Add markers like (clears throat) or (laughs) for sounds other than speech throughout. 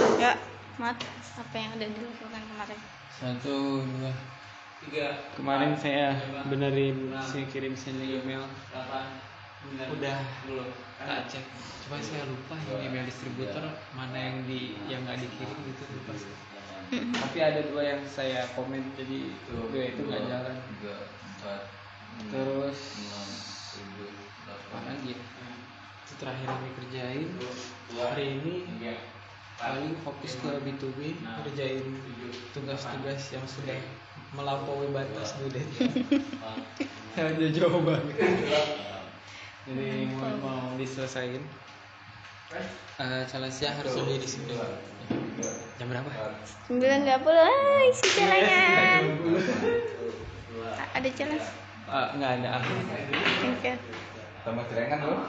Ya, Mat, apa yang udah dilakukan kemarin? satu dua tiga. Kemarin saya benerin saya kirim sendiri email. udah. tak cek. Coba saya lupa yang email distributor mana yang di yang nggak dikirim gitu lupa. Sih. tapi ada dua yang saya komen jadi dua itu nggak jalan. terus apa lagi? Itu terakhir yang dikerjain. Hari ini paling fokus ke B2B kerjain tugas-tugas yang sudah melampaui batas dulu deh (laughs) ada jawaban jadi mau, mau diselesain uh, challenge harus lebih di sini. Jam berapa? 9.30 Hai, isi celanya (laughs) A- Ada challenge? Ah, nggak ada. Ah. Thank you Tambah celengan loh.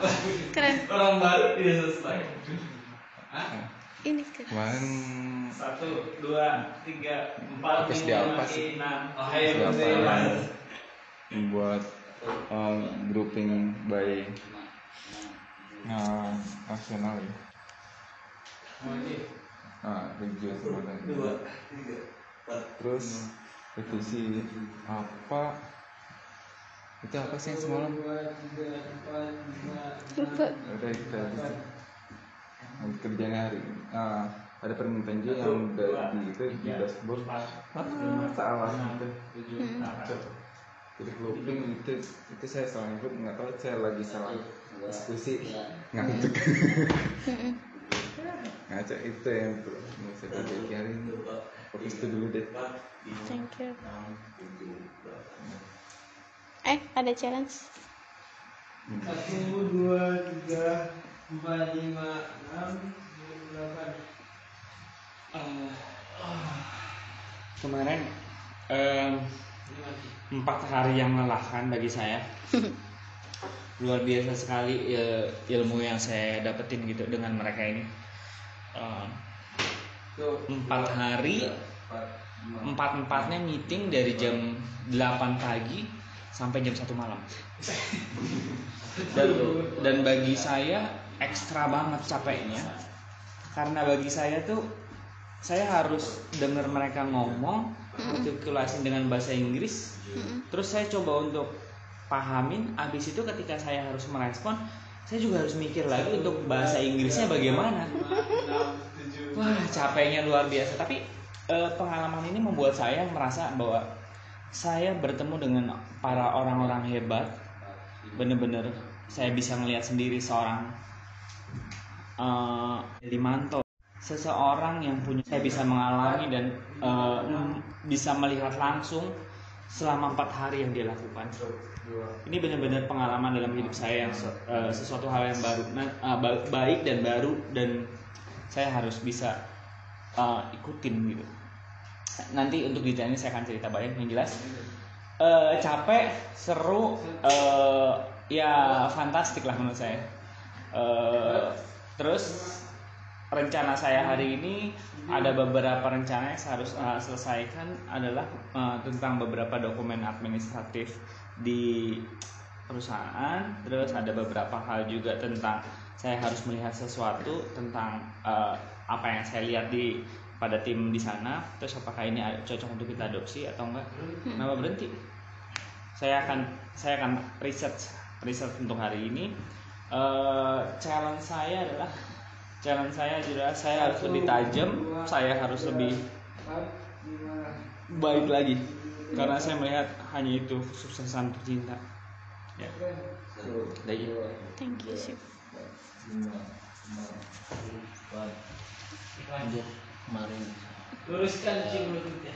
Keren. Orang baru tidak selesai. Ini keren Kemarin Satu, dua, tiga, empat, lima, apa sih? enam. Oh, yang membuat uh, grouping by uh, nasional ya? Nah, review semuanya. Dua, tiga, empat. Terus revisi apa? Itu apa sih yang semalam? Lupa Udah kita Yang kerjanya hari ini. Ah, ada permintaan juga yang udah di itu di dashboard. Ah, salah gitu. Jadi grouping itu itu saya salah input nggak tahu saya lagi salah diskusi ngantuk. (laughs) Ngaca itu yang perlu mau saya perbaiki hari ini. Fokus itu dulu deh. Thank you Eh, ada challenge? Satu, dua, tiga, empat, lima, enam, tujuh, delapan. kemarin em, empat hari yang melelahkan bagi saya. (laughs) Luar biasa sekali ya, ilmu yang saya dapetin gitu dengan mereka ini. Em, empat hari empat empatnya meeting dari jam 8 pagi sampai jam satu malam. (laughs) Dan dan bagi saya ekstra banget capeknya. Karena bagi saya tuh saya harus dengar mereka ngomong artikulasi dengan bahasa Inggris. Terus saya coba untuk pahamin abis itu ketika saya harus merespon saya juga harus mikir lagi untuk bahasa Inggrisnya bagaimana. Wah capeknya luar biasa. Tapi eh, pengalaman ini membuat saya merasa bahwa saya bertemu dengan para orang-orang hebat. Bener-bener saya bisa melihat sendiri seorang eh Limanto seseorang yang punya saya bisa mengalami dan mm, bisa melihat langsung selama empat hari yang dia lakukan. Ini benar-benar pengalaman dalam hidup saya yang eh, sesuatu hal yang baru. Ba- baik dan baru dan saya harus bisa eh, ikutin gitu. Nanti untuk detailnya saya akan cerita banyak yang jelas. Eh, capek seru eh, ya fantastik lah menurut saya. Eh, terus rencana saya hari ini ada beberapa rencana yang harus eh, selesaikan adalah eh, tentang beberapa dokumen administratif di perusahaan. Terus ada beberapa hal juga tentang saya harus melihat sesuatu tentang eh, apa yang saya lihat di pada tim di sana. Terus apakah ini cocok untuk kita adopsi atau enggak? Kenapa berhenti? Saya akan saya akan research research untuk hari ini Eh, challenge saya adalah challenge saya adalah saya harus lebih tajam saya harus lebih baik lagi karena saya melihat hanya itu kesuksesan tercinta ya Udah gitu. Thank you, Chef. kemarin Luruskan mulutnya.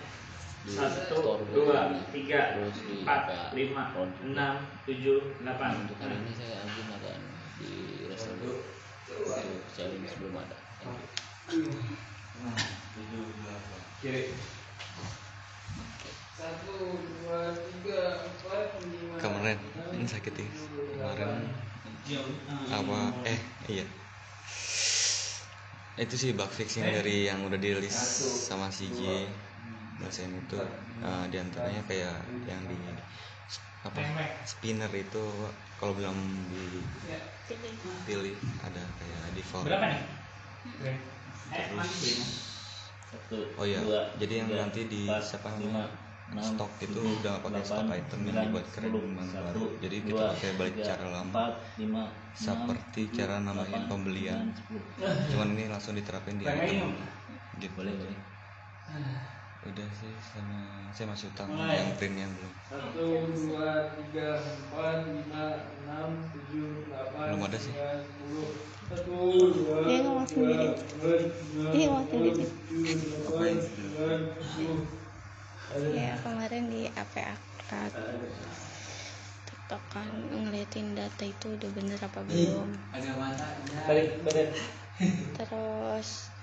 Satu, dua, tiga, empat, PA lima, enam, tujuh, delapan. untuk hari ini saya ada di restoran untuk challenge belum ada. Kemarin ini sakit ya. Kemarin apa? Eh iya. Itu sih bug fixing dari yang udah dirilis sama CJ dosen itu. eh, di antaranya kayak yang di apa? Spinner itu kalau belum dipilih ada kayak default. Berapa nih? Terus satu. Oh iya dua, jadi yang tiga, nanti di empat, siapa lima, enam, stok itu udah pakai stok item yang dibuat keren yang baru. jadi kita pakai balik cara lama. seperti cara namain pembelian. cuman ini langsung diterapin di item. gitu. Boleh boleh udah sih sama saya masih utang yang printnya belum Satu, dua, tiga, empat, lima, enam, tujuh, delapan, Belum ada sih. sembilan, sepuluh. Satu, dua, Dia ngomong tiga, sendiri. empat, lima, Dia ngomong sendiri. tujuh, delapan, sembilan, sepuluh. ya kemarin di AP Akad tiktokan ngeliatin data itu udah bener apa belum balik badan terus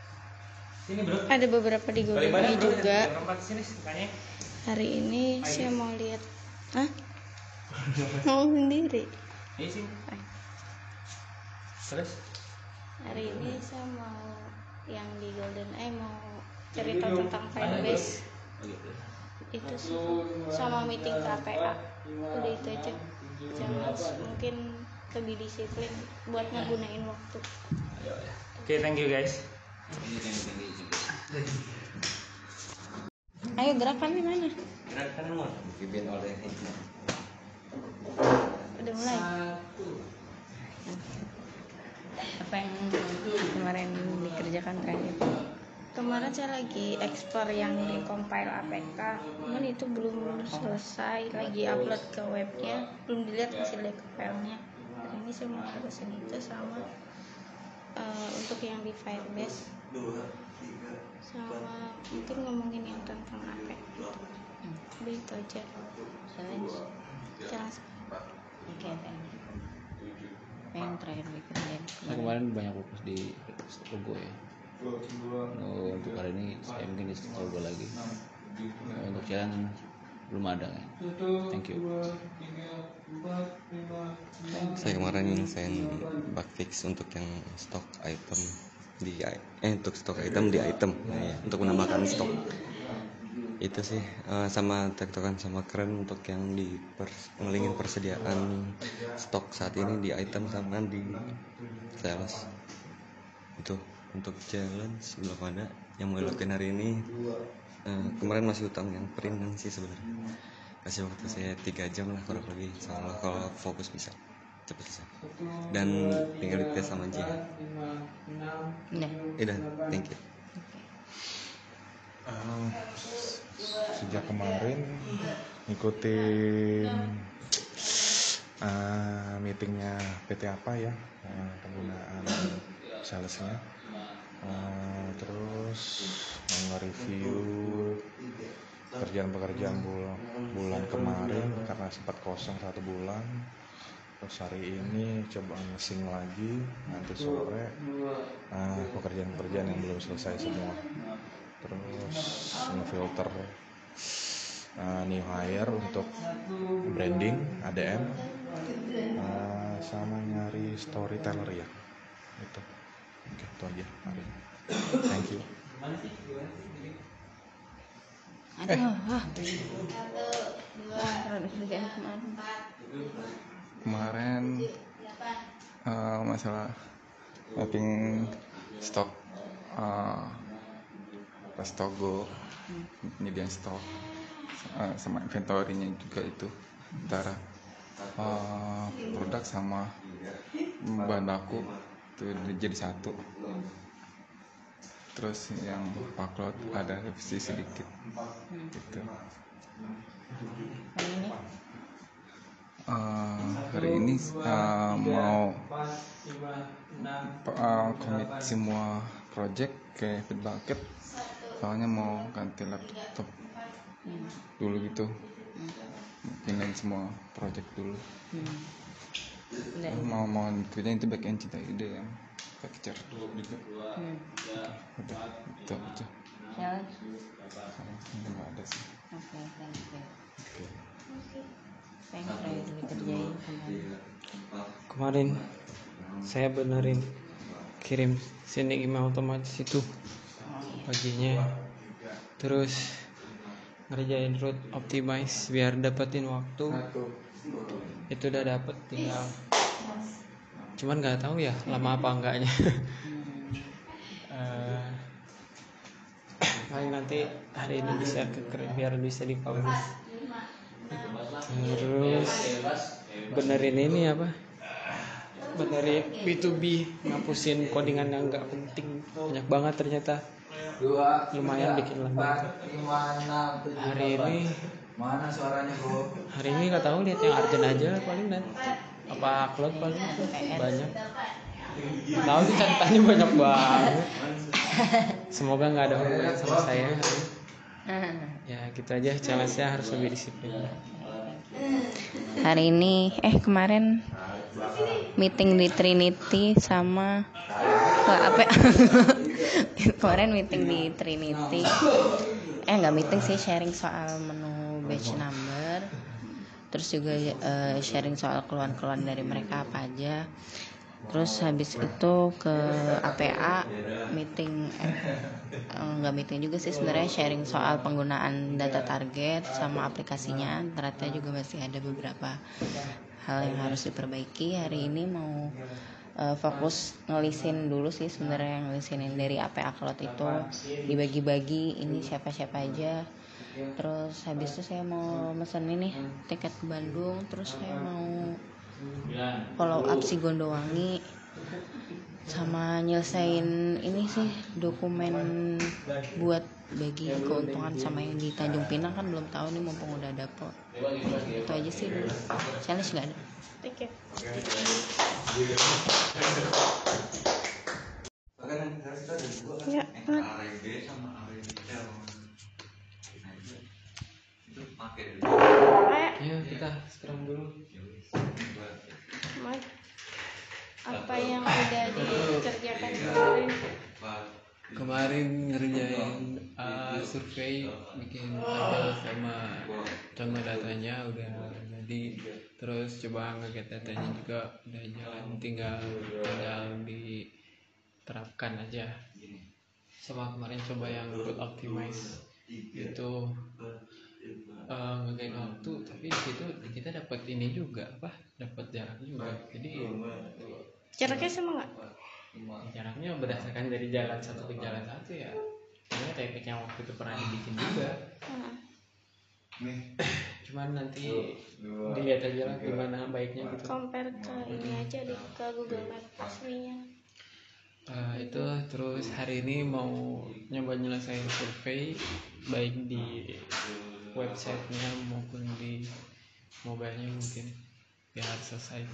sini bro. Ada beberapa di Google Play juga. Sini hari ini saya mau lihat. Hah? (laughs) mau sendiri? Sini. Terus? Hari ini saya mau yang di Golden Eye mau cerita tentang Firebase itu sih. Sama meeting KPA udah itu aja. Jangan mungkin lebih disiplin buat ngegunain waktu. Oke thank you guys ayo gerakannya mana dipimpin oleh udah mulai. Apa yang kemarin dikerjakan terakhir kemarin saya lagi explore yang di compile APK cuman itu belum selesai lagi upload ke webnya. Belum dilihat hasil dari filenya. Hari ini saya mau harusin itu sama eh, untuk yang di Firebase sama mungkin ngomongin yang tentang APK udah itu aja. Challenge. Challenge Oke, thank you. Yang terakhir dikerjain saya kemarin banyak fokus di logo ya. Oh, untuk hari ini saya mungkin di logo lagi. Oh, untuk jalan belum ada kan thank you. Dua, tiga, saya kemarin nyelesain bug fix untuk yang stok item di eh untuk stok item di item. Nah, iya, untuk menambahkan stok. Itu sih eh, sama tektokan sama keren untuk yang di pers- ngelingin persediaan stok saat ini di item sama di sales. Itu untuk challenge belum ada yang mau dilakukan hari ini. Eh, kemarin masih utang yang print kan sih sebenarnya. Kasih waktu saya tiga jam lah kurang lebih soalnya kalau fokus bisa cepet selesai dan tinggal dites sama Jihad lima, enam, Udah. udah thank you. Um, sejak kemarin ngikutin uh, meetingnya PT apa ya uh, penggunaan salesnya. Uh, terus mau nge-review pekerjaan-pekerjaan bulan, bulan kemarin karena sempat kosong satu bulan terus hari ini coba ngesing lagi nanti sore. Uh, pekerjaan-pekerjaan yang belum selesai semua. Terus ngefilter uh, new hire untuk branding ADM uh, sama nyari storyteller ya. Itu. Oke itu aja hari ini. Thank you. Aduh, ah. Wah, rada kerjaan kemarin. eh, masalah mapping stok uh, pas togo penyediaan stok eh, sama inventory-nya juga itu antara eh, produk sama bahan baku itu jadi satu terus yang paklot ada revisi sedikit gitu Eh, hari ini mau uh, commit semua project ke Bitbucket soalnya mau ganti laptop dulu gitu. Pindahin semua project dulu. Hmm. Mau mau kerjain itu back end cinta ide yang picture dulu juga. Hmm. udah itu aja. Nggak ada sih. Oke, thank you. oke kemarin? saya benerin kirim sini email otomatis itu paginya terus ngerjain route optimize biar dapetin waktu. Itu udah dapet tinggal. Cuman nggak tahu ya lama apa enggaknya. Eh, nanti hari ini bisa ke biar bisa dipublish terus benerin ini apa? Benerin B2B ngapusin codingan yang nggak penting. Banyak banget ternyata. Lumayan bikin lembar hari ini Mana suaranya bro? hari ini nggak tahu lihat yang Arjen aja paling nanti apa upload paling banyak. Tahu sih catatannya banyak banget. Semoga nggak ada hubungan sama saya. hari ini. (laughs) ya gitu aja. Challenge-nya harus lebih disiplin. Hari ini eh kemarin meeting di Trinity sama Wah, apa? Ya? (laughs) kemarin meeting di Trinity. Eh nggak meeting sih sharing soal menu batch number. Terus juga eh, sharing soal keluhan-keluhan dari mereka apa aja terus habis itu ke APA meeting eh, eh, nggak meeting juga sih sebenarnya sharing soal penggunaan data target sama aplikasinya. Ternyata juga masih ada beberapa hal yang harus diperbaiki. Hari ini mau eh, fokus ngelisin dulu sih sebenarnya ngelisinin dari APA Cloud itu. Dibagi-bagi ini siapa-siapa aja. Terus habis itu saya mau mesen ini tiket ke Bandung. Terus saya mau follow up si Gondowangi sama nyelesain ini sih dokumen buat bagi keuntungan sama yang di Tanjung Pinang kan belum tahu nih mumpung udah ada po itu aja sih. Dulu challenge nggak ada? Thank you. Ya ya kita sekarang dulu Mat, apa yang udah dikerjakan kemarin? Kemarin ngerjain uh, survei bikin tabel sama contoh datanya udah jadi. Terus coba ngeget datanya juga udah jalan tinggal tinggal diterapkan aja. Sama kemarin coba yang good optimize itu uh, ngegain waktu tapi di situ kita dapat ini juga apa? Dapat jarak juga. Jadi jaraknya sama nggak? jaraknya berdasarkan dari jalan satu ke jalan satu ya. Ini teknik yang waktu itu pernah dibikin juga. (laughs) Cuman nanti dilihat aja lah gimana baiknya gitu. Compare ke ini aja deh ke Google Map aslinya Eh, itu terus hari ini mau nyoba nyelesain survei baik di websitenya maupun di mobilenya mungkin biar selesai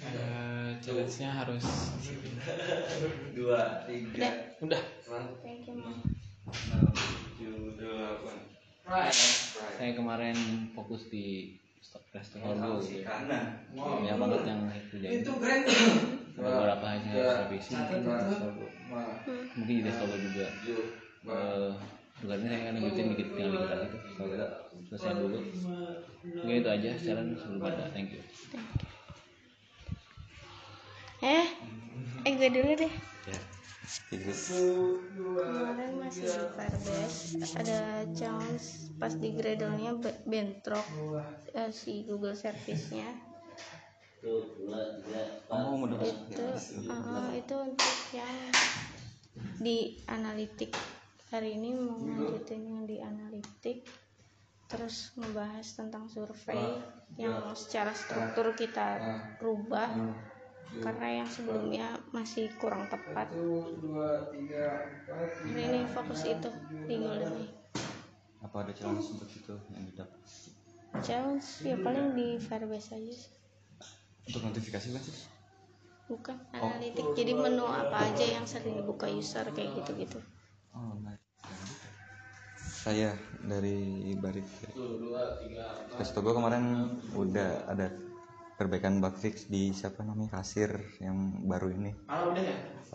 Eh, challenge-nya harus disiplin. Dua, tiga, udah thank you Mom. tujuh, delapan. saya kemarin fokus di stok restoran dulu kanan. banyak banget yang saya kerjain ada beberapa hasil revisi mungkin di Restogo. mungkin di Restogo juga Eh, bukan ini saya akan lanjutin dikit tinggal dikit lagi tuh Restogo. selesai dulu. Oke itu aja. Sekarang sebelum ada. Thank you. Eh eh gue dulu deh. Ya Inggris kemarin masih di Firebase ada challenge pas di Gradle-nya be- bentrok eh, si Google Service-nya. Oh itu uh, itu untuk yang di analitik hari ini mau lanjutin yang di analitik terus ngebahas tentang survei yang secara struktur kita rubah karena yang sebelumnya masih kurang tepat. Hari ini fokus itu di Golden Eye. apa ada challenge untuk itu yang didapat challenge ya paling di Firebase aja sih. Untuk notifikasi kan sih. Bukan analitik jadi menu apa aja yang sering dibuka user kayak gitu-gitu oh nice. Saya dari Barik. Restogo kemarin udah ada perbaikan bug fix di siapa namanya? Kasir yang baru ini.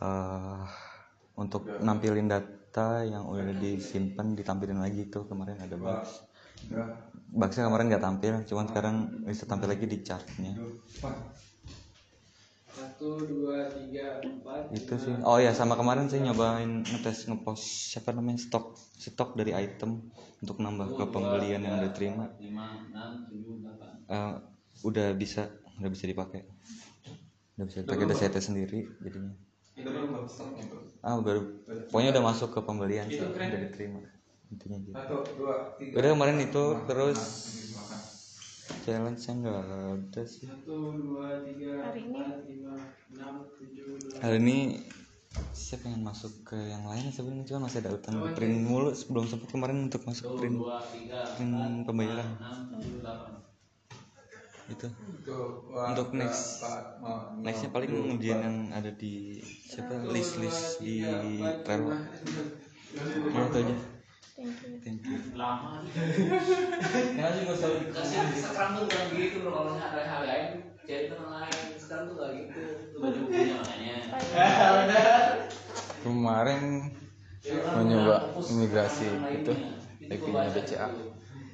Eh, untuk nampilin data yang udah disimpan ditampilin lagi itu kemarin ada bugs. Bugsnya kemarin nggak tampil cuman sekarang bisa tampil lagi di chartnya Satu, dua, tiga, empat. itu sih. Oh ya sama kemarin saya nyobain ngetes ngepost siapa namanya stok stok dari item untuk nambah ke pembelian yang udah terima. Eh, udah bisa udah bisa dipakai. Udah bisa dipakai udah saya tes sendiri jadinya. Ah baru. Pokoknya udah masuk ke pembelian sih udah diterima. Intinya gitu. Udah kemarin itu terus challenge yang nggak ada sih. Hari ini? hari ini saya pengen masuk ke yang lain sebenarnya cuma masih ada utang di print mulu. Sebelum sempat kemarin untuk masuk print print pembayaran. itu. Untuk next nextnya paling ujian yang ada di siapa? list list di Trello ya itu aja thank you. Thank you. Lama. Ya sih nggak usah dikasih sekarang tuh bukan gitu bro kalau misalnya ada hal lain jadi teman lain sekarang tuh gak gitu. Tuh (laughs) baca bukunya makanya. Kemarin mau nyoba imigrasi itu IP-nya BCA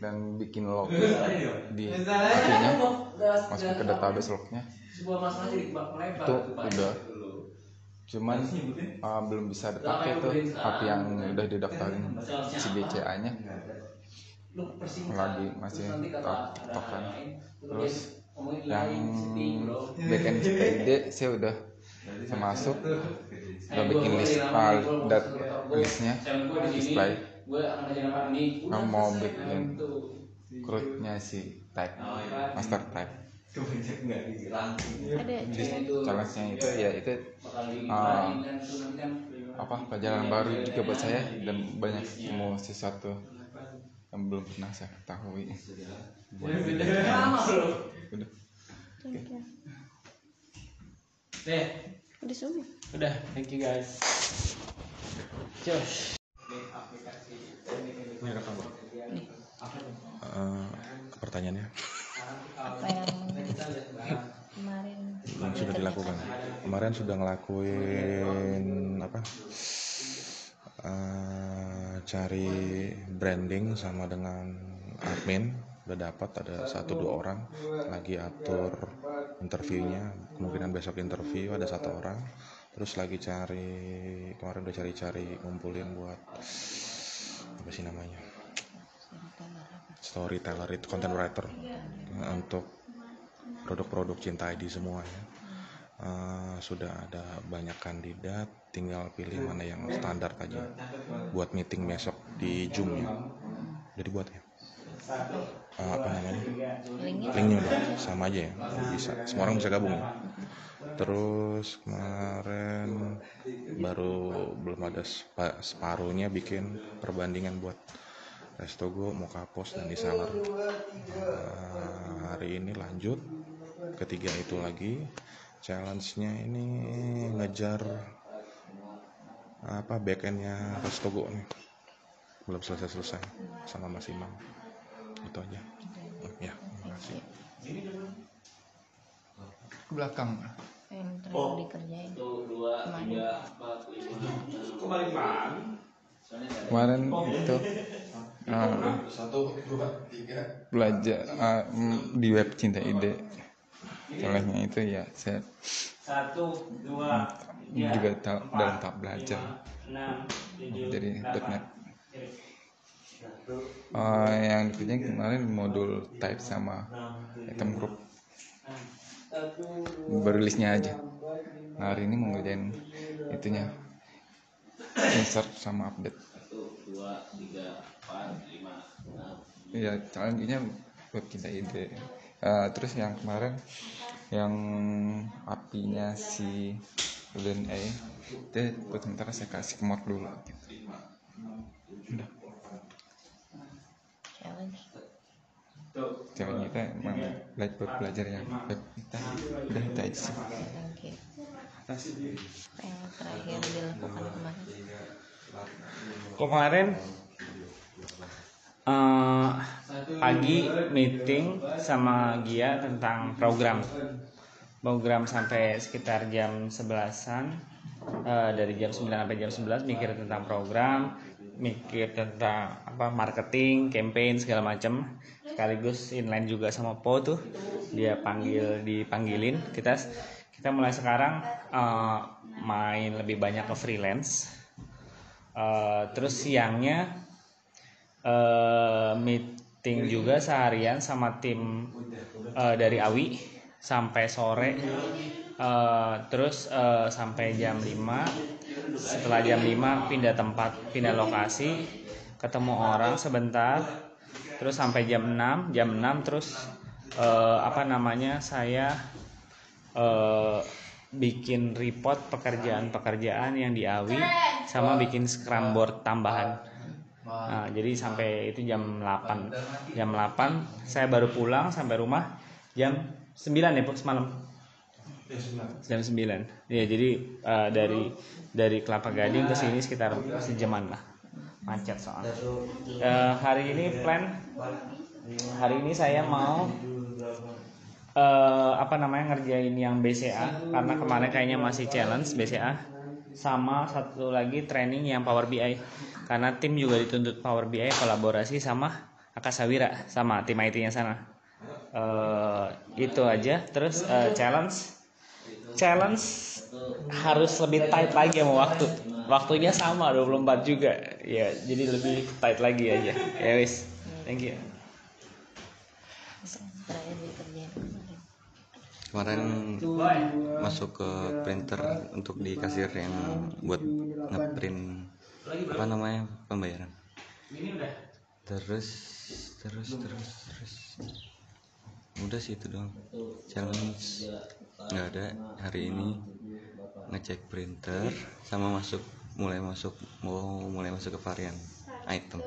dan bikin log di IP-nya masuk ke database lognya. Sebuah masalah jadi kebak melebar itu Pak. udah cuman uh, belum bisa dipakai tuh api yang udah didaftarin si BCA nya. Lagi masih tokan terus ngomongin yang backend CPID (laughs) saya udah masuk. udah bikin list uh, dat listnya display. mau bikin crudenya si type master type ada di challenge challenge-nya itu ya itu uh, apa pelajaran baru juga buat saya dan banyak ilmu sesuatu yang belum pernah saya ketahui. Buat udah thank you. Deh. Udah semua udah thank you guys. Cus. Eh, pertanyaannya. Apa yang sudah dilakukan. Kemarin sudah ngelakuin apa? Eh, cari branding sama dengan admin. Udah dapat ada satu dua orang. Lagi atur interviewnya. Kemungkinan besok interview ada satu orang. Terus lagi cari kemarin udah cari-cari ngumpulin buat apa sih namanya? Storyteller itu content writer. Untuk produk-produk cinta ID semua ya. Eh, sudah ada banyak kandidat tinggal pilih mana yang standar aja buat meeting besok di Zoom ya udah dibuat ya? Eh, apa namanya? Linknya udah sama aja ya? Bisa. Semua orang bisa gabung ya? Terus kemarin baru belum ada sepa- separuhnya bikin perbandingan buat Restogo, Mokapos, dan Disaler Eh, hari ini lanjut ketiga itu lagi challenge-nya ini ngejar apa backendnya Restogo nih. Belum selesai-selesai sama Mas Imam. Itu aja. Ya terima kasih. Ke belakang. Yang terlalu dikerjain. Kemarin. itu uh, belajar uh, mm, di web cinta ide challenge-nya itu ya saya Satu, dua, tiga, juga ta- dalam tahap belajar enam, tujuh, jadi. .NET Uh, yang dikerjain kemarin modul type sama item group berilisnya aja nah, hari ini mau ngerjain itunya insert sama update empat, lima. Iya, challenge-nya web cinta ide. Eh, terus yang kemarin yang apinya si Ulun A itu buat sementara saya kasih ke mod dulu. Gitu. Udah, challenge. Kita emang belajar buat belajar yang web kita udah itu aja sih. you apa yang terakhir dilakukan kemarin? Kemarin pagi meeting sama Gia tentang program. program sampai sekitar jam 11-an Eh, dari jam 9 sampai jam 11 mikir tentang program mikir tentang apa marketing campaign segala macam sekaligus inline juga sama Po tuh dia panggil dipanggilin kita. Kita mulai sekarang eh, main lebih banyak ke freelance. Eh, terus siangnya eh, meeting juga seharian sama tim eh, dari Awi sampai sore. Eh, terus eh, sampai jam 5 setelah jam 5 pindah tempat pindah lokasi ketemu orang sebentar. Terus sampai jam 6 jam 6 terus eh, apa namanya saya eh, bikin report pekerjaan-pekerjaan yang di AWI sama bikin scrum board tambahan Nah, jadi sampai itu jam 8 jam 8 saya baru pulang sampai rumah jam 9 ya Bu, semalam? Jam 9 ya jadi eh, dari dari Kelapa Gading ke sini sekitar sejaman lah. Macet soalnya. Eh, hari ini plan? Hari ini saya mau eh, apa namanya ngerjain yang BCA karena kemarin kayaknya masih challenge BCA sama satu lagi training yang Power BI karena tim juga dituntut Power BI kolaborasi sama Akasawira sama tim IT-nya sana. Eh, itu aja. Terus eh, challenge. Challenge harus lebih tight lagi sama waktu. Waktunya sama 24 juga. Ya jadi lebih tight lagi aja. Ya wis. Thank you kemarin masuk ke printer untuk di kasir yang buat ngeprint apa namanya pembayaran. Terus terus terus terus. Udah sih itu doang. Challenge nggak ada. Hari ini ngecek printer sama masuk mulai masuk mau mulai masuk ke varian item.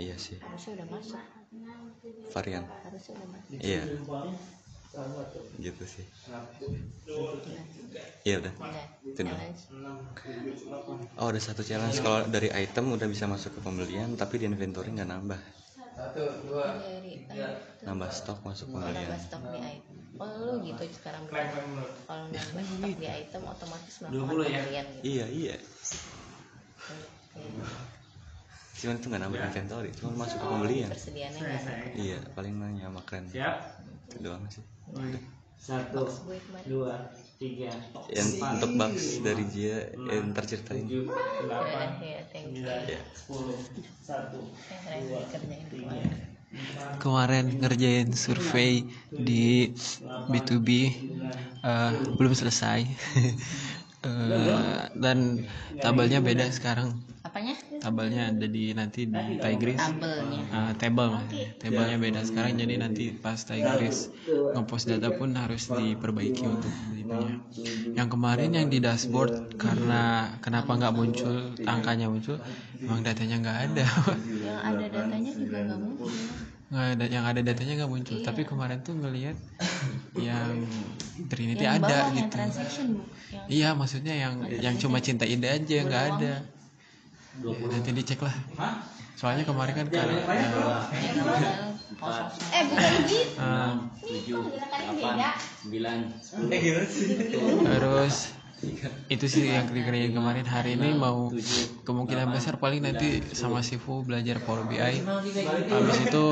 Iya sih. Harusnya udah masuk. Varian. Harusnya udah masuk. Iya gitu sih. Iya udah. Udah itu doang challenge Oh ada satu challenge. Kalau dari item udah bisa masuk ke pembelian tapi di inventory nggak nambah. Tiga. nambah stok masuk nambah pembelian. stok di item. Oh lu gitu sekarang kalau nambah stok di (laughs) item otomatis melakukan pembelian gitu. Iya iya. Cuman itu nggak nambah inventory cuma masuk ke pembelian. Iya paling nanya sama keren. Siap. Itu doang sih satu dua tiga yang untuk box dari dia yang terceritain tujuh delapan ya thank you. sembilan Iya. sepuluh satu terakhir dikerjain kemarin. kemarin ngerjain survei di B2B eh, belum selesai. (laughs) Eh, dan tabelnya beda sekarang apanya? Tabelnya ada di nanti di Tigris tabelnya. Eh, table. Maksudnya. tabelnya beda. Sekarang jadi nanti pas Tigris ngepost data pun harus diperbaiki untuk itunya yang kemarin yang di dashboard karena kenapa nggak muncul angkanya muncul emang datanya nggak ada. (laughs) Yang ada datanya juga nggak muncul. Nggak ada yang ada datanya nggak muncul. Tapi kemarin tuh ngelihat (laughs) yang Trinity yang ada bawah yang gitu. transaction bu. Yang iya maksudnya yang yang cuma cinta ide aja nggak ada nanti dicek lah. Soalnya kemarin kan karena kosong eh bukan gitu. eh, tujuh delapan sembilan terus itu sih yang kerja kemarin. Hari ini mau kemungkinan besar paling nanti sama Sifu belajar Power BI habis itu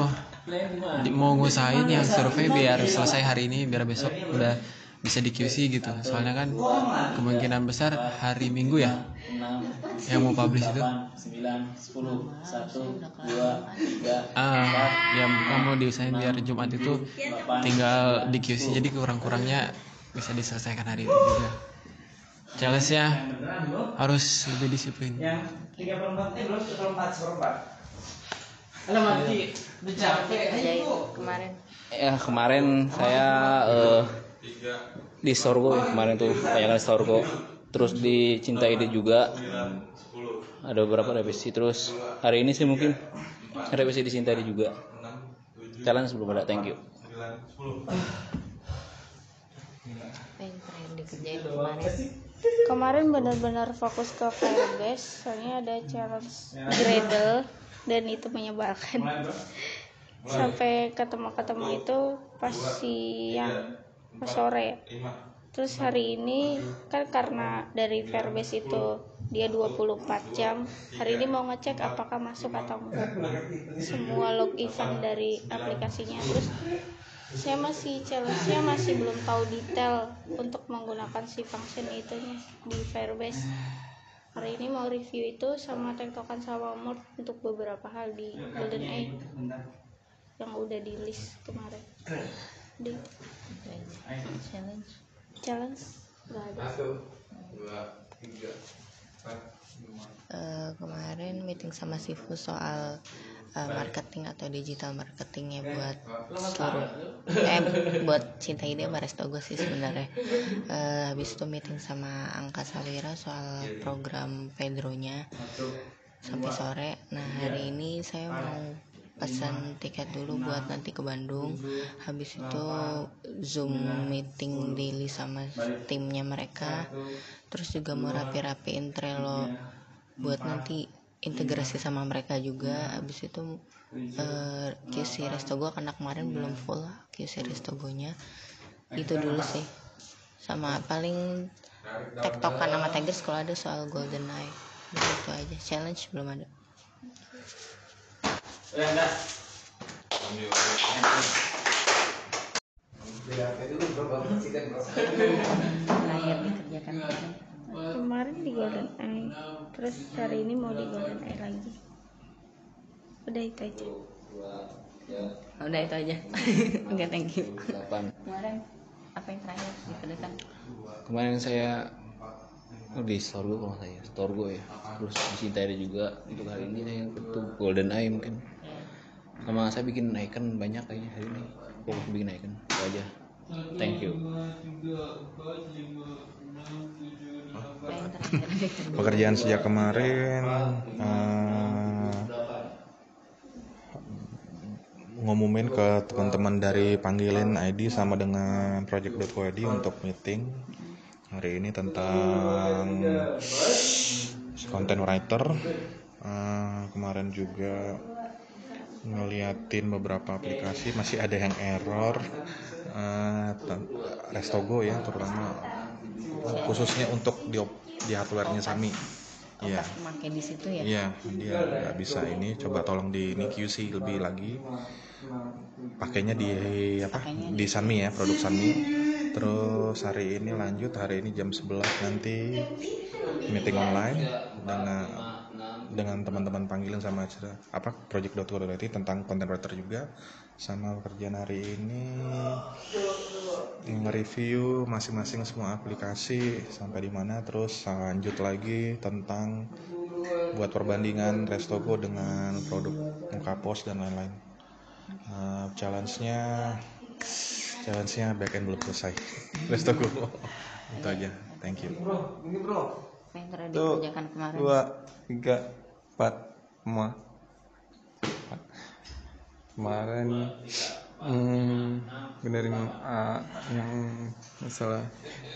mau ngusahain yang survei biar selesai hari ini biar besok udah bisa di QC gitu. soalnya kan kemungkinan besar hari Minggu ya yang mau publish itu. ah yang bukan mau diusahain biar Jumat itu tinggal di QC jadi kurang-kurangnya bisa diselesaikan hari itu juga. Challenge-nya harus lebih disiplin. Yang tiga perempat eh belum seperempat seperempat Halo Mati, udah capek. Kerjain kemarin. Ya kemarin saya eh, di Sorgo ya, kemarin tuh di Sorgo. Terus di Cinta Ide juga ada beberapa revisi terus hari ini sih mungkin revisi di Cinta Ide juga challenge belum ada thank you. yang dikerjain kemarin kemarin benar-benar fokus ke Firebase soalnya ada challenge Gradle dan itu menyebalkan. Sampai ketemu-ketemu itu pas siang pas sore. terus hari ini kan karena dari Firebase itu dia 24 jam hari ini mau ngecek apakah masuk atau enggak. Semua log event dari aplikasinya. Terus saya masih challenge-nya masih belum tahu detail untuk menggunakan si function itunya di Firebase hari ini mau review itu sama tektokan sama Mort untuk beberapa hal di Golden Eye yang udah di list kemarin Di challenge. Challenge? Nggak ada. Eh, kemarin meeting sama Sifu soal eh, marketing atau digital marketingnya buat seluruh eh buat cinta ide sama Restogo sih sebenarnya. Eh, habis itu meeting sama Angka Sawira soal program Pedronya sampai sore. Nah hari ini saya mau pesan tiket dulu buat nanti ke Bandung. Habis itu zoom meeting daily sama timnya mereka. Terus juga mau rapi-rapiin Trello buat nanti integrasi sama mereka juga. Habis itu eh, QC Restogo karena kemarin belum full QC Restogonya itu dulu sih. Sama paling tektokan sama Tigers kalau ada soal Golden Eye itu aja. Challenge belum ada layar dikerjakan kemarin kemarin di Golden Eye terus hari ini mau di Golden Eye lagi. Udah itu aja. Oh, udah itu aja. (laughs) Oke thank you. 8 kemarin apa yang terakhir dikerjakan kemarin saya oh, di Storgo kalau saya Storgo ya terus di Cintayde juga untuk hari ini saya itu Golden Eye mungkin sama saya bikin icon banyak kayaknya hari ini. Fokus bikin icon itu aja. Thank you. Pekerjaan sejak kemarin eh, ngumumin ke teman-teman dari panggilan ID sama dengan project.co.id untuk meeting hari ini tentang content writer. Eh, kemarin juga ngeliatin beberapa aplikasi masih ada yang error Eh, ten- Restogo ya terutama khususnya untuk di, di hardware-nya Sami Iya. pakai di situ ya Iya, dia nggak bisa ini. Coba tolong di ini QC lebih lagi. Pakainya di apa? Di Sanmi ya, produk Sanmi. Terus hari ini lanjut hari ini jam 11 nanti meeting online dengan dengan teman-teman panggilan sama acara apa project.co.id tentang content writer juga sama pekerjaan hari ini nge-review masing-masing semua aplikasi sampai di mana terus lanjut lagi tentang buat perbandingan Restogo dengan produk muka pos dan lain-lain. Uh, challenge-nya challenge-nya back end belum selesai. (laughs) Restogo. Itu aja. Thank you. apa yang terakhir Tuh, dikerjakan kemarin dua tiga empat. kemarin hmm, benerin uh, yang masalah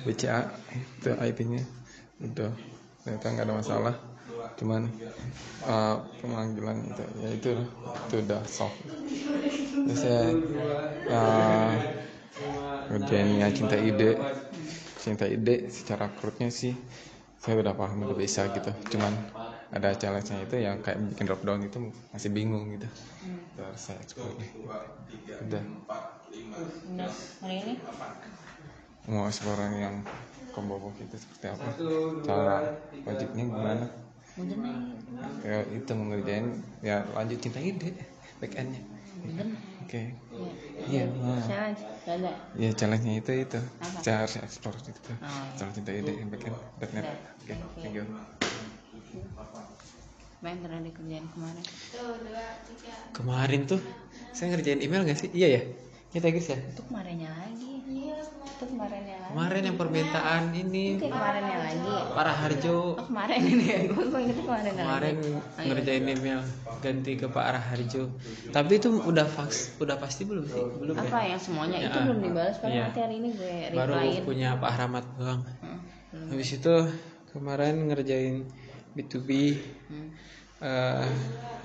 BCA itu IP-nya udah. Ternyata nggak ada masalah. Cuman uh, pemanggilan itu. Ya itu itu udah soft. Terus saya uh, ngerjain yang cinta ide. Cinta ide secara crudnya sih saya udah paham udah bisa gitu. Cuman ada challenge-nya itu yang kayak bikin drop down itu masih bingung gitu. Itu harus saya explore nih udah. ini? mau explore yang combo box itu seperti apa? Cara wajibnya gimana? Ya itu mengerjain. Ya lanjut cinta ide. Back endnya. Oke. Iya. Nah. challenge. Ya challenge-nya itu itu. Harus explore gitu Oh, iya. cara cinta ide yang back end. Oke. Thank you apa yang terakhir dikerjain kemarin Kemarin tuh saya ngerjain email gak sih? Iya ya. Kita guys ya. itu kemarinnya lagi itu kemarinnya lagi Kemarin yang permintaan ini itu kemarinnya lagi para Harjo oh kemarin ini ya gue gue inget kemarin kemarin lagi ngerjain email ganti ke Pak Raharjo. Tapi itu udah faks, udah pasti belum sih? Belum apa ya? yang semuanya itu Ya. belum dibalas paling Iya. nanti hari ini gue Baru replyin punya Pak Rahmat doang. Hmm. Habis itu kemarin ngerjain B2B Hmm. eh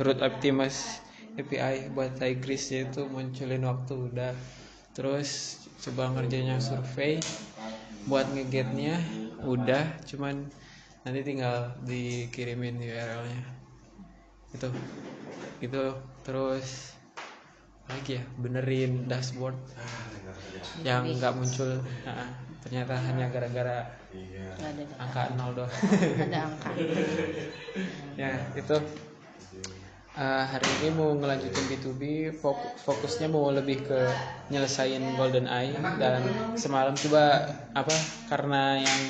root optimus API buat Tigris yaitu munculin waktu udah. Terus coba ngerjain yang survei buat ngegetnya udah cuman nanti tinggal dikirimin URL-nya itu itu terus lagi ya? Benerin dashboard. Yang nggak muncul. Nah, ternyata hanya gara-gara data. angka. nol doang. Ada angka. (laughs) Ya itu. Eh, hari ini mau ngelanjutin B2B fok- fokusnya mau lebih ke nyelesain Golden Eye dan semalam coba apa karena yang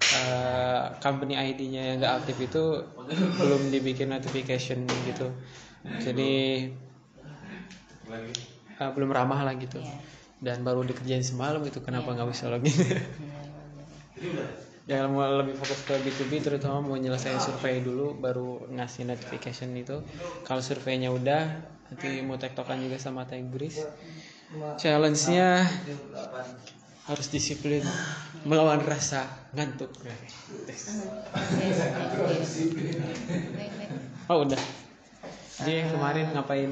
eh, company ID-nya yang nggak aktif itu belum dibikin notification gitu. Jadi eh, belum ramah lah gitu dan baru dikerjain semalam gitu kenapa nggak bisa login yang mau lebih fokus ke B2B terutama mau nyelesain survei dulu baru ngasih notification itu. Kalau surveinya udah nanti mau tektokan juga sama Tigris challenge-nya harus disiplin melawan rasa ngantuk. Oh udah. Jadi kemarin ngapain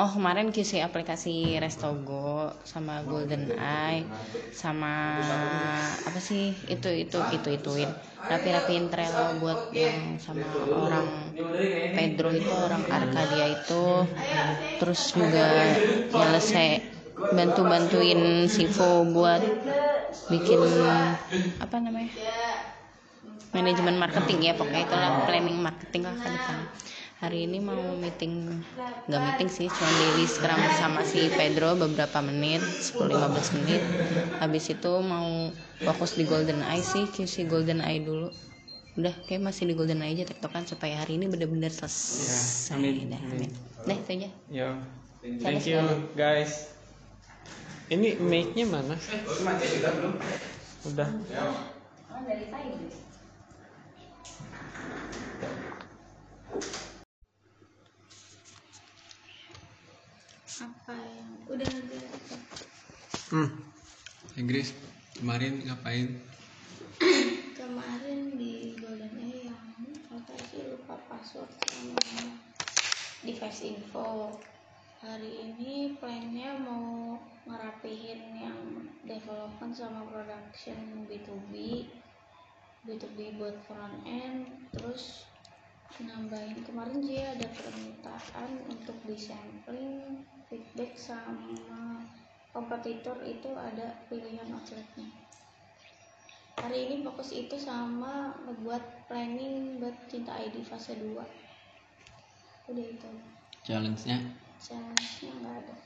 Oh kemarin QC aplikasi Restogo sama Golden Eye sama apa sih? Itu itu itu ituin. Rapi-rapiin Trello buat yang sama orang Pedro itu orang Arkadia itu. Terus juga nyelesai bantu-bantuin Sivo buat bikin apa namanya? Manajemen marketing ya pokoknya itulah planning marketing lah depan hari ini mau meeting nggak meeting sih cuma daily scrum sama si Pedro beberapa menit 10-15 menit habis itu mau fokus di Golden Eye sih QC Golden Eye dulu udah kayak masih di Golden Eye aja tektokan supaya hari ini benar-benar selesai amin, dah amin. amin dah itu aja Yo, thank you guys. Ini make-nya mana? Udah. Apa yang udah ada Hmm. Inggris kemarin ngapain? (clears throat) kemarin di Golden Eye yang apa sih lupa password sama device info hari ini plannya mau ngerapihin yang development sama production B2B B2B buat front end terus nambahin kemarin dia ada permintaan untuk disampling feedback sama kompetitor itu ada pilihan outletnya. Hari ini fokus itu sama ngebuat planning buat cinta ID fase 2 udah itu. Challenge-nya. challenge nya nggak ada.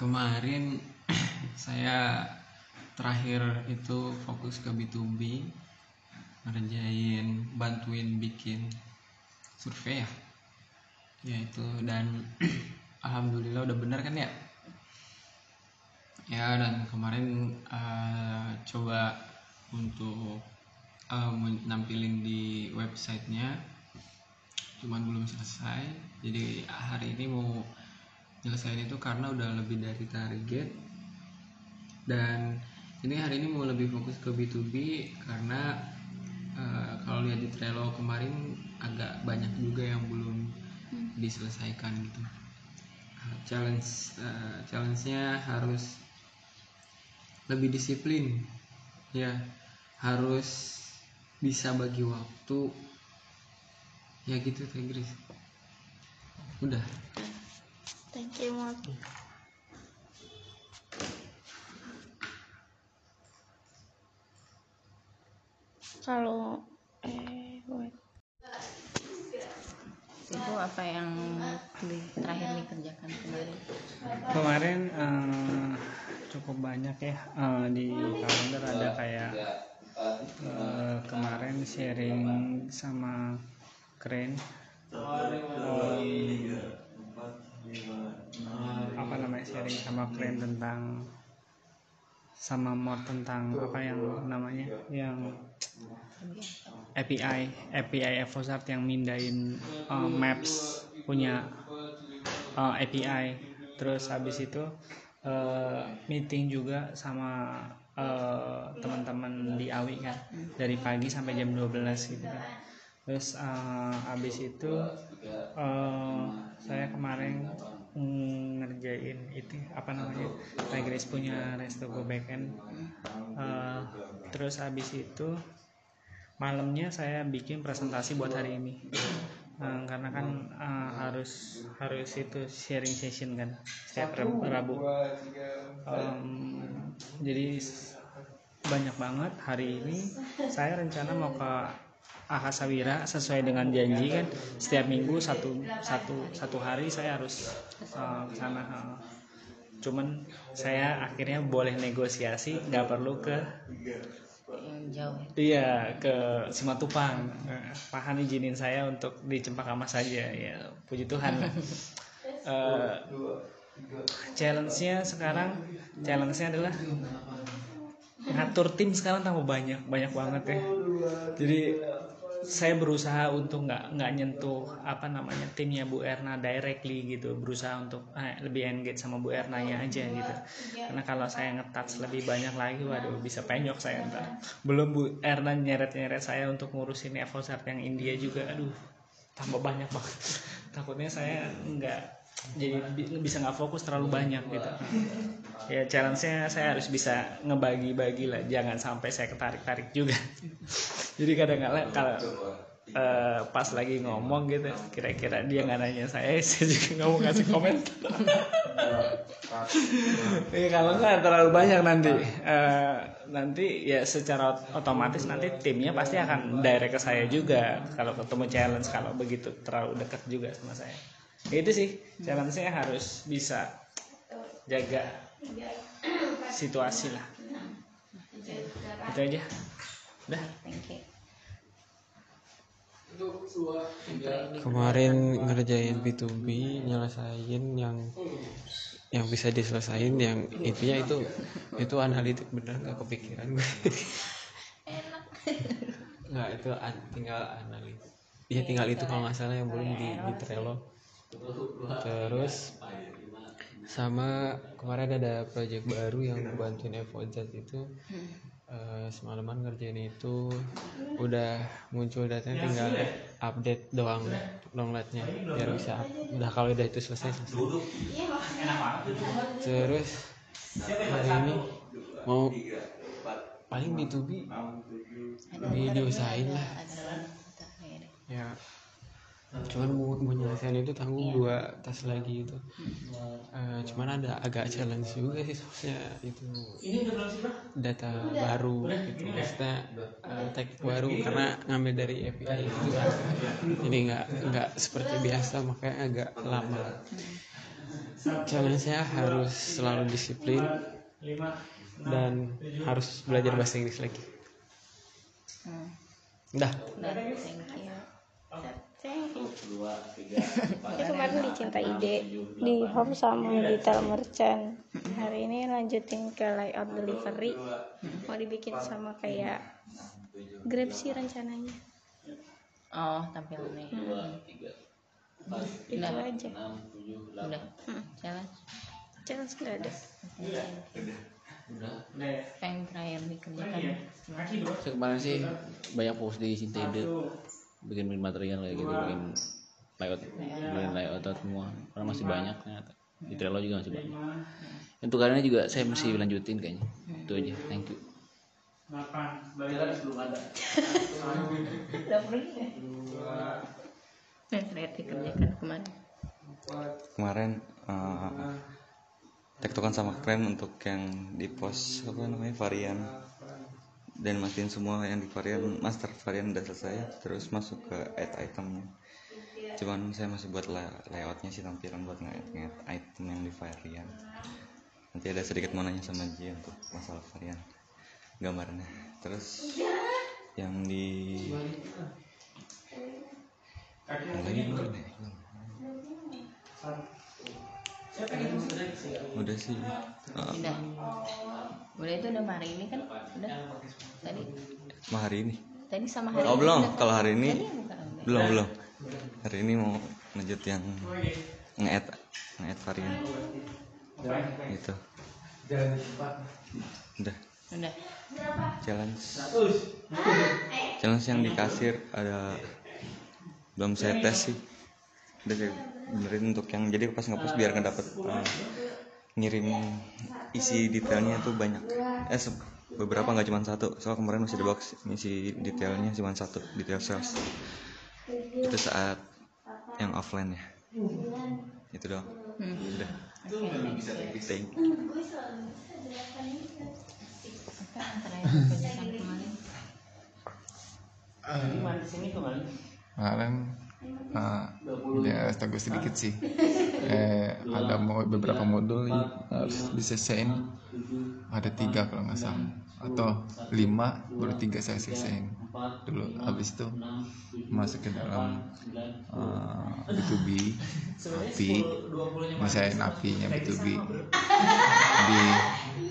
Kemarin (clears throat) saya terakhir itu fokus ke B2B ngerjain bantuin bikin survei ya. Ya itu dan (clears throat) alhamdulillah udah bener kan ya? Ya dan kemarin eh, coba untuk eh, nampilin di websitenya. Cuman belum selesai. Jadi hari ini mau nyelesain itu karena udah lebih dari target. Dan ini hari ini mau lebih fokus ke B2B karena eh, kalau lihat di Trello kemarin agak banyak juga yang belum diselesaikan gitu. Eh, challenge eh, challenge-nya harus lebih disiplin. Ya harus bisa bagi waktu. Ya gitu Tegris udah. Thank you Mat. Kalau eh wait. itu apa yang terakhir dikerjakan kemarin kemarin eh, cukup banyak ya eh, di kalender ada kayak eh, kemarin sharing sama keren Em, apa namanya sharing sama keren tentang sama mod tentang apa yang namanya yang API API Evosart yang mindain uh, Maps punya uh, API terus habis itu uh, meeting juga sama uh, teman-teman di AWI kan. Dari pagi sampai jam 12 gitu kan. Terus uh, habis itu uh, saya kemarin ngerjain itu apa namanya Tigris punya Restogo backend Uh, terus habis itu malamnya saya bikin presentasi buat hari ini. Eh, karena kan eh, harus harus itu sharing session kan setiap Rab- Rabu. Em, jadi banyak banget hari ini. Saya rencana mau ke Akasawira sesuai dengan janji kan. Setiap minggu satu satu satu hari saya harus eh, ke sana eh. cuman saya akhirnya boleh negosiasi nggak perlu ke yang jauh Iya ke Simatupang. Eh, Pak Han izinin saya untuk di Cempaka Mas saja ya. Puji Tuhan. (laughs) Eh, challenge-nya sekarang challenge-nya adalah ngatur tim sekarang tambah banyak banyak banget ya. Jadi saya berusaha untuk nggak nggak nyentuh apa namanya timnya Bu Erna directly gitu. Berusaha untuk eh, lebih engage sama Bu Erna nya aja gitu. Karena kalau saya ngetouch lebih banyak lagi waduh bisa penyok saya ntar. Belum Bu Erna nyeret nyeret saya untuk ngurusin Evosat yang India juga aduh tambah banyak banget. (laughs) Takutnya saya nggak jadi bi- bisa nggak fokus terlalu banyak gitu. Ya challenge-nya saya harus bisa ngebagi-bagi lah. Jangan sampai saya ketarik-tarik juga (laughs) jadi kadang-kadang kalau eh, pas lagi ngomong gitu kira-kira dia nggak nanya saya (laughs) saya juga nggak mau kasih komentar ya kalau nggak terlalu banyak nanti. Eh, nanti ya secara ot- otomatis nanti timnya pasti akan direct ke saya juga. Kalau ketemu challenge kalau begitu terlalu dekat juga sama saya. Itu sih challenge-nya harus bisa jaga situasi lah. Itu aja. Udah. Thank you kemarin ngerjain B2B nyelesain yang yang bisa diselesain yang intinya itu itu analitik bener nggak kepikiran gue. Nggak itu an- tinggal analitik. Ya tinggal itu kalau nggak salah yang belum di, di Trello. Terus sama kemarin ada project baru yang bantuin Evozat itu eh, semalaman ngerjain itu udah muncul datanya tinggal update doang longletnya biar bisa udah kalau udah itu selesai selesai. Terus hari ini mau paling B2B di diusahain lah. Ya cuman mau, mau nyelesain itu tanggung dua tas lagi itu. Eh, cuman ada agak challenge juga sih soalnya itu data baru gitu. Maksudnya eh, teknik baru karena ngambil dari API itu kan. Jadi nggak nggak seperti biasa makanya agak lama. Challenge nya harus selalu disiplin dan harus belajar bahasa Inggris lagi. Hmm. You. Ini kemarin di Cinta Ide. di home sama digital merchant. Hari ini lanjutin ke layout delivery. Mau dibikin sama kayak Grab sih rencananya. oh tampilannya. Itu Udah. aja. udah. Hmm. challenge? Challenge nggak ada. yang terakhir dikerjakan. Kemarin sih banyak post di Cinta Ide bikin bikin material kayak gitu bikin layout bikin layout semua. Karena masih banyak ternyata. Di Trello juga masih banyak. Untuk ini juga saya mesti lanjutin kayaknya. Itu aja. Thank you. Udah pergi ya yang terakhir dikerjakan kemarin. Kemarin eh, tektokan sama keren untuk yang di post apa namanya varian dan matiin semua yang di varian master varian udah selesai terus masuk ke add itemnya. Cuman saya masih buat la- layoutnya sih tampilan buat nge item yang di varian. Nanti ada sedikit mau nanya sama Ji untuk masalah varian gambarnya. Terus yang di yang lagi gimana ya? Udah sih. Udah udah itu udah hari ini kan? Udah. Tadi. Mah hari ini. Tadi sama hari oh ini belum. kalau hari ini belum belum. Hari ini mau lanjut yang nge-add nge-add varian. Gitu. Udah. Udah. Challenge. Challenge yang di kasir ada belum saya tes sih udah saya benerin untuk yang jadi pas ngepost biar ngedapet eh, ngirim isi detailnya tuh banyak eh beberapa nggak cuma satu soal kemarin masih di box isi detailnya cuma satu detail sales itu saat yang offline ya itu doang Hmm. udah thank you. kemarin? Gimana di sini kemarin? Uh, ya gue sedikit sih. (laughs) Eh, ada mau beberapa modul yang harus diselesaikan. ada tiga kalau nggak salah. atau lima baru tiga saya selesaiin dulu habis itu masuk ke dalam uh, B2B (laughs) api. misalnya apinya B2B di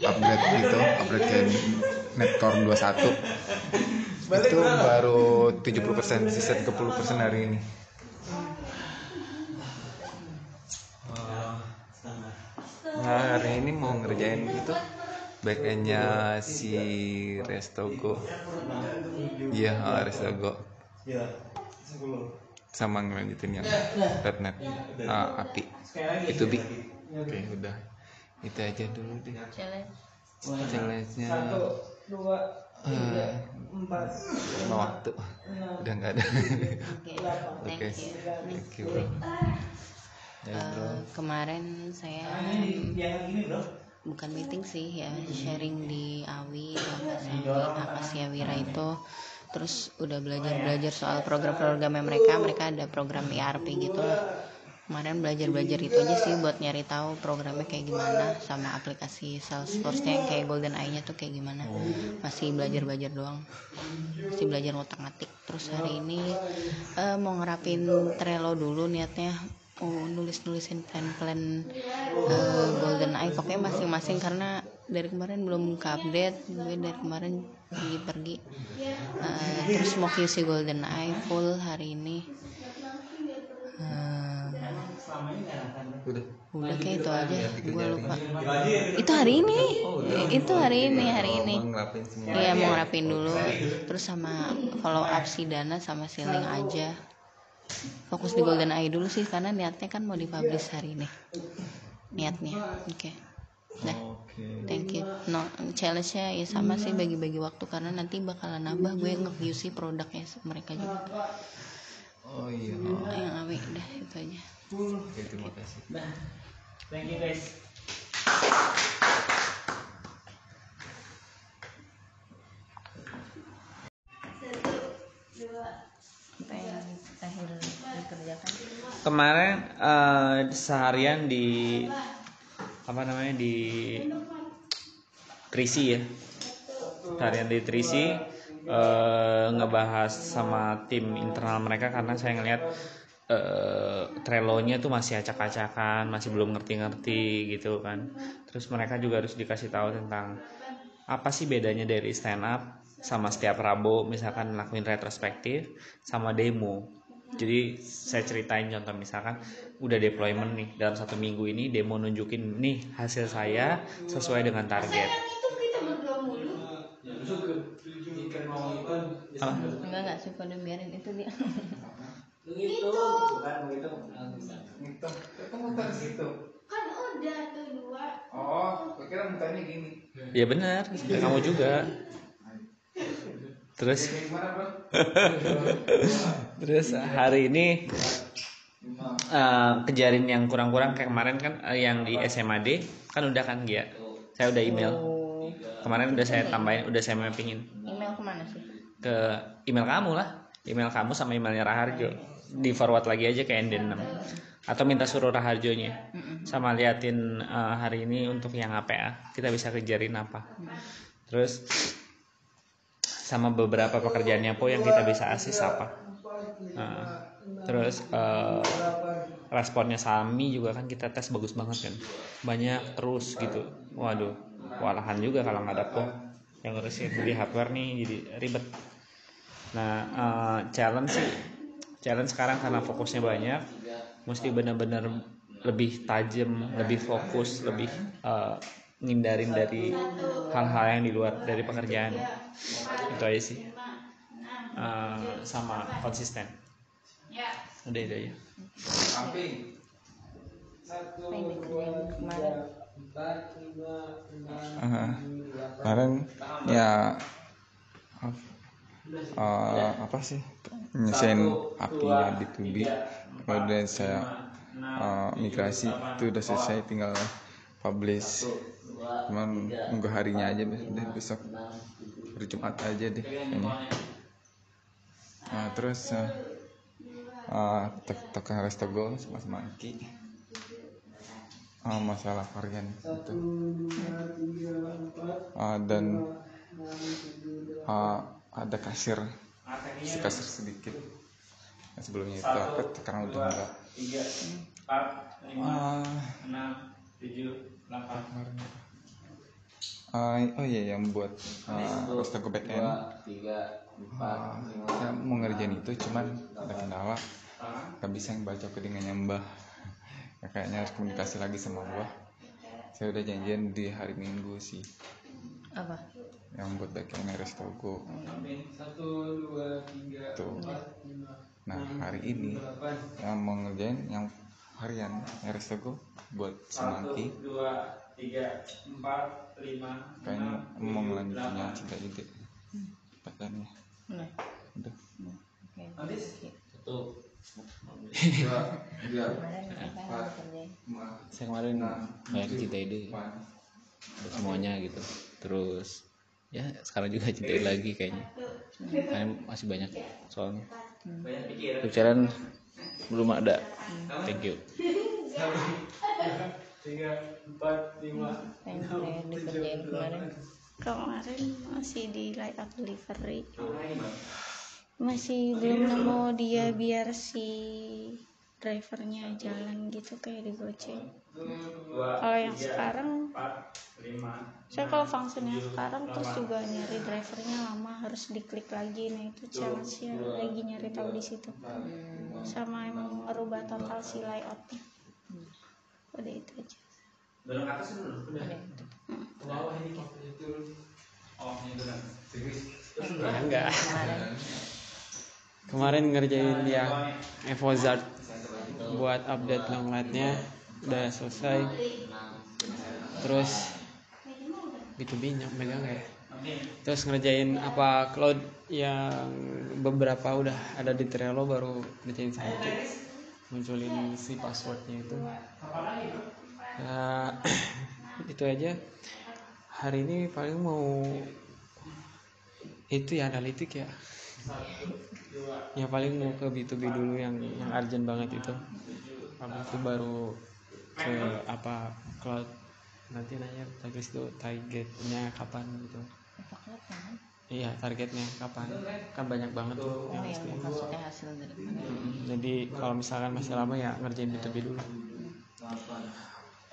upgrade gitu upgrade ke (laughs) netcore 21 itu baru 70% sisa 30% hari ini. Nah hari ini mau ngerjain itu backendnya si Restogo. Iya ah, Restogo sama ngelanjutin yang Rednet. Ah, api. Itu bi. oke udah. itu aja dulu deh Challenge. challenge-nya. Dua eh, lima waktu. udah nggak ada. Oke, oke. thank you. thank you. Bro. Ya bro. Eh, kemarin saya bukan meeting sih ya sharing di Awi Akasia Wira itu. Terus udah belajar belajar soal program-programnya mereka mereka ada program ERP gitu. Lah kemarin belajar belajar itu aja sih buat nyari tahu programnya kayak gimana sama aplikasi Salesforce yang kayak Golden Eye nya tuh kayak gimana. Masih belajar belajar doang. Masih belajar ngotak ngatik terus hari ini eh, mau ngerapin Trello dulu niatnya. Mau nulis nulisin plan plan Golden Eye. Pokoknya masing-masing karena dari kemarin belum ke update. Gue dari kemarin pergi pergi Eh, terus mau QC Golden Eye full hari ini Eh, udah. Udah kayak itu aja. gue lupa. Itu hari ini. Itu hari ini hari ini. mau ngerapin semua. Iya mau ngerapin dulu. Terus sama follow up si Dana sama si Link aja. Fokus di Golden Eye dulu sih Karena niatnya kan mau dipublish hari ini. Niatnya. Oke. Oke. Thank you. No challenge-nya ya sama sih bagi-bagi waktu Karena nanti bakalan nambah. Gue nge-QC produknya mereka juga oh iya. Yang awi udah itu aja. Oke terima kasih. Thank you guys. Kemarin eh, seharian di apa namanya di Trisi ya. Seharian di Trisi eh, ngebahas sama tim internal mereka karena saya ngelihat eh, Trello-nya tuh masih acak-acakan, masih belum ngerti-ngerti gitu kan. Terus mereka juga harus dikasih tahu tentang apa sih bedanya dari stand up sama setiap Rabu misalkan lakuin retrospektif sama demo. Jadi saya ceritain contoh misalkan udah deployment nih dalam satu minggu ini demo nunjukin nih hasil saya sesuai dengan target Apa? Enggak enggak suka udah biarin itu dia. Gitu. Bukan begitu. Gitu. Itu muter gitu. kan udah tuh dua. Oh, kira mukanya gini. ya benar. Ya kamu juga. Terus? (laughs) Terus hari ini eh, kejarin yang kurang-kurang kayak kemarin kan eh, yang di SMAD kan udah kan Gia? Saya udah email. Kemarin udah saya tambahin udah saya mappingin Ke mana sih? ke email kamu lah. Email kamu sama emailnya Raharjo. Di forward lagi aja ke ND6 atau minta suruh Raharjonya. Sama liatin eh, hari ini untuk yang APA kita bisa kejarin apa. Terus sama beberapa pekerjaannya po yang kita bisa asis apa. Nah, terus eh, responnya Sami juga kan kita tes bagus banget kan. Banyak terus gitu. Waduh walahan juga kalau nggak ada po yang ngurusin beli hardware nih jadi ribet. Nah eh, challenge sih. Challenge sekarang karena fokusnya banyak. Mesti benar-benar lebih tajam lebih fokus lebih eh, ngindarin dari hal-hal yang di luar dari pekerjaan itu aja sih. Eh, sama konsisten. Udah itu aja. Dikerjain kemarin? Delapan. kemarin ya uh, apa sih? Nyelesain apinya di tubi kemudian saya uh, migrasi itu udah selesai tinggal publish. Cuman nunggu harinya aja deh besok. Hari Jumat aja deh ini nah, terus uh, uh, tekan restogo sama semangki uh, masalah varian itu uh, dan uh, ada kasir. Si kasir sedikit. Yang sebelumnya itu apa sekarang udah enggak. uh, Uh, oh iya yang buat uh, end uh, saya mau ngerjain itu cuman ada kendala. Nggak bisa yang baca codingannya mbah ya, kayaknya harus komunikasi lagi sama gua. Saya udah janjian di hari minggu sih. Apa? Yang buat back end Restogo satu dua tiga tuh. Nah hari ini yang mau ngerjain yang harian Restogo buat semangki dua tiga empat lima kayaknya mau ngelanjutinnya cinta ide pakannya Nah, udah. Oke. satu Saya kemarin kayak cinta ide buat semuanya gitu. Terus ya sekarang juga cinta ide lagi kayaknya. Karena masih banyak soalnya. Berjalan belum ada. Thank you. Tiga empat lima. Kemarin. Masih di layout delivery masih belum nemu dia biar si drivernya jalan gitu kayak di Gojek. Kalau yang sekarang saya kalau fungsinya sekarang terus juga nyari drivernya lama harus diklik lagi. Nah itu challenge-nya lagi nyari tahu di situ. Sama emang merubah total si layoutnya. Udah itu aja. Belum atas dulu udah bawah ini oh ini benar enggak kemarin ngerjain yang Evozart buat update longlightnya udah selesai. Terus B2B nyok megang ya. Terus ngerjain apa cloud yang beberapa udah ada di Trello baru ngerjain satu munculin si passwordnya itu. Ya (coughs) itu aja. Hari ini paling mau itu ya analitik ya ya paling mau ke B2B dulu yang yang urgent banget itu. Habis itu baru ke apa cloud. Nanti nanya target itu targetnya kapan gitu. Iya targetnya kapan. Kan banyak banget tuh Oh, yang yang mesti maksudnya hasil dari jadi kalau misalkan masih lama ya ngerjain B2B dulu.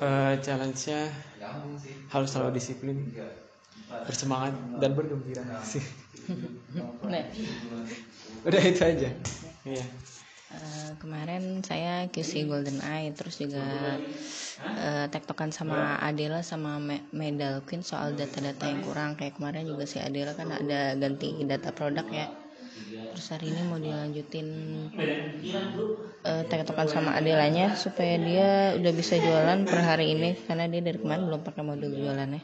Eh, challenge-nya harus selalu disiplin bersemangat dan bergembira. sih (laughs) (laughs) Nah, (laughs) udah itu aja. Iya. Eh, kemarin saya QC Golden Eye terus juga eh, tektokan sama Adela sama Me- Medal Queen soal data-data yang kurang. Kayak kemarin juga si Adela kan ada ganti data produk ya. Terus hari ini mau dilanjutin eh, tektokan sama Adelanya supaya dia udah bisa jualan per hari ini. Karena dia dari kemarin belum pakai modul jualannya.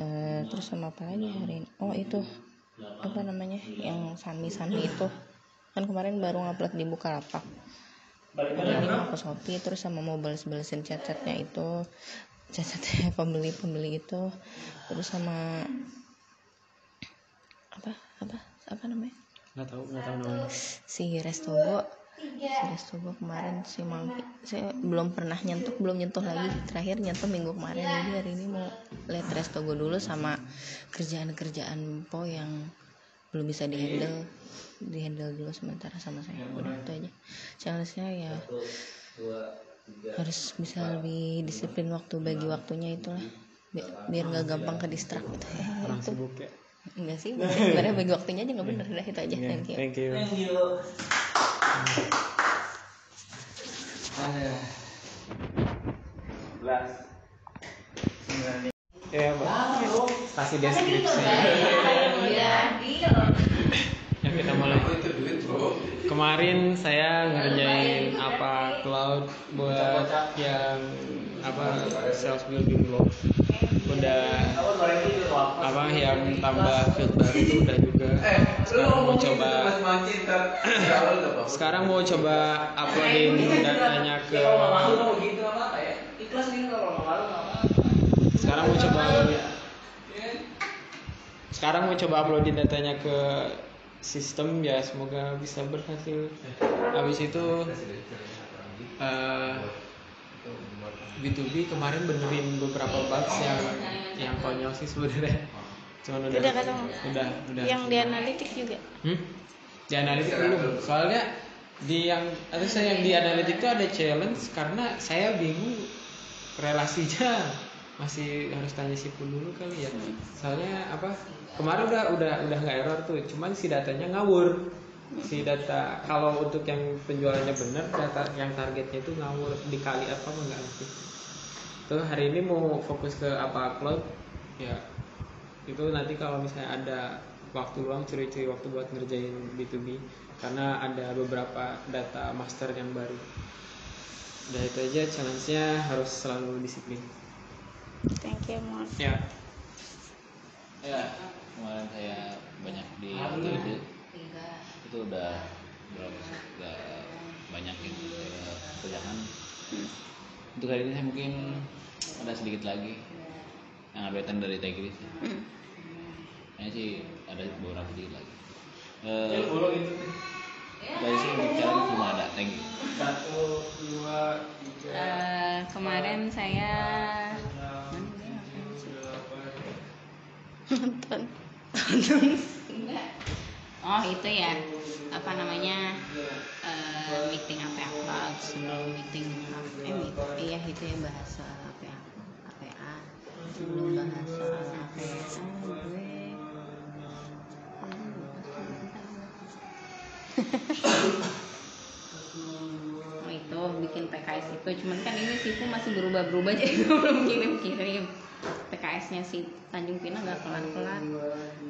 Eh, terus sama apa lagi hari ini? Oh itu apa namanya? Yang Sami Sami itu. Kan kemarin baru ngupload di Bukalapak. Jadi mau ke Shopee terus sama mau balas-balasin chat-chatnya itu. Chat-chatnya (laughs) pembeli-pembeli itu. Terus sama apa? Apa? Apa namanya? Nggak tahu nggak tahu namanya. Si Restogo si Restogo kemarin si Mangki saya belum pernah nyentuh belum nyentuh lagi. Terakhir nyentuh minggu kemarin. Jadi hari ini mau lihat Restogo dulu sama kerjaan-kerjaan po yang belum bisa dihandle. Dihandle dulu sementara sama saya. Udah itu aja. Challenge-nya ya harus bisa lebih disiplin waktu bagi waktunya itulah. Bi- biar nggak gampang ke distract gitu. Ya (laughs) orang itu. sibuk ya? Enggak sih sebenarnya bagi waktunya aja nggak bener. Dah itu aja. Iya, thank you. Thank you ya kasih deskripsi ya kita mulai. Kemarin saya ngerjain apa cloud buat yang apa sales building blog udah apa yang tambah field baru itu udah juga. Sekarang mau coba (clears throat) sekarang mau coba uploadin datanya ke sekarang mau coba sekarang mau coba uploadin datanya ke sistem ya semoga bisa berhasil. Habis itu eh, B2B kemarin benerin beberapa bugs yang yang konyol sih sebenarnya cuman udah Udah ketemu? udah udah yang di analitik juga Hmm? Di analitik belum. Soalnya di yang atau saya yang di analitik itu ada challenge karena saya bingung relasinya masih harus tanya si Pun dulu kali ya. Soalnya apa? Kemarin udah udah udah nggak error tuh, cuman si datanya ngawur. Si data. Kalau untuk yang penjualannya benar, data yang targetnya itu ngawur dikali apa mah nggak ngerti. Tuh hari ini mau fokus ke apa upload ya itu nanti kalau misalnya ada waktu luang curi-curi waktu buat ngerjain B2B karena ada beberapa data master yang baru. Udah itu aja challenge-nya harus selalu disiplin. Thank you Mon ya. Ya kemarin saya banyak di waktu itu itu udah berapa sih udah banyak yang saya kerjakan untuk hari ini saya mungkin ada sedikit lagi yang updatean dari Tigris Kayaknya sih ada beberapa sedikit lagi. Eh dari sini untuk challenge belum ada thank you Satu, dua, tiga, Eh, kemarin saya (laughs) nonton. Enggak oh itu ya. Apa namanya? Eh, meeting APA Cloud sebelum meeting eh meet- iya itu ya bahas soal APA APA sebelum bahas soal APA gue. Oh itu bikin PKS itu. Cuman kan ini Sifu masih berubah-berubah (laughs) jadi gue belum kirim-kirim. PKS-nya si Tanjung Pinang nggak kelar-kelar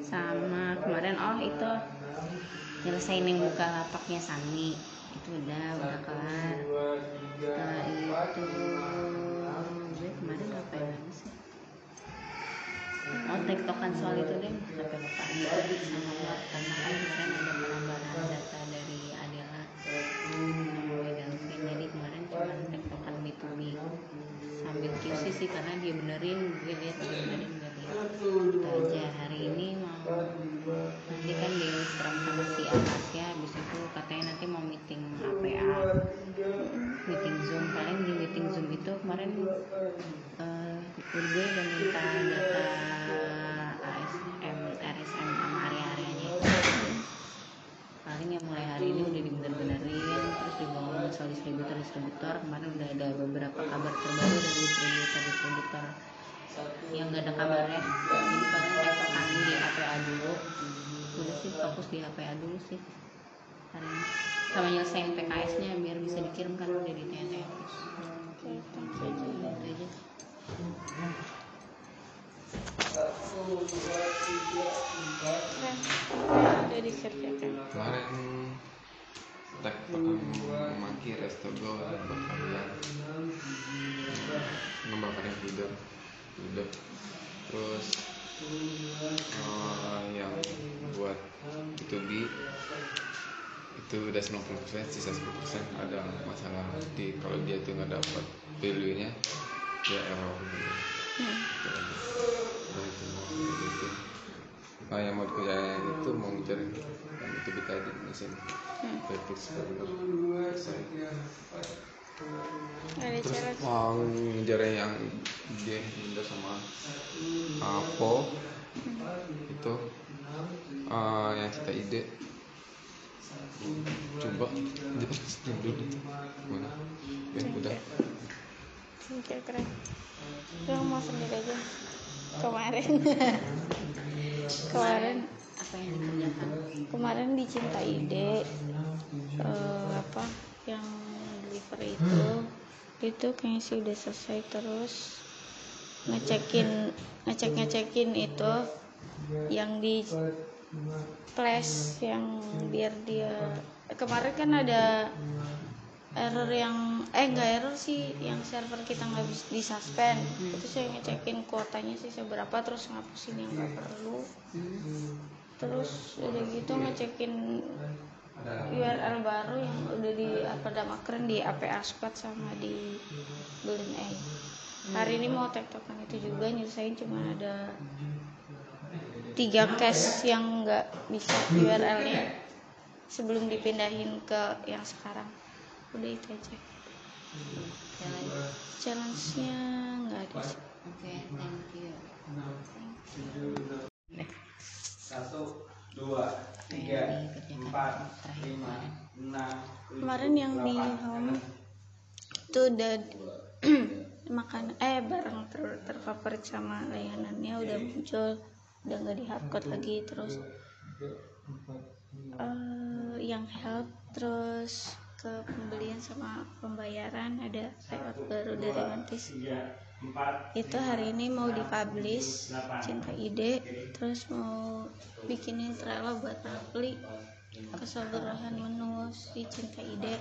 sama kemarin. Oh itu nyelesain yang buka lapaknya Sani itu udah udah kelar. Setelah itu gue kemarin ngapain lagi sih? Oh, tektokan soal itu deh sampai lupa. Nih sama buat karena kan desain ada penambahan data dari Adela. Sama Delvin jadi kemarin cuma tektokan B2B sambil QC sih karena dia benerin gue lihat dia benerin gue lihat. Itu aja hari ini mau nanti kan di Instagram sama si Atasya habis itu katanya nanti mau meeting APA meeting zoom paling di meeting zoom itu kemarin eh gue udah minta data ASM RSM sama area-areanya. Paling yang mulai hari ini udah dibener-benerin terus dibawa soal distributor distributor kemarin udah ada beberapa kabar terbaru dari distributor distributor yang gak ada kabarnya. Jadi paling tektokan di APA dulu. Udah sih fokus di APA dulu sih. Hari ini. Sama nyelesain PKS nya biar bisa dikirimkan udah di TNT oke thank you. Aja. Apa udah dikerjakan. Kemarin tek memaki restogo buat kalian ngebakarin feeder udah. Terus eh, yang buat B2B itu udah 90% sisa 10% ada masalah di kalau dia tuh nggak dapat value nya dia error. Gitu Itu aja. Udah itu gitu Ah, yang mau dikerjain itu mau ngejarin yang itu kita di mesin vertex server selesai ada terus mau ngejarin yang dia Indo sama Apo. Itu ah, yang kita ide. Coba. Dulu. Gimana? Ya udah you keren. Gue mau sendiri aja. Kemarin. (laughs) Kemarin. Apa yang dikerjakan? Kemarin di Cinta Ide eh, apa yang delivery itu itu kayaknya sih udah selesai terus ngecekin ngecek ngecekin itu yang di flash yang biar dia kemarin kan ada error yang eh nggak error sih yang server kita nggak bisa disuspend. Itu saya ngecekin kuotanya sih seberapa terus ngapusin yang nggak perlu. Terus udah gitu ngecekin URL baru. yang udah di upload sama keren di APA Squad sama di Golden A hari ini mau tektokan itu juga nyelesain cuma ada tiga case yang nggak bisa URL-nya sebelum dipindahin ke yang sekarang. Udah itu aja. Challenge-nya nggak ada. Sih oke thank you. Satu dua tiga empat lima enam kemarin yang di home itu udah (clears throat) makan eh barang ter terfavorit sama layanannya udah muncul udah nggak di hardcode lagi terus eh, yang help terus ke pembelian sama pembayaran ada layout baru dari Mantis itu hari ini mau dipublish cinta ide terus mau bikinin trailer buat Rapli keseluruhan menu si cinta ide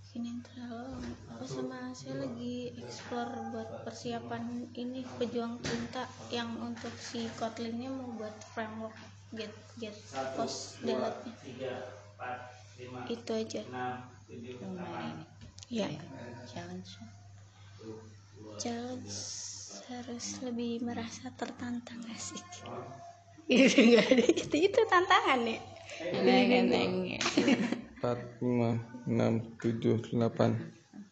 bikinin trailer apa sama saya lagi explore buat persiapan ini pejuang cinta yang untuk si Kotlinnya mau buat framework get get post delete itu aja. Lumayan ya challenge challenge harus lebih merasa tertantang asik. (laughs) Itu enggak ada itu itu tantangan ya? Neng-neng. empat lima enam tujuh delapan.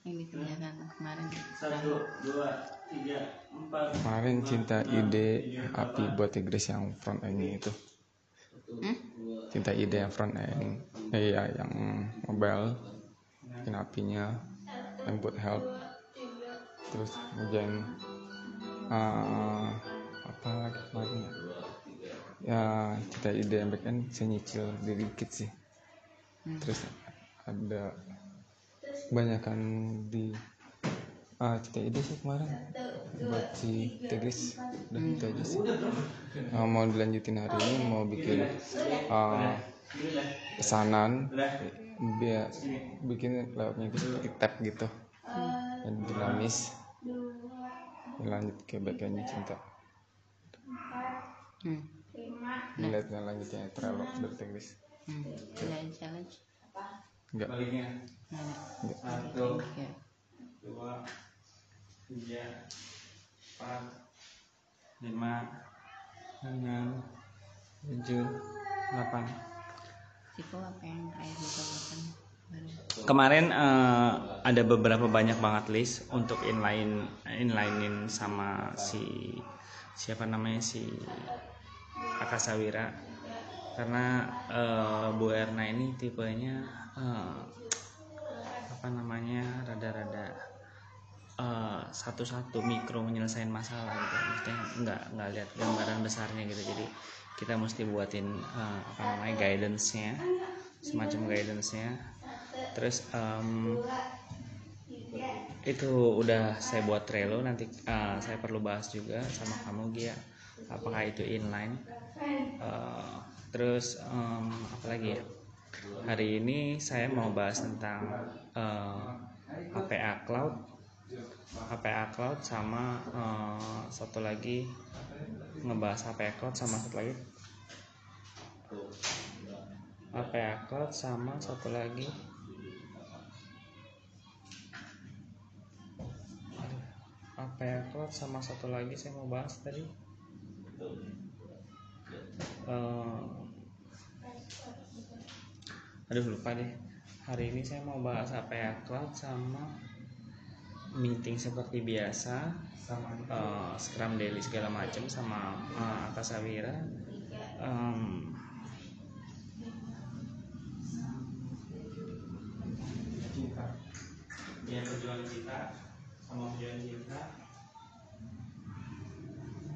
Yang dikerjakan kemarin. Satu dua tiga empat. Kemarin cinta ide api buat Inggris yang front end itu. Hmm? cinta ide yang front end eh, iya yang mobile bikin apinya yang buat help terus ngerjain uh, apa lagi kemarin ya? Ya cinta ide yang back end saya nyicil dikit sih. Terus ada kebanyakan di ah ide sih kemarin. Buat si Tegris udah itu aja sih. Ah, mau dilanjutin hari ini mau bikin ah, pesanan biar bikin layoutnya itu seperti tab gitu yang dinamis. Lanjut ke backendnya cinta. Hmm. lihat yang lanjutnya dari Tegris Hmm. Ada challenge? Enggak. Baliknya. Nggak ada. satu dua tiga empat lima enam tujuh delapan. Tiko apa yang terakhir baru kemarin eh, ada beberapa banyak banget list untuk inline inlinein sama si siapa namanya si Akasawira. Karena eh, Bu Erna ini tipenya eh, apa namanya rada-rada eh, satu-satu mikro menyelesaikan masalah gitu. Maksudnya nggak nggak lihat gambaran besarnya gitu. Jadi kita mesti buatin eh, apa namanya guidance-nya semacam guidance-nya terus em, itu udah saya buat Trello nanti eh, saya perlu bahas juga sama kamu Gia. Apakah itu inline? Eh, terus em, apa lagi ya? Hari ini saya mau bahas tentang eh, APA Cloud. APA Cloud sama eh, satu lagi ngebahas APA Cloud sama satu lagi. APA Cloud sama satu lagi APA Cloud sama satu lagi saya mau bahas tadi? Eh, aduh lupa deh. Hari ini saya mau bahas APA Cloud sama meeting seperti biasa eh, Scrum Daily segala macam sama uh, Akasawira Em, cinta ya perjuangan cinta sama perjuangan cinta.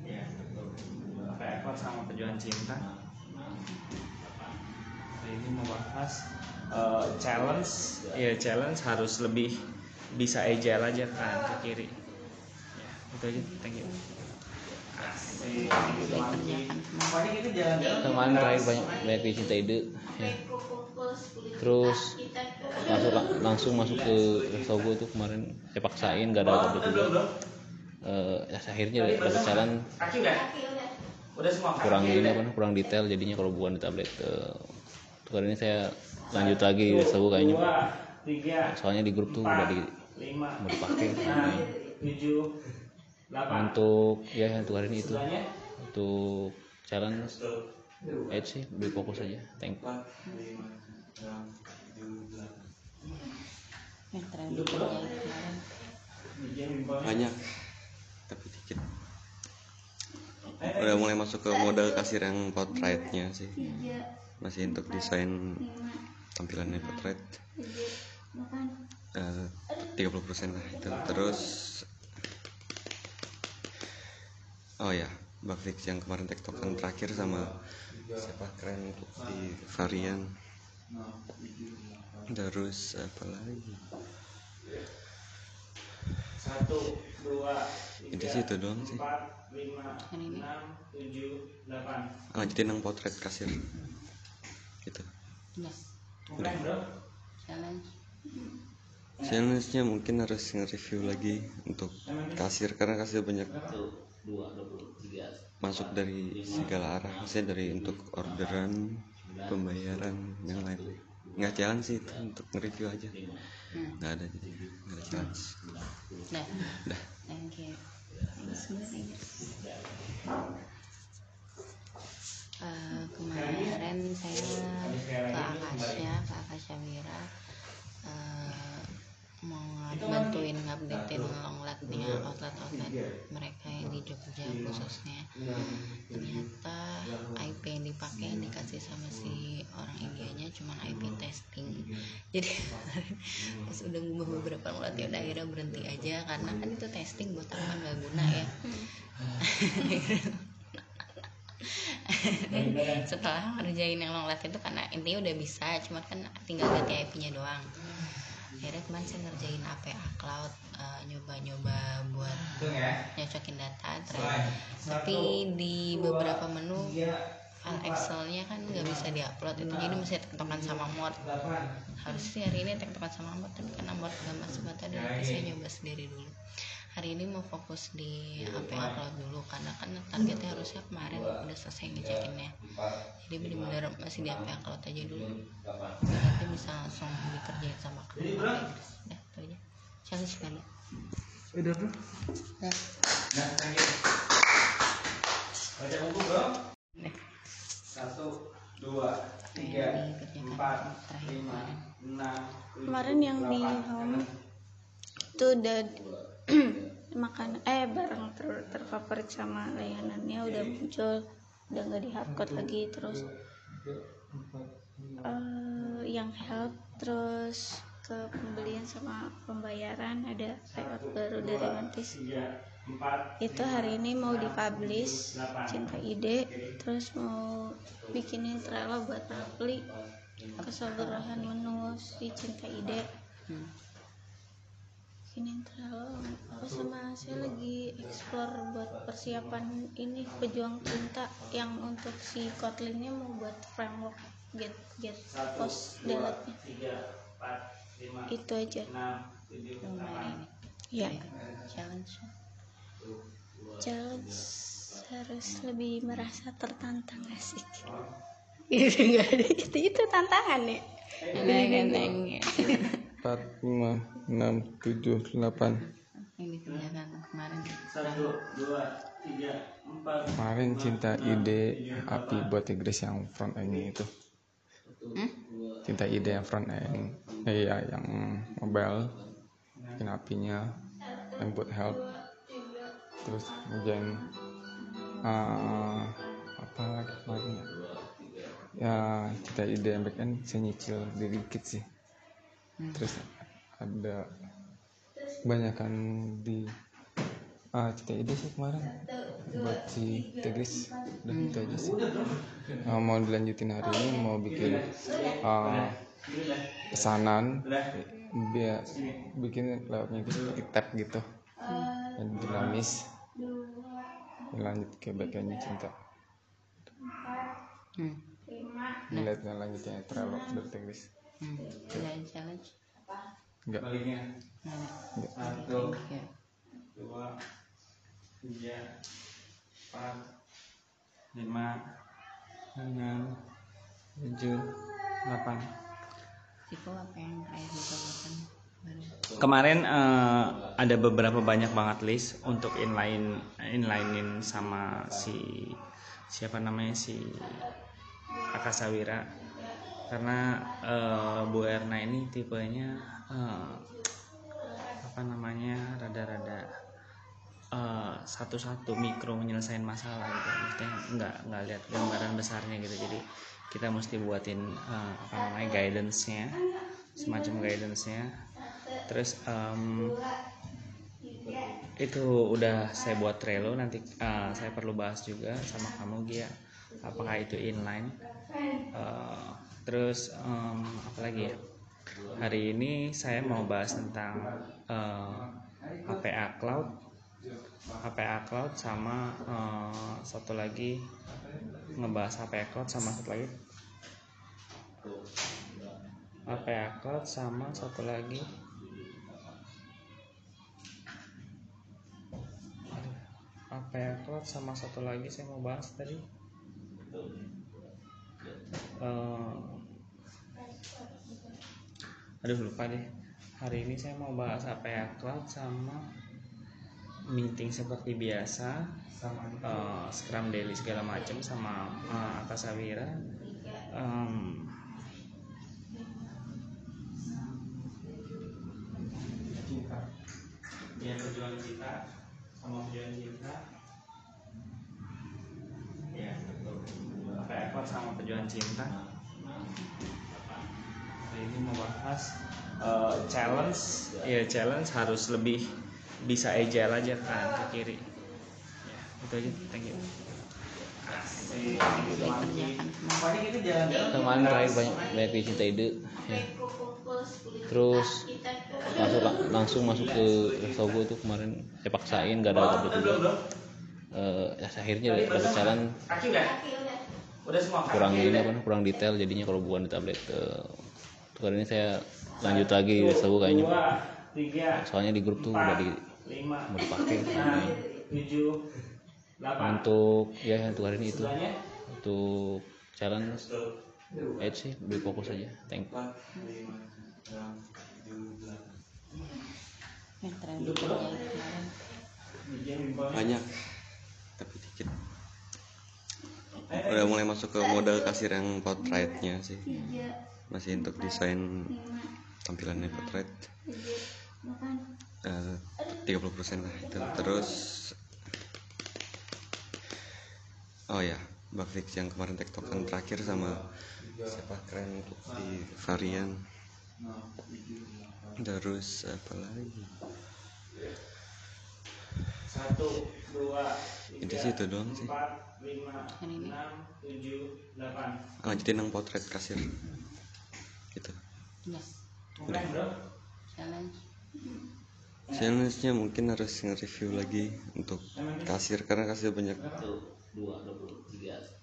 Ya betul sama perjuangan cinta? Hari ini mau bahas eh, challenge. Ya challenge harus lebih bisa agile aja kan ke kiri. Ya itu aja. Thank you. Asik. Pokoknya kita jalan-jalan. Kemarin terakhir banyak banyak cinta ide. Ya. Terus langsung langsung masuk ke Restogo tuh kemarin saya paksain gak ada update juga. Eh, ya, akhirnya dapat jalan. Kurang ini apa kurang detail jadinya kalau bukan di tablet. Eh, untuk kali ini saya lanjut lagi di Sabu kayaknya. Soalnya di grup tuh udah di mau dipakai. untuk ya untuk hari ini itu. Untuk challenge edge sih lebih fokus aja. Thank you yang kemarin banyak tapi dikit. Udah mulai masuk ke model kasir yang portraitnya sih. Masih untuk desain tampilannya portrait Eh, 30% lah itu. Terus oh ya bug fix yang kemarin tektokan terakhir sama siapa? Keren untuk di varian terus apa lagi? Satu, dua, tiga, sih itu doang sih. empat, lima, enam, tujuh, delapan. lanjutin yang potret kasir. Gitu. Udah. Challenge. Challenge-nya mungkin harus nge-review lagi untuk kasir karena kasir banyak. Masuk dari segala arah. maksudnya dari untuk orderan pembayaran yang lain. Nggak challenge sih itu untuk nge-review aja. Nggak ada jadi nggak ada challenge udah udah. Thank you. Eh, kemarin saya ke Akasya ke Akasya Wira. Eh, mau bantuin ngupdatein longletnya outlet-outlet mereka yang di Jogja khususnya. Ternyata IP yang dipakai yang dikasih sama si orang Indianya cuman IP testing. Jadi kemarin (laughs) pas udah ngubah beberapa outlet ya udah akhirnya berhenti aja karena kan itu testing buat apa nggak guna ya. (laughs) Setelah ngerjain yang long live itu karena intinya udah bisa cuman kan tinggal ganti IP nya doang akhirnya kemarin saya ngerjain APA cloud eh, nyoba-nyoba buat nyocokin data terakhir tapi di beberapa menu file Excelnya kan nggak bisa diupload itu jadi mesti tektokan sama mod harus sih hari ini tektokan sama mod tapi karena mod gak masuk ada saya nyoba sendiri dulu hari ini mau fokus di APA cloud dulu karena kan targetnya harusnya kemarin udah selesai ngecekinnya jadi benar-benar masih di APA cloud aja dulu. Nanti bisa langsung dikerjain sama kru udah itu aja. Challenge kali Udah bro. Dah. Nah. Baca buku bro. Satu, dua, tiga, empat, lima, enam, kemarin yang di home itu udah (clears throat) makan eh barang ter terfavorit sama layanannya udah muncul udah nggak di hardcode lagi terus eh, yang help terus ke pembelian sama pembayaran ada layout baru dari Mantis. itu hari ini mau dipublish cinta ide terus mau bikinin Trello buat Rapli keseluruhan menu si cinta ide. Bikinin Kinentralo oh sama saya lagi explore buat persiapan ini pejuang cinta yang untuk si kotlinnya mau buat framework get get post delete itu aja. lumayan ya. Challenge. Challenge harus lebih merasa tertantang asik. (laughs) Iya, iya. Itu itu tantangan ya. Neng neng 4, 5, 6, 7, 8 ini ternyata kemarin. Kemarin cinta ide api buat Inggris yang front endnya itu. Hmm? Cinta ide yang front end Eh ya, yang mobile Bikin apinya Yang buat help. Terus kemudian uh, eh, Apa lagi kemarin ya? Ya cinta ide yang back end saya nyicil sedikit sih terus ada kebanyakan di ah cinta ide sih kemarin. Buat si Tegris udah itu aja sih. Ah, mau dilanjutin hari ini mau bikin ah, pesanan biar bikin layoutnya itu seperti tab gitu. Dan dinamis. lanjut ke backendnya cinta. hmm. Lihat yang lanjutnya Trello dari Tegris Hmm. Kerjain challenge? Enggak Nah, enggak Satu, ya. dua, tiga, empat, lima enam tujuh delapan. Sifu apa yang terakhir dicobakan? Kemarin eh, ada beberapa banyak banget list untuk inline inlinein sama si siapa namanya si Akasawira karena eh, Bu Erna ini tipenya eh, apa namanya rada-rada eh, satu-satu mikro menyelesaikan masalah gitu. Maksudnya nggak nggak lihat gambaran besarnya gitu. Jadi kita mesti buatin eh, apa namanya guidance-nya semacam guidance-nya. Terus em, itu udah saya buat Trello nanti eh, saya perlu bahas juga sama kamu Gia. Apakah itu inline? Eh, terus em, apa lagi ya? Hari ini saya mau bahas tentang eh, HPA Cloud. HPA Cloud sama eh, satu lagi ngebahas HPA Cloud sama satu lagi. HPA Cloud sama satu lagi. HPA Cloud sama satu lagi saya mau bahas tadi Eh, aduh lupa deh. Hari ini saya mau bahas HPA Cloud sama meeting seperti biasa. Eh, Scrum Daily segala macam sama uh, Akasawira Em, ya perjuangan kita sama perjuangan cinta ya Cloud sama perjuangan cinta. Hari ini mau bahas eh, challenge. Ya challenge harus lebih bisa agile aja kan ke kiri. Ya itu aja. Thank you. Kemarin terakhir banyak banyak cinta ide. Ya. terus masuk langsung masuk ke Restogo tuh kemarin saya paksain gak ada tablet juga. Eh, ya, akhirnya dapat jalan kaki udah udah semua kurang ini apa kurang detail jadinya kalau bukan di tablet eh, kali ini saya lanjut lagi di kayaknya. Dua tiga soalnya di grup tuh udah di lima mau dipakai. enam tujuh delapan. Untuk ya untuk hari ini itu. Untuk challenge. Edge sih lebih fokus aja. Thank you. Yang terakhir. Banyak tapi dikit udah mulai masuk ke model kasir yang portraitnya sih. Masih untuk desain tampilannya portrait Eh, 30% lah itu. Terus oh ya bug fix yang kemarin tektokan terakhir sama siapa? Keren untuk di varian. Terus apa lagi satu dua Ini sih itu doang sih. empat lima ini? enam tujuh delapan. Lanjutin yang potret kasir. Gitu. Udah. bro? Challenge. Challenge-nya mungkin harus nge-review lagi untuk kasir karena kasir banyak.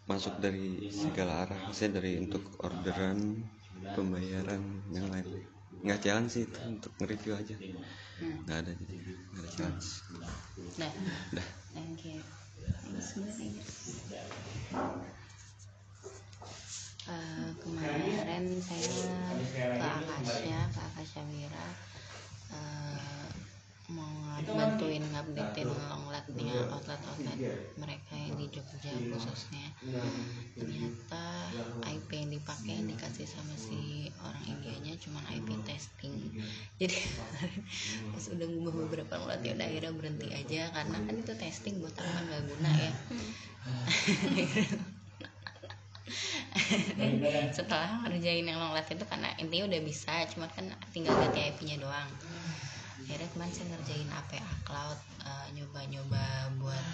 Masuk dari segala arah. maksudnya dari untuk orderan pembayaran yang lain. nggak challenge sih itu untuk nge-review aja nggak ada jadi nggak ada challenge. Udah udah. Thank you. Eh, kemarin saya ke Akasya ke Akasya Wira. Eh, mau bantuin ngupdatein longletnya outlet-outlet mereka yang di Jogja khususnya. Ternyata IP yang dipakai yang dikasih sama si orang Indianya cuman IP testing. Jadi (laughs) pas udah ngubah beberapa longlet ya udah akhirnya berhenti aja karena kan itu testing buat apa nggak guna ya. (laughs) Setelah ngerjain yang long live itu karena intinya udah bisa cuma kan tinggal ganti IP nya doang akhirnya kemarin saya ngerjain APA cloud eh, nyoba-nyoba buat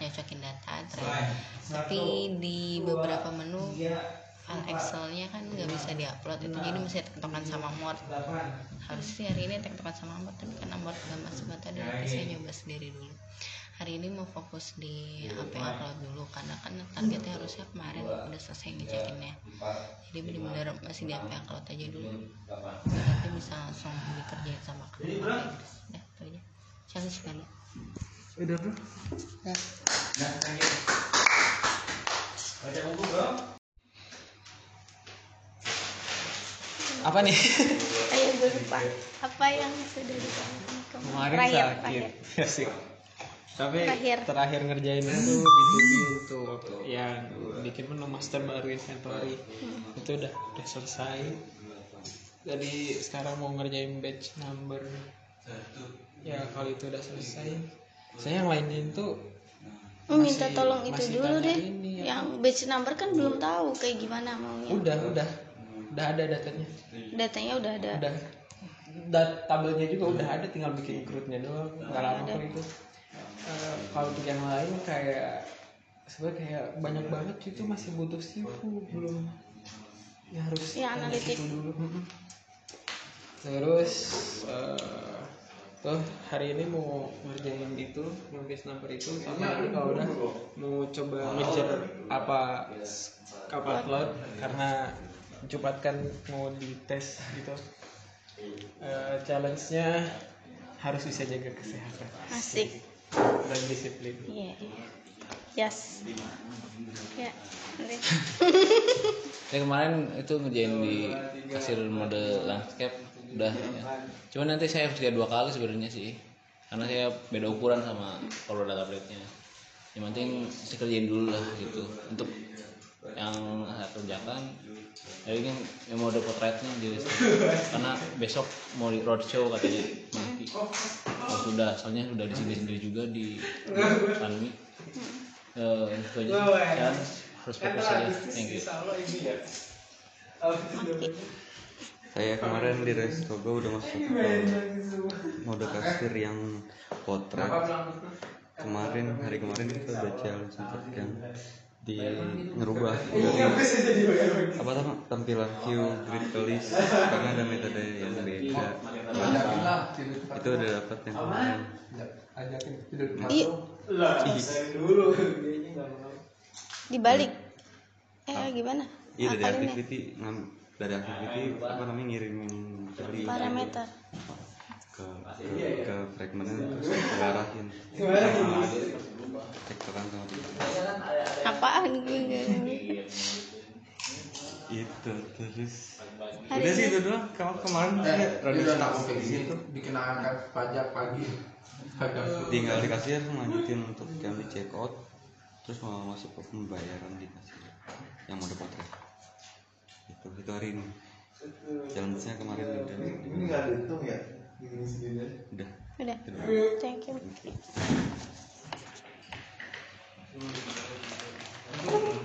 nyocokin data terakhir tapi di beberapa menu file Excelnya kan nggak bisa diupload itu jadi mesti tektokan sama Word. harus sih hari ini tektokan sama Word tapi karena Word gak masuk ada nanti saya nyoba sendiri dulu hari ini mau fokus di APA Cloud dulu karena kan targetnya harusnya kemarin udah selesai ngecekinnya jadi benar-benar masih di APA Cloud aja dulu. Nanti bisa langsung dikerjain sama Inggris udah itu aja. Challenge kali Udah bro. Udah. Nah, thank you. apa nih? Ayo gue lupa. Apa yang sudah ditanyakan kemarin terakhir. sakit terakhir Asik. Tapi Terakhir. terakhir, ngerjain itu B2B untuk yang bikin menu master baru inventory Hmm. itu udah udah selesai. Jadi sekarang mau ngerjain batch number. Ya kalau itu udah selesai. Saya yang lainnya itu Oh, minta masih- tolong itu masih dulu deh. ini ya. yang batch number kan belum tahu kayak gimana maunya. Udah udah. Udah ada datanya. Datanya udah ada. Udah. Dat tabelnya juga udah ada tinggal bikin crudnya doang. Nggak lama kok itu Eh, kalau untuk yang lain kayak sebenarnya kayak banyak banget itu masih butuh sifu belum. Ya harus Ya, analitik. dulu. Terus eh, tuh hari ini mau ngerjain itu nulis number itu sama nanti kalau udah mau coba ngejar apa kapal cloud karena Jumat kan mau dites gitu. Eh, challenge-nya harus bisa jaga kesehatan. Asik dan disiplin. Iya yes. Ya nanti (laughs) saya kemarin itu ngerjain di kasir mode landscape udah ya. cuman nanti saya harus lihat dua kali sebenarnya sih karena saya beda ukuran sama kalau data plate-nya. Yang penting saya kerjain dulu lah gitu. Untuk yang saya kerjakan jadi kan yang mode potretnya jadi karena besok mau di roadshow katanya. Nanti. Oh sudah soalnya sudah di sini sendiri juga di Panmi eh itu aja. Dan harus fokus aja. thank you. saya kemarin di Restogo udah masuk ke mode kasir yang potret. Kemarin hari kemarin kita udah challenge untuk yang di ngerubah. Dari apa tam- tampilan view grid list karena ada metode yang beda. Itu udah dapat yang kemarin. Ih, dibalik. Eh gimana? Iya dari ya? activity dari activity apa namanya ngirimin dari parameter. Ke ke, ke fragmentnya terus diarahin tektokan sama dia apaan gue itu terus. Hari udah sih ini- itu doang. Kamu kemarin Rada stuck di situ dikenakan pajak pagi. tinggal di kasir lanjutin untuk yang di check out. Terus mau masuk ke pembayaran di kasir yang mode potret itu itu hari ini. Challenge nya kemarin udah. Ini nggak dihitung ya? Segini. udah. Udah. Thank you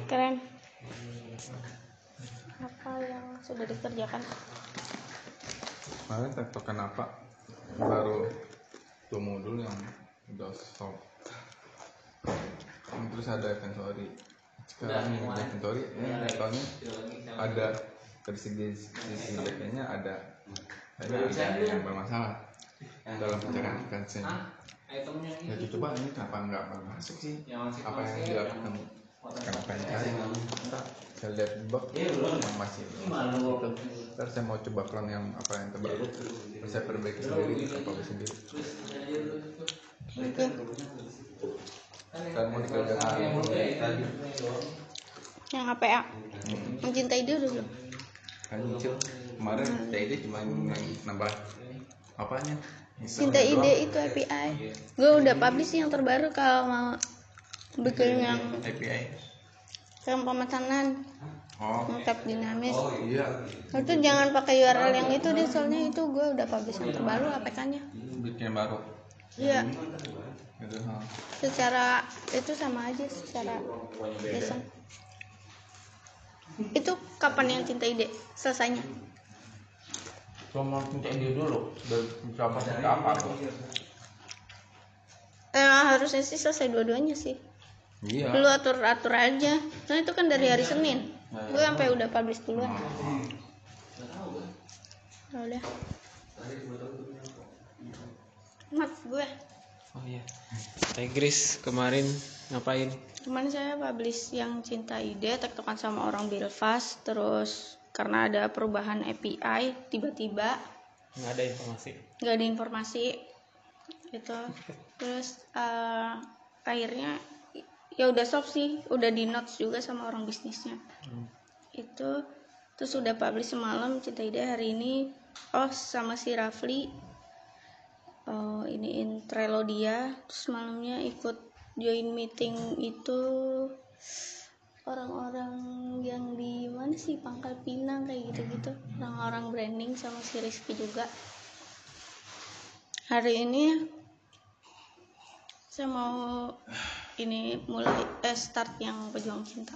keren. Apa yang sudah dikerjakan? Kemarin tektokan apa? Baru dua modul yang udah stop terus ada inventory. Sekarang yang ada inventory ini levelnya ada. Dari segi sisi backendnya ada. Ada yang bermasalah dalam pencarian advance ya coba ini kenapa nggak masuk sih. Apa yang dilakukan? kenapa yang cari saya lihat bug yang masih gitu. Ntar saya mau coba clone yang apa yang terbaru. Terus saya perbaiki sendiri apa sendiri. Saya mau dikerjakan tadi yang APA mencintai dulu. Belum kan kemarin TID cuma yang nambah apanya cinta ide itu API gue udah publish yang terbaru kalau mau bikin yang API yang pemesanan oh yang tab dinamis. Iya. Itu jangan pakai URL yang itu deh soalnya itu gue udah publish yang terbaru APK nya bikin yang baru. Iya. Gitu ha. secara itu sama aja secara desain itu kapan yang cinta ide? Selesainya cuma minta ide dulu dari berapa sampai apa tuh. eh, harusnya sih selesai dua-duanya sih. Iya. Lu atur atur aja. Soalnya itu kan dari hari Senin. Gue sampai udah publish duluan. Ya udah. Mat gue oh iya. Tegris kemarin ngapain? Cuman saya publish yang cinta ide tektokan sama orang Belfast terus karena ada perubahan API tiba-tiba nggak ada informasi. nggak ada informasi. Gitu. Terus eh, akhirnya ya udah stop sih. Udah di notes juga sama orang bisnisnya. Itu terus udah publish semalam Cinta Ida hari ini. Oh sama si Rafli. Oh, iniin Trello dia terus malamnya ikut join meeting itu orang-orang yang di mana sih Pangkal Pinang kayak gitu-gitu. Orang-orang branding sama si Rizky juga. Hari ini saya mau ini mulai eh, start yang pejuang cinta.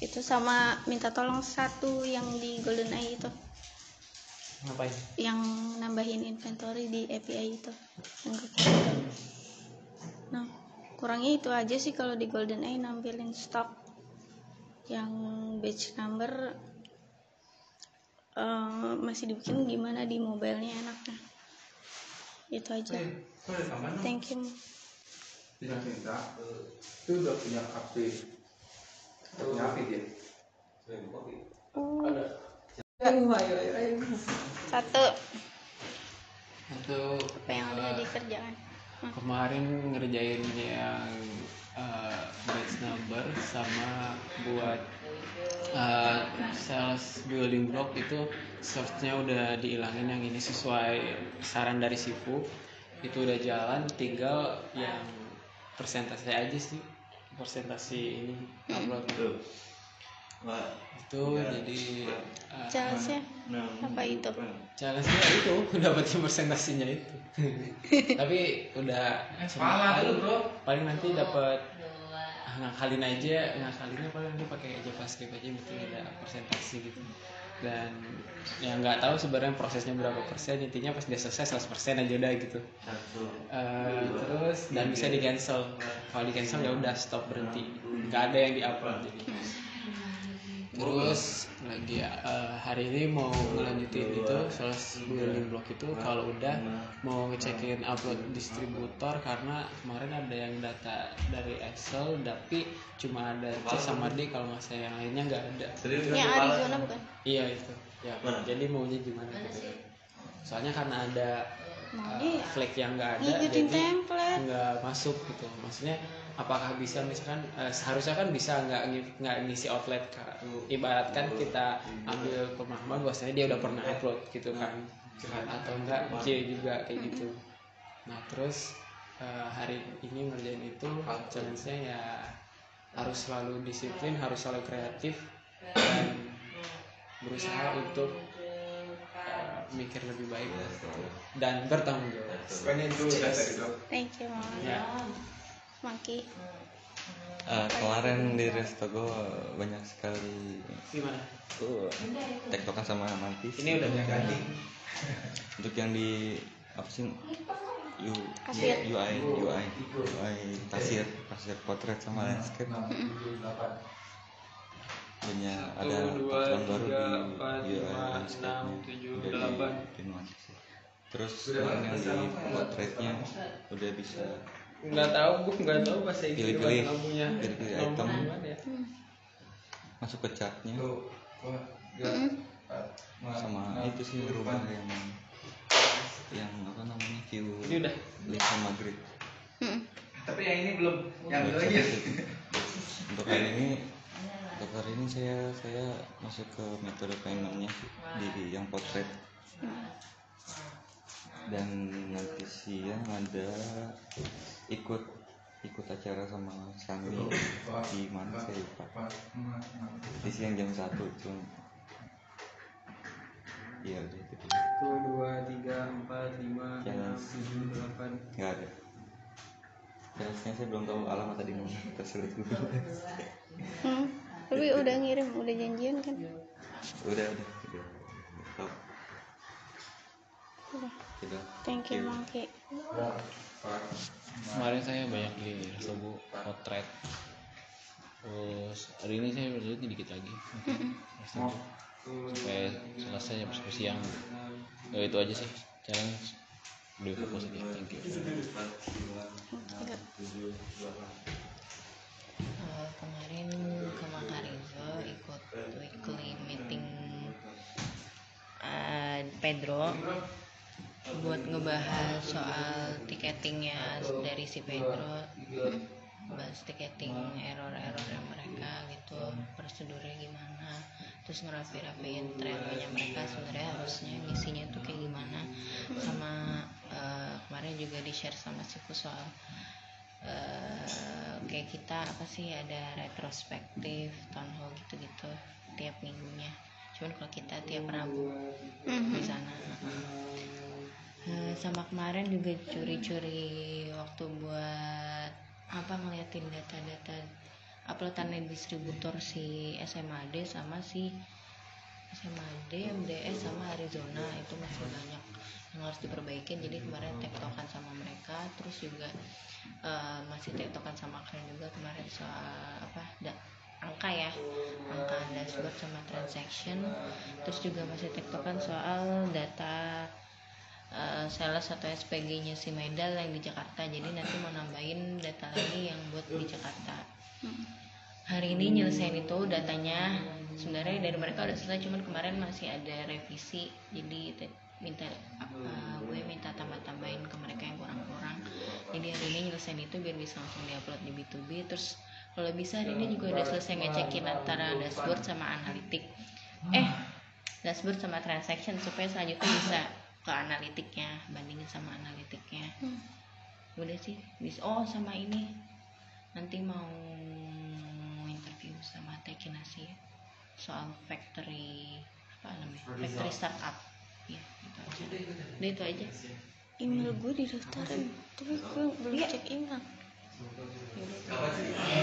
Itu sama minta tolong satu yang di Golden Eye itu. Ngapain? Yang nambahin inventory di API itu. Yang kekurangan nah kurangnya itu aja sih kalau di Golden Eye nampilin stok yang batch number eh, masih dibikin gimana di mobilenya enaknya. Itu aja. Thank you. Tidak minta itu udah punya HP punya HP dia. Oh, satu. Satu. Apa yang udah dikerjakan kemarin ngerjain yang uh, batch number sama buat uh, sales building block itu searchnya udah dihilangin yang ini sesuai saran dari Sifu. Itu udah jalan tinggal yang persentase aja sih persentase ini upload itu itu jadi uh, challenge apa itu? Challenge-nya itu (laughs) dapetin persentasenya itu. (laughs) Tapi udah Pala tuh, bro. paling nanti dapat ah, ngakalin aja ngakalinnya paling nanti pakai JavaScript aja gitu ada persentase gitu. Dan yang nggak tahu sebenarnya prosesnya berapa persen intinya pas dia selesai 100 persen aja udah gitu. Eh, terus dan bisa di cancel. Kalau di cancel ya udah stop berhenti. Nggak ada yang di upload jadi terus lagi eh, hari ini mau ngelanjutin itu sales building block itu kalau udah mau ngecekin upload distributor karena kemarin ada yang data dari Excel tapi cuma ada C sama D kalau nggak saya yang lainnya nggak ada. Yang Arizona bukan? Iya itu. Ya jadi maunya gimana gitu. soalnya karena ada uh, ya flag yang nggak ada ngikutin jadi template. nggak masuk gitu. Maksudnya apakah bisa misalkan eh, seharusnya kan bisa nggak nggak ngisi outlet ibaratkan kita ambil pemahaman bahwasanya dia udah pernah upload gitu kan atau enggak C juga kayak gitu. Nah terus eh, hari ini ngerjain itu challenge-nya ya harus selalu disiplin harus selalu kreatif dan berusaha untuk eh, mikir lebih baik dan bertanggung jawab. Thank you mama Ya. Maki? Eh, kemarin di Restogo banyak sekali. Gimana? Tuh tektokan sama mantis. Ini udah ganti untuk yang di apa sih? U, Kasir. UI UI UI kasir. Kasir potret sama landscape. punya ada aturan baru di UI landscape. Sih. terus yang di potretnya udah bisa nggak tahu gue nggak tahu bahasa Inggris Pilih-pilih. lampunya Pilih-pilih lampu item. ya masuk ke chartnya sama itu sih rubah yang yang apa namanya Ini udah. sama grid. Tapi yang ini belum yang Buat dulunya satu. untuk hari ini untuk hari ini saya saya masuk ke metode paymentnya sih, di yang potret. Dan nanti siang ada ikut ikut acara sama Sandi di mana saya lupa di siang jam satu itu iya udah itu satu dua tiga empat lima enam tujuh delapan. Nggak ada. Jelasnya saya belum tahu alamat tadi mana tersulit dulu hmm. tapi udah ngirim udah janjian kan? Udah udah udah. Udah. Udah thank you Maki kemarin saya banyak di Restobo potret terus hari ini saya berlanjut dikit lagi. Restobo. (laughs) sampai selesai jam 10 siang. Ya, itu aja sih challenge udah fokus aja thank you. Eh, kemarin ke Makarizo ikut weekly meeting eh, Pedro buat ngebahas soal tiketingnya dari si Pedro bahas tiketing error-errornya mereka gitu prosedurnya gimana terus ngerapi-rapiin trailnya mereka sebenarnya harusnya misinya tuh kayak gimana. Sama eh, kemarin juga di share sama Sifu soal eh, kayak kita apa sih ada retrospektif town hall gitu-gitu tiap minggunya. Cuman kalau kita tiap Rabu di sana Eh, sama kemarin juga curi-curi waktu buat apa ngeliatin data-data uploadan distributor si SMAD sama si SMAD, MDS sama Arizona. Itu masih banyak yang harus diperbaikin jadi kemarin tektokan sama mereka terus juga eh, masih tektokan sama kalian juga kemarin soal apa da, angka ya angka dashboard sama transaction. Terus juga masih tektokan soal data eh, sales atau SPG-nya si Medal yang di Jakarta. Jadi nanti mau nambahin data lagi yang buat di Jakarta. Hari ini nyelesain itu datanya. Sebenarnya dari mereka udah selesai cuman kemarin masih ada revisi. Jadi minta uh, gue minta tambah-tambahin ke mereka yang kurang-kurang. Jadi hari ini nyelesain itu biar bisa langsung diupload di B2B terus kalau bisa hari ini juga udah selesai ngecekin antara dashboard sama analitik eh dashboard sama transaction supaya selanjutnya bisa ke analitiknya bandingin sama analitiknya. Udah sih bisa oh sama ini. Nanti mau interview sama Tekinasi ya. Soal factory apa namanya? Factory startup. Ya itu aja. Udah itu aja. Email gue didaftarin tapi gue belum Iya. cek email.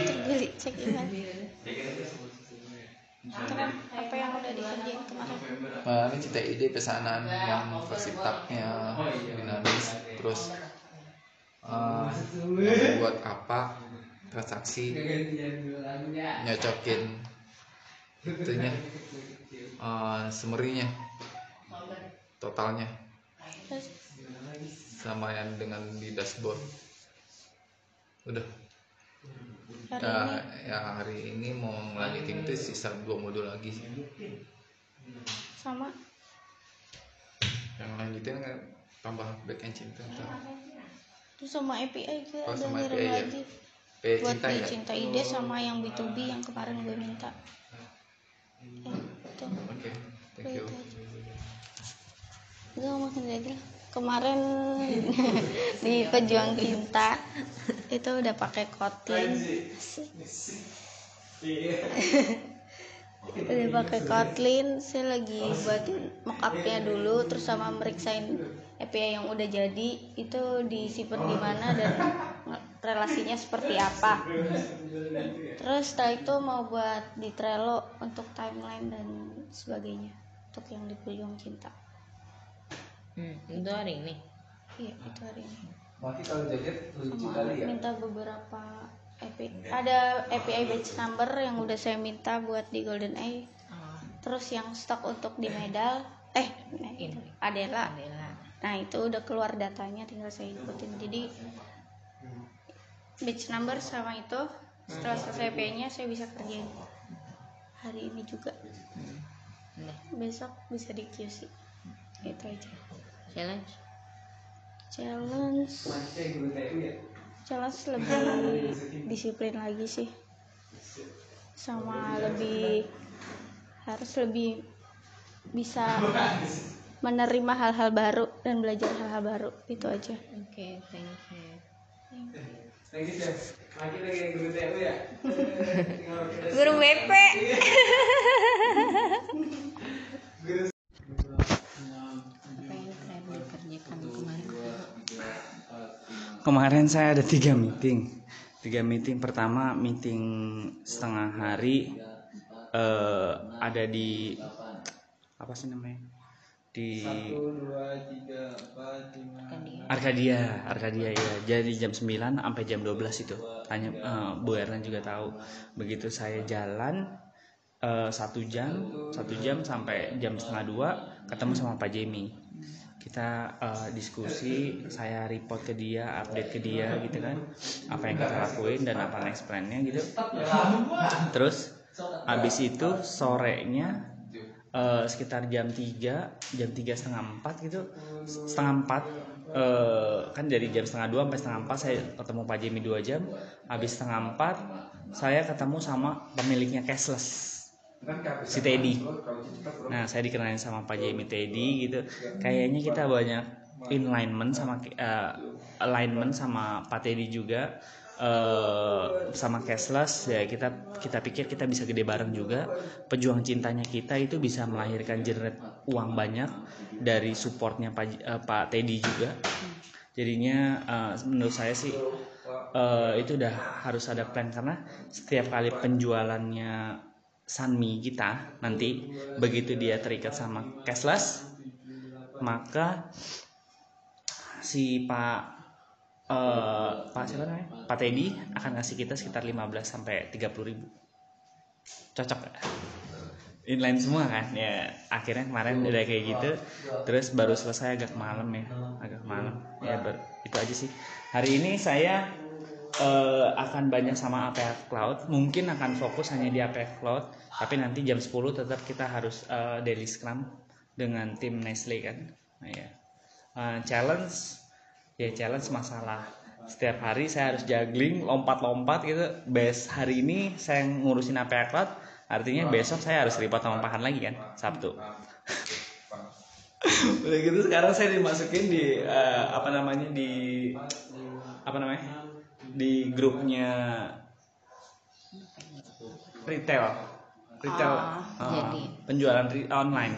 Terbeli cek email Apa yang udah dikerjain kemarin? Nah, ini cita ide pesanan yang versi tabnya dinamis terus eh, buat apa transaksi nyocokin itunya eh, summary-nya totalnya sama yang dengan di dashboard. Udah hari ya, ini? ya hari ini mau ngelanjutin itu sisa dua modul lagi. Sih sama. Yang lanjutin kan tambah back end cinta terus sama API gue Oh, ada sama API ya. lagi. Eh, buat cinta di ya? cinta ide sama yang B2B yang kemarin gue minta. Ya itu oke thank you. gue lagi lah kemarin. (laughs) Di pejuang cinta itu udah pakai Kotlin Asik. udah pakai Kotlin. Saya lagi buatin mockupnya dulu terus sama meriksain API yang udah jadi. Itu disimpan di mana dan relasinya seperti apa. Terus setelah itu mau buat di Trello untuk timeline dan sebagainya untuk yang di pejuang cinta hmm, itu hari ini. Iya itu hari ini. Maki kalau jaket lucu sama kali ya. minta beberapa API ada API batch number yang udah saya minta buat di Golden Eye. Oh, terus yang stok untuk di medal eh nah, itu Adela. Adela. Nah itu udah keluar datanya tinggal saya ikutin. Jadi batch number sama itu setelah selesai API nya saya bisa kerjain. Hari ini juga. Udah besok bisa di QC itu aja challenge. Challenge. Kayak guru TU ya. challenge (laughs) lebih disiplin lagi sih. Sama lebih harus lebih bisa (laughs) menerima hal-hal baru dan belajar hal-hal baru. Itu aja. Oke thank you. Lagi Chef. Maki lagi kayak guru TU ya. (laughs) Guru BP apa yang kalian dikerjakan kemarin Kemarin saya ada tiga meeting. Tiga meeting. Pertama meeting setengah hari eh, ada di apa sih namanya? Di. Arkadia, Arkadia ya. Jadi jam 9 sampai jam 12 itu. Tanya eh, Bu Erna juga tahu. Begitu saya jalan eh, satu jam, satu jam sampai jam setengah dua ketemu sama Pak Jemi. Kita eh, diskusi, saya report ke dia, update ke dia gitu kan. Apa yang kita lakuin dan apa next plan-nya gitu. Terus habis itu sorenya eh, sekitar jam 3 jam tiga setengah empat gitu setengah empat eh, kan dari jam setengah dua sampai setengah empat saya ketemu Pak Jimmy dua jam habis setengah empat saya ketemu sama pemiliknya cashless si Teddy. nah saya dikenalin sama Pak Jamie Teddy gitu. Kayaknya kita banyak alignment sama eh, alignment sama Pak Teddy juga. Eh, sama cashless ya kita kita pikir kita bisa gede bareng juga. Pejuang cintanya kita itu bisa melahirkan generate uang banyak dari supportnya Pak eh, Pak Teddy juga. Jadinya eh, menurut saya sih eh, itu udah harus ada plan. Karena setiap kali penjualannya Sanmi kita nanti begitu dia terikat sama cashless maka si Pak eh Pak siapa namanya? Pak Teddy akan ngasih kita sekitar 15 sampai 30 ribu. Cocok gak? inline semua kan? Ya akhirnya kemarin udah kayak gitu. Terus baru selesai agak malam ya. Agak malam. Ya ber- itu aja sih. Hari ini saya eh, akan banyak sama APF Cloud. Mungkin akan fokus hanya di APF Cloud tapi nanti jam 10 tetap kita harus eh, daily scrum dengan tim Nestle kan. Nah, ya Eh, challenge ya challenge masalah. Setiap hari saya harus juggling lompat-lompat gitu. Best hari ini saya ngurusin APF Cloud artinya besok saya harus report sama Pahan lagi kan Sabtu. (laughs) Udah gitu sekarang saya dimasukin di eh, apa namanya di apa namanya di grupnya retail retail. Oh, eh, jadi. penjualan online.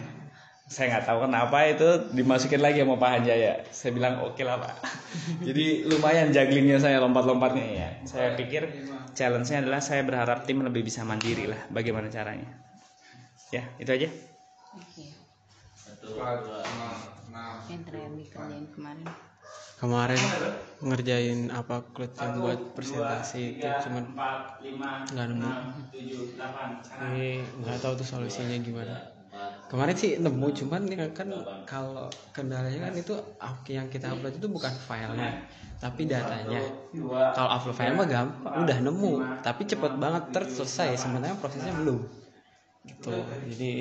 Saya nggak tahu kenapa itu dimasukin lagi sama Pak Hanjaya saya bilang oke lah Pak. (laughs) Jadi lumayan jugglingnya saya lompat-lompatnya. Ya saya pikir challenge-nya adalah saya berharap tim lebih bisa mandiri lah bagaimana caranya. Ya itu aja. Yang terakhir dikerjain kemarin kemarin ngerjain apa klub yang buat presentasi itu cuman nggak nemu. Ini nggak tahu tuh solusinya gimana. Kemarin sih nemu cuman ya kan kalau kendalanya kan itu yang kita upload itu bukan filenya tapi datanya. Kalau upload file mah gampang udah nemu tapi cepet banget terus selesai sebenarnya prosesnya belum. Gitu. Jadi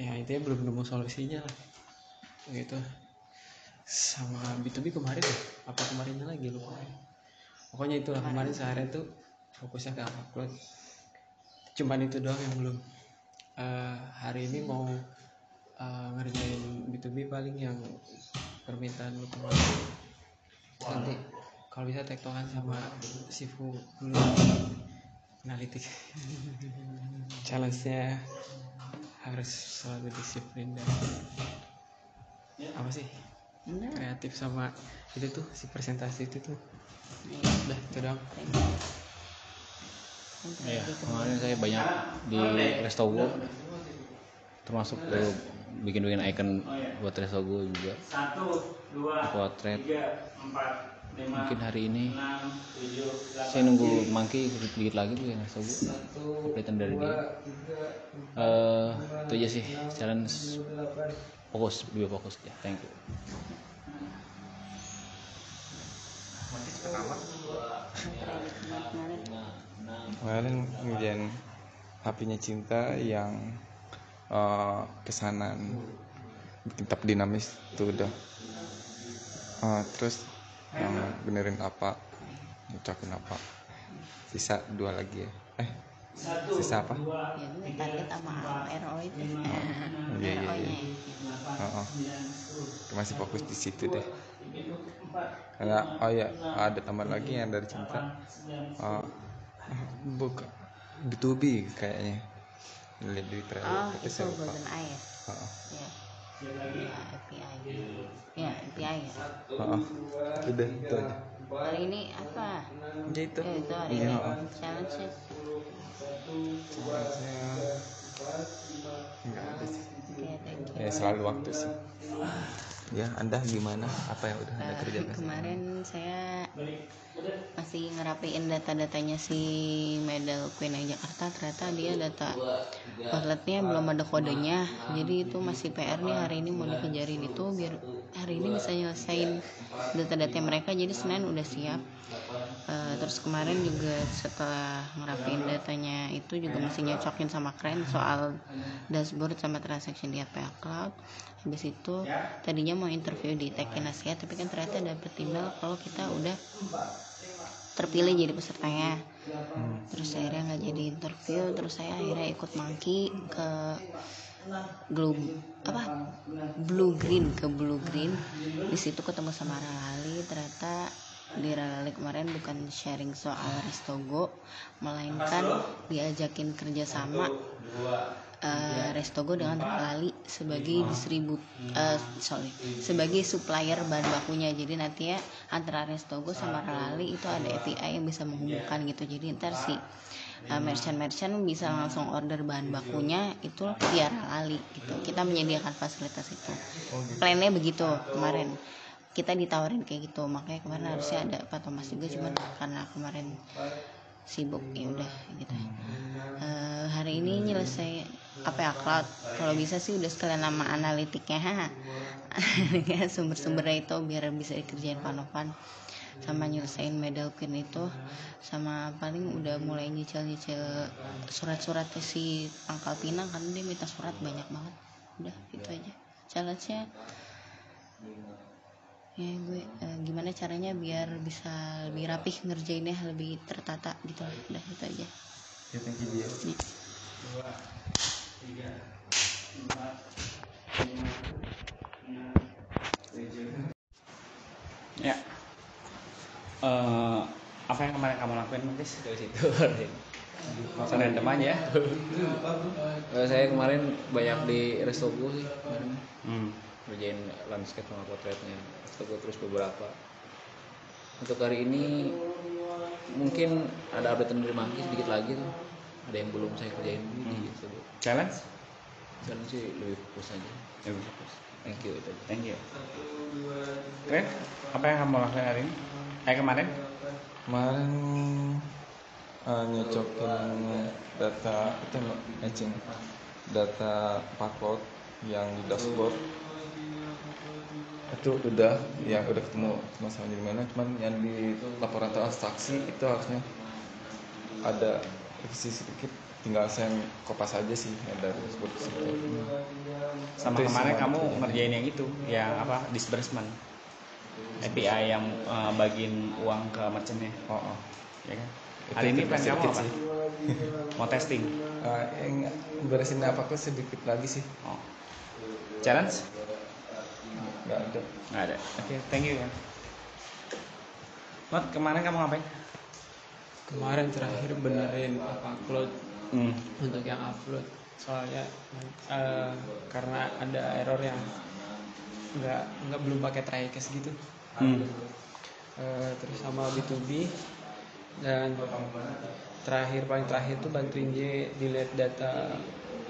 ya intinya belum nemu solusinya lah. Gitu sama B2B kemarin ya? apa kemarinnya lagi lupa pokoknya itulah kemarin. seharian tuh fokusnya ke upload. Cuman itu doang yang belum. Eh, hari ini mau eh, ngerjain B2B paling yang permintaan lu kemarin. Nanti kalau bisa tektokan sama Sifu dulu. Analitik. (laughs) Challenge-nya harus selalu disiplin dan apa sih Bener. kreatif sama itu tuh si presentasi itu tuh. Udah itu doang. Iya, kemarin saya banyak di Restogo termasuk ke bikin-bikin icon buat Restogo juga. Satu dua potret. tiga empat lima mungkin hari ini enam tujuh saya nunggu Monkey sedikit lagi tuh yang Restogo updatean dari dia. eh itu aja sih challenge fokus lebih fokus. Ya thank you. Kemarin ngerjain HP-nya cinta yang pesanan bikin tab dinamis itu udah. Eh, terus yang benerin apa? Ngucapin apa? Sisa dua lagi ya. Eh sisa apa? ya target sama RO itu (laughs) iya iya RO iya nya Oh, oh. masih fokus di situ deh. karena oh ya ada tambahan lagi yang dari cinta oh, buka. B2B kayaknya. Lihat di trailer. Oh itu saya lupa. Golden eye ya? Oh, oh. ya ya. API ya API ya. Oh, oh. udah itu aja. Hari ini apa? Ya itu. Ya itu hari Iya, ini. oh. challenge ya selalu waktu sih ya anda gimana? Apa yang udah anda Eh, kerjakan kemarin saya masih ngerapiin data-datanya si Medal Queen yang Jakarta. Ternyata dia data outletnya belum ada kodenya. Jadi itu masih PR nih hari ini mau dikejarin itu biar hari ini bisa nyelesain data-data mereka. Jadi Senin udah siap. Uh, terus kemarin juga setelah ngerapiin datanya itu juga masih nyocokin sama keren soal dashboard sama transaction di APA Cloud habis itu tadinya mau interview di Tekin Asia tapi kan ternyata dapet email kalau kita udah terpilih jadi pesertanya. Hmm. terus akhirnya nggak jadi interview terus saya akhirnya ikut mangki ke Blue apa? Blue Green ke Blue Green. Di situ ketemu sama Ralali ternyata di Ralali kemarin bukan sharing soal Restogo melainkan diajakin kerjasama uh, Restogo dengan Ralali sebagai distribut uh, sorry sebagai supplier bahan bakunya. Jadi nanti ya antara Restogo sama Ralali itu ada API yang bisa menghubungkan gitu. Jadi ntar si uh, merchant-merchant bisa langsung order bahan bakunya itu via Ralali gitu. Kita menyediakan fasilitas itu. Plannya begitu kemarin. Kita ditawarin kayak gitu. Makanya kemarin harusnya ada Pak Thomas juga cuman karena kemarin sibuk ya udah gitu. Uh, hari ini nyelesai apa ya cloud kalau bisa sih udah sekalian nama analitiknya (laughs) sumber-sumbernya itu biar bisa dikerjain panovan sama nyelesain medal queen itu sama paling udah mulai nyicil-nyicil surat-surat si pangkal pinang kan dia minta surat banyak banget. Udah itu aja. Challenge-nya ya gue uh, gimana caranya biar bisa lebih rapih ngerjainnya lebih tertata gitu. Udah itu aja. Ya thank you dia ya. dua tiga empat lima enam tujuh. Ya. Uh, apa yang kemarin kamu lakuin Matis? Dari situ. Masa random aja. Uh, Saya kemarin banyak di Restogo sih kemarin. Hmm. Kerjain landscape sama potretnya. Restogo terus beberapa. Untuk hari ini Mungkin ada update dari Maki sedikit lagi tuh. Ada yang belum saya kerjain hmm. di Restogo Challenge? Challenge sih lebih fokus aja. Lebih fokus. Thank you itu Thank you. Oke, apa yang kamu lakukan hari ini? Eh kemarin? Kemarin uh, nyocokin data itu matching. Data password yang di dashboard itu udah yang udah ketemu masalahnya di mana. Cuman yang di laporan transaksi itu harusnya ada revisi sedikit. Tinggal saya kopas aja sih yang dari dashboard sama kemarin kamu ngerjain yang itu yang apa disbursement. API yang uh, bagiin uang ke merchantnya. Oh, oh. ya kan? Hari ini plan kamu apa? sih. Mau testing? Uh, yang beresin apa sedikit lagi sih. Oh. challenge nggak ada. Nggak ada. Oke okay, thank you ya. Not, kemarin kamu ngapain? Kemarin terakhir benerin apa upload. Hmm. untuk yang upload. Soalnya uh, karena ada error yang nggak nggak belum pakai try case gitu. Hmm. uh, terus sama B2B dan terakhir paling terakhir tuh bantuin J dilihat data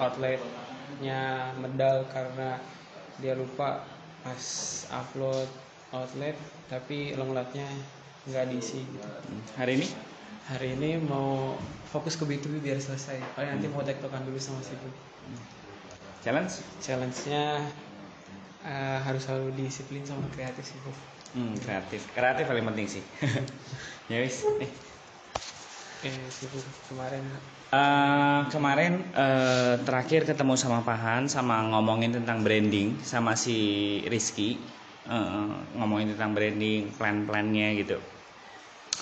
outletnya medal karena dia lupa pas upload outlet tapi longlatnya nggak diisi gitu. hari ini? Hari ini mau fokus ke B2B biar selesai. Paling nanti mau tektokan dulu sama si challenge? Challenge-nya uh, harus selalu disiplin sama kreatif sih hmm, kreatif. Kreatif paling penting sih. (laughs) Ya wis eh. eh sibuk kemarin Uh, kemarin uh, terakhir ketemu sama Pahan sama ngomongin tentang branding sama si Rizky. Uh, ngomongin tentang branding plan-plannya gitu.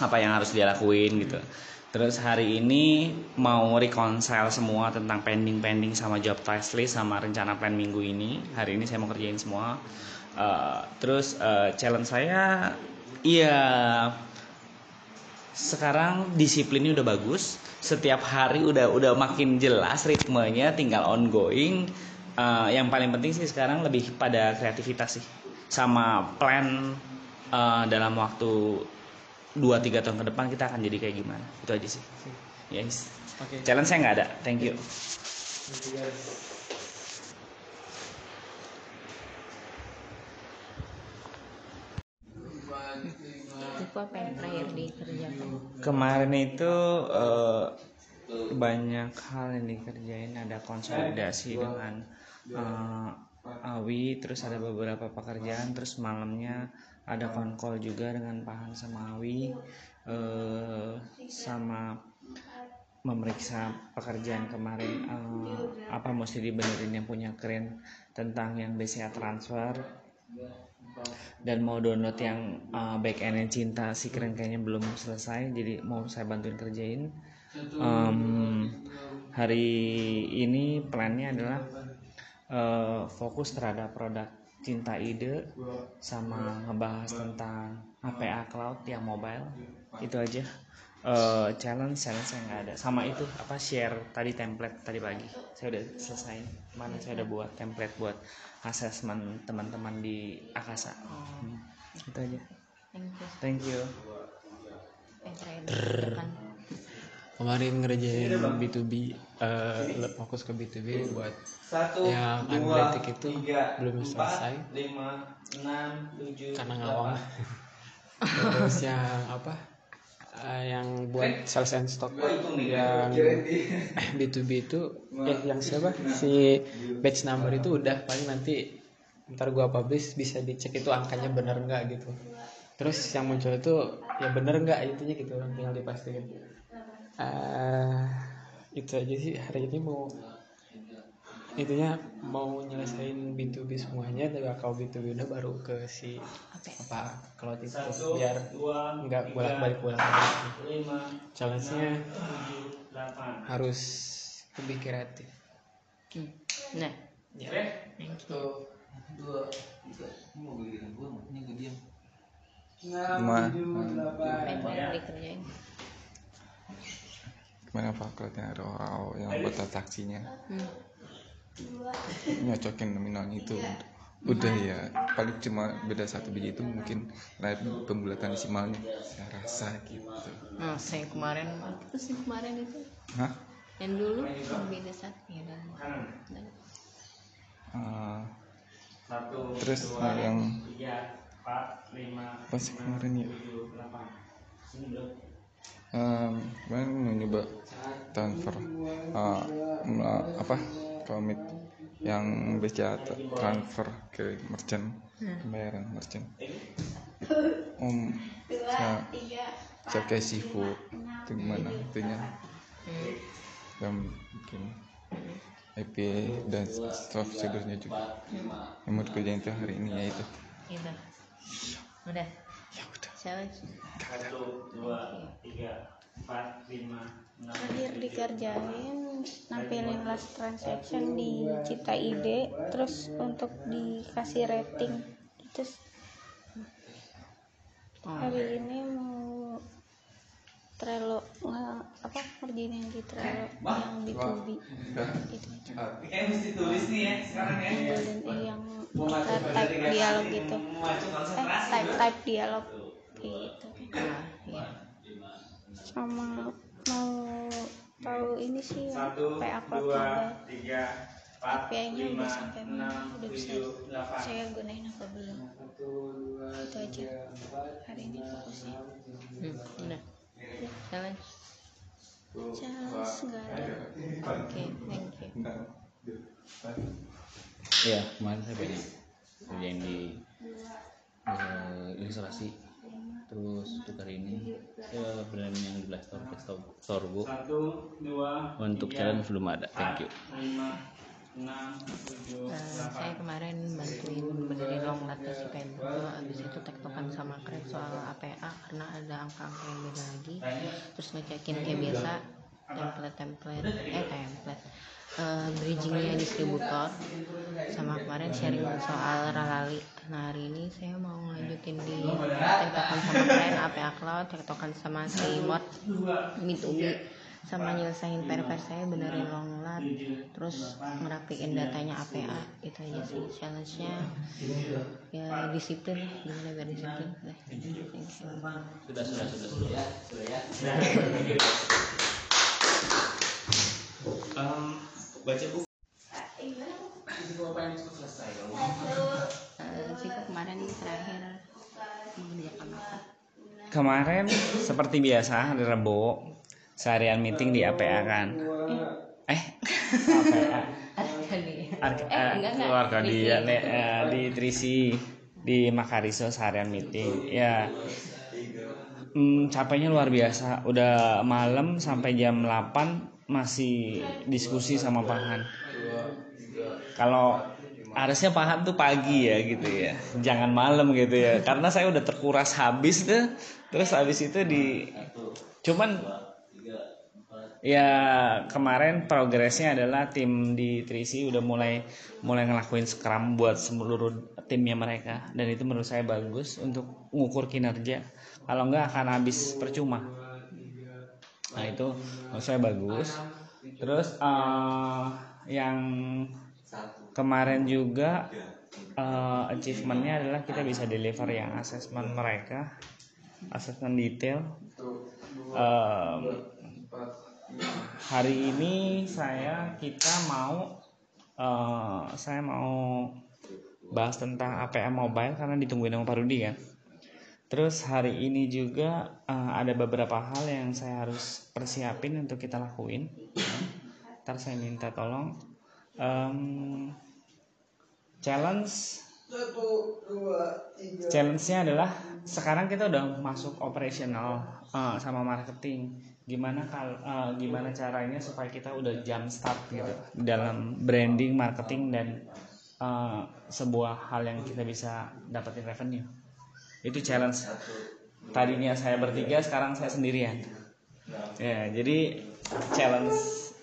Apa yang harus dia lakuin gitu. Terus hari ini mau reconcile semua tentang pending-pending sama job task list sama rencana plan minggu ini. Hari ini saya mau kerjain semua. Uh, terus uh, challenge saya iya sekarang disiplinnya udah bagus setiap hari udah udah makin jelas ritmenya tinggal ongoing. Uh, yang paling penting sih sekarang lebih pada kreativitas sih. Sama plan uh, dalam waktu 2-3 tahun ke depan kita akan jadi kayak gimana. Itu aja sih. Yes. Okay. challenge saya nggak ada. Thank you Sifu apa yang terakhir dikerjakan kemarin itu eh, banyak hal yang dikerjain. Ada konsolidasi dengan eh, Awi terus ada beberapa pekerjaan. Terus malamnya ada konkol juga dengan Pahan sama Awi eh, sama memeriksa pekerjaan kemarin. Eh, apa mesti dibenerin yang punya keren tentang yang BCA transfer dan mau download yang uh, back endnya cinta si keren kayaknya belum selesai jadi mau saya bantuin kerjain. Em, hari ini plannya adalah uh, fokus terhadap produk cinta ide sama ngebahas tentang APA cloud yang mobile. Itu aja Eh, challenge challenge yang nggak ada. Sama itu apa share tadi template tadi pagi. Saya udah selesai. Mana saya udah buat template buat assessment teman-teman di Akasa. Hmm, itu aja. Thank you. Dikerjakan kemarin ngerjain B2B eh, fokus ke B2B buat Satu, yang dua, analitik itu tiga, belum empat, selesai. lima, enam, tujuh, karena delapan. ngawang (laughs) terus yang apa eh, yang buat sales and stock yang B2B (laughs) itu eh yang siapa? si batch number itu udah paling nanti ntar gua publish bisa dicek itu angkanya bener nggak gitu. Terus yang muncul itu ya bener nggak intinya gitu tinggal dipastikan. Eh, itu aja sih hari ini mau intinya mau nyelesain B2B semuanya tapi kalau B2B udah baru ke si apa cloud itu Satu, biar nggak bolak balik bolak balik lima, challenge-nya tujuh, delapan. harus lebih kreatif. Hmm. nah. Ya. Thank you. Dua tiga. Ini mau giliran gua makanya gue diam. Ma, apa yang terakhir dikerjain gimana Pak cloudnya ROAO yang buat transaksinya hmm. Nyocokin nominalnya itu. Udah ya paling cuma beda satu biji itu mungkin lain pembulatan desimalnya saya rasa gitu. Nah saya kemarin. Itu sih kemarin itu. Hah? yang dulu yang beda satu ya dan Satu, Terus dua, yang- tiga, empat, lima, apa sih kemarin ya? um, kemarin mau nyoba transfer. uh, apa komit yang bisa transfer ke merchant pembayaran merchant. Om saya saya kayak seafood itu gimana itunya dan bikin API dan soft procedure-nya juga. Yang mau dikerjain itu hari ini ya itu. Itu udah. Ya udah. Challenge Satu, dua, tiga. Terakhir dikerjain nampilin last transaction di Cita ID terus untuk dikasih rating itu s- hari ini mau Trello nge- apa ngerjain yang di Trello yang B2B itu aja. Kayaknya mesti tulis nih ya sekarang ya. dan yang type dialog gitu. Eh type type dialog. Gitu. Ya sama mau tahu ini sih yang Satu, PA empat, API-nya lima, udah sampai mana? udah bisa tujuh, delapan. saya gunain apa belum? Itu aja. hari ini fokusnya hmm, udah challenge challenge nggak ada. Oke thank you. Ya kemarin saya banyak kerjain di eh, ilustrasi terus untuk hari ini saya brand yang di Black Store ke Store- untuk challenge belum ada. thank you. delapan. saya kemarin bantuin benerin long data si Pedro abis itu tektokan sama keren soal APA karena ada angka-angka yang beda lagi. Terus ngecekin kayak biasa template template eh template. Eh, bridgingnya distributor. Sama kemarin sharing soal ralali nah hari ini saya mau lanjutin di tektokan sama keren APA cloud tektokan sama si mod B2B sama nyelesain PR-PR saya benerin long lat terus ngerapiin datanya APA itu aja sih challenge-nya ya disiplin lah gimana biar disiplin Udah, thank you sudah sudah sudah sudah Em, baca buku. Eh, sih kemarin terakhir mengerjakan apa? Kemarin seperti biasa hari Rebo seharian meeting di APA kan. Eh? (laughs) APA Ar- Eh, enggak, enggak. keluarga nih, eh, di Trisi di Makariso seharian meeting. Ya hmm, capeknya luar biasa. Udah malam sampai jam 8 masih diskusi sama Pahan kalau harusnya Pahan tuh pagi ya gitu ya. Jangan malam gitu ya. Karena saya udah terkuras habis tuh. Terus habis itu di cuman ya kemarin progresnya adalah tim di Trisi udah mulai mulai ngelakuin scrum buat seluruh timnya mereka. Dan itu menurut saya bagus untuk mengukur kinerja. Kalau enggak akan habis percuma. Nah itu menurut saya bagus. Terus eh, yang kemarin juga eh, achievementnya adalah kita bisa deliver yang assessment mereka assessment detail. Em, hari ini saya kita mau eh, saya mau bahas tentang APM mobile karena ditungguin sama Pak Rudi kan. Terus hari ini juga eh, ada beberapa hal yang saya harus persiapin untuk kita lakuin. Ntar saya minta tolong. Em, challenge. Challenge-nya adalah sekarang kita udah masuk operational eh, sama marketing. Gimana kal eh, gimana caranya supaya kita udah jam start gitu dalam branding marketing dan eh, sebuah hal yang kita bisa dapetin revenue. Itu challenge. Tadinya saya bertiga sekarang saya sendirian. Ya jadi challenge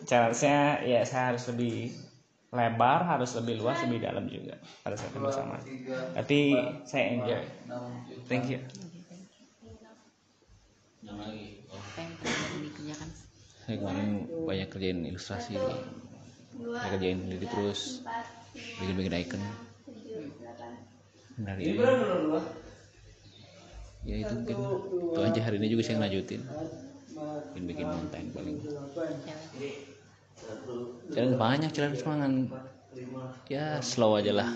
challenge-nya ya saya harus lebih lebar harus lebih luas lebih dalam juga. Pada saat yang bersama tapi saya enjoy. thank you. dikerjakan saya kemarin banyak kerjain ilustrasi. Saya kerjain sendiri terus. Bikin bikin icon. Dari ini ya itu mungkin. itu aja hari ini juga saya ngelanjutin bikin bikin konten paling jangan banyak jalan semangat ya slow aja lah.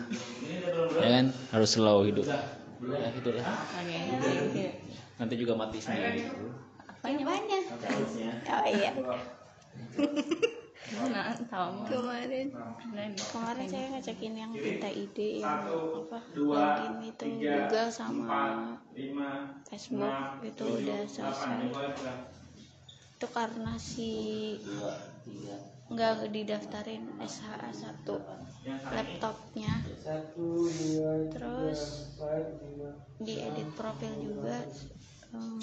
Ya kan? Harus slow hidup. Ya itulah oke. Thank you nanti juga mati sendiri. Apanya? Banyak oh iya. Mana (laughs) tahu. Kemarin. Kemarin saya ngajakin yang minta ide yang apa login itu Google sama Facebook itu udah selesai. itu karena si nggak didaftarin SHA 1 laptopnya. Terus di edit profil juga. Em,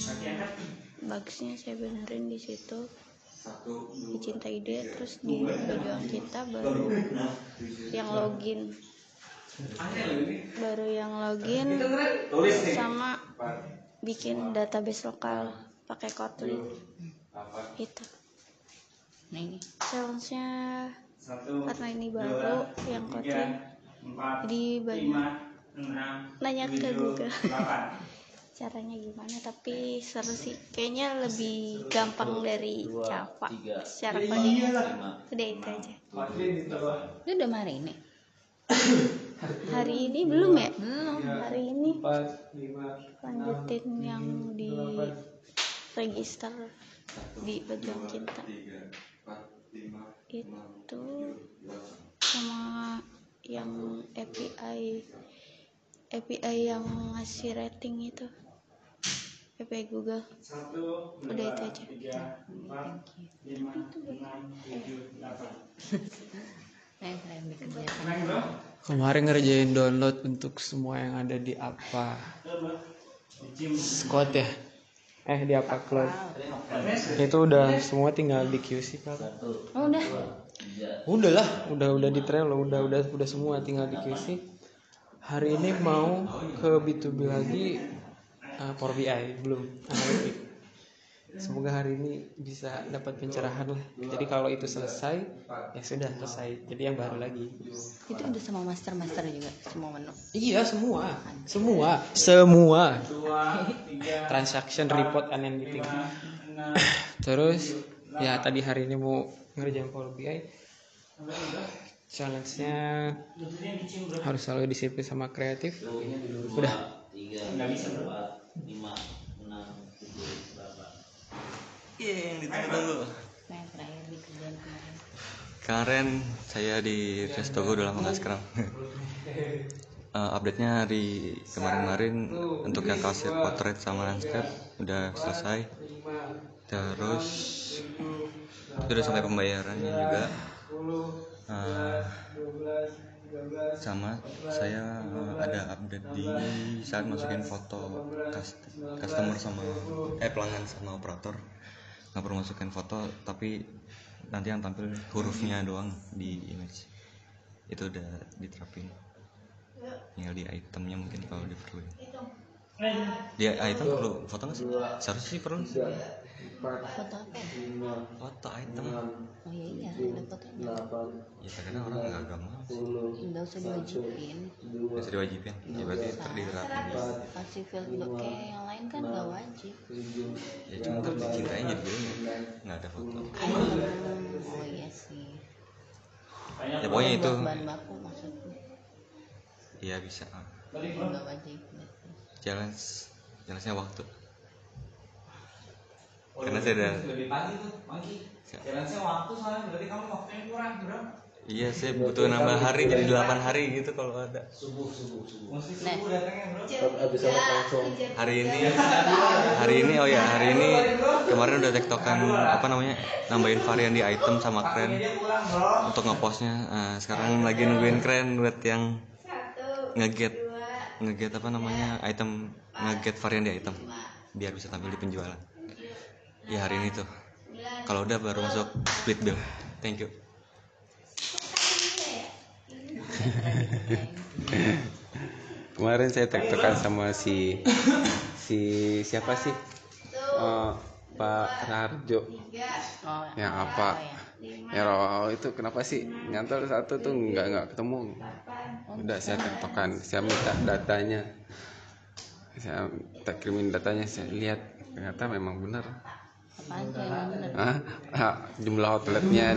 bagusnya saya benerin di situ. Di cinta ide terus di pejuang kita baru yang login. Baru yang login sama bikin database lokal pakai Kotlin. Itu nah ini. Challenge-nya karena ini baru yang Kotlin jadi banyak nanya ke Google. (laughs) caranya gimana tapi seru sih. Kayaknya lebih gampang dari Java. Secara codingnya. udah itu aja. Itu udah hari ini? (coughs) Hari ini belum ya? Belum hari ini. lanjutin yang di register di pejuang cinta itu sama yang API API yang ngasih rating itu. API Google. Udah itu aja. Kemarin ngerjain download untuk semua yang ada di apa Squad ya Eh di apa cloud Itu udah semua tinggal di QC kan oh udah? Udah lah Udah udah di Trello Udah udah udah semua tinggal di QC Hari ini mau ke B2B lagi uh, Power BI belum. Semoga hari ini bisa dapat pencerahan lah. Jadi kalau itu selesai, ya sudah selesai. Jadi yang baru lagi. itu udah sama master master juga semua menu? Iya semua, semua, semua. Transaction report analytics. Terus ya tadi hari ini mau ngerjain Power BI. Challenge-nya harus selalu disiplin sama kreatif. Udah. lima enam Iya yang ditunggu-tunggu. Nah, yang terakhir di kerjaan kemarin. Kemarin saya di Restogo udah lama nggak scrum. (laughs) Eh, update-nya hari kemarin-kemarin untuk yang kasir potret sama landscape udah selesai. Terus itu udah sampai pembayarannya juga. Eh, sama saya eh, ada update di saat masukin foto cust- customer sama eh pelanggan sama operator nggak perlu masukin foto tapi nanti yang tampil hurufnya doang di image itu udah diterapin tinggal di itemnya mungkin kalau diperluin di item perlu foto nggak sih seharusnya sih perlu. Foto apa ya? foto item Oh iya iya, ada fotonya. ya terkadang orang nggak agak mau sih Nggak usah diwajibin. bisa diwajibin ya berarti diterapin Kasih field kayak yang lain kan nggak wajib. ya cuma ntar dicintainya jadi gue nggak ada foto Hmm, oh iya sih. ya pokoknya itu bahan baku maksudnya. Iya bisa. Challenge challenge nya waktu. Karena saya udah lebih pagi tuh pagi. Saya waktu soalnya berarti kamu waktunya kurang bro. Iya saya butuh nambah hari jadi 8 hari gitu kalau ada. Subuh subuh subuh. Mesti Nah. subuh datangnya bro. Habis sholat langsung. hari ini. Hari ini oh ya hari ini kemarin udah tektokan apa namanya nambahin varian di item sama keren untuk ngepostnya. Eh, sekarang lagi nungguin keren buat yang ngeget. Ngeget apa namanya item ngeget varian di item. Biar bisa tampil di penjualan. Ya hari ini tuh. Kalau udah baru masuk split bill. Thank you. (laughs) Kemarin saya tektokan sama si si siapa sih? Eh, Pak Rarjo. Oh, yang apa ya roh itu kenapa sih? Nyantol satu tuh nggak nggak ketemu. Udah saya tektokan saya minta datanya. Saya tak kirimin datanya saya lihat. Ternyata memang benar? Hah? Ah, jumlah outletnya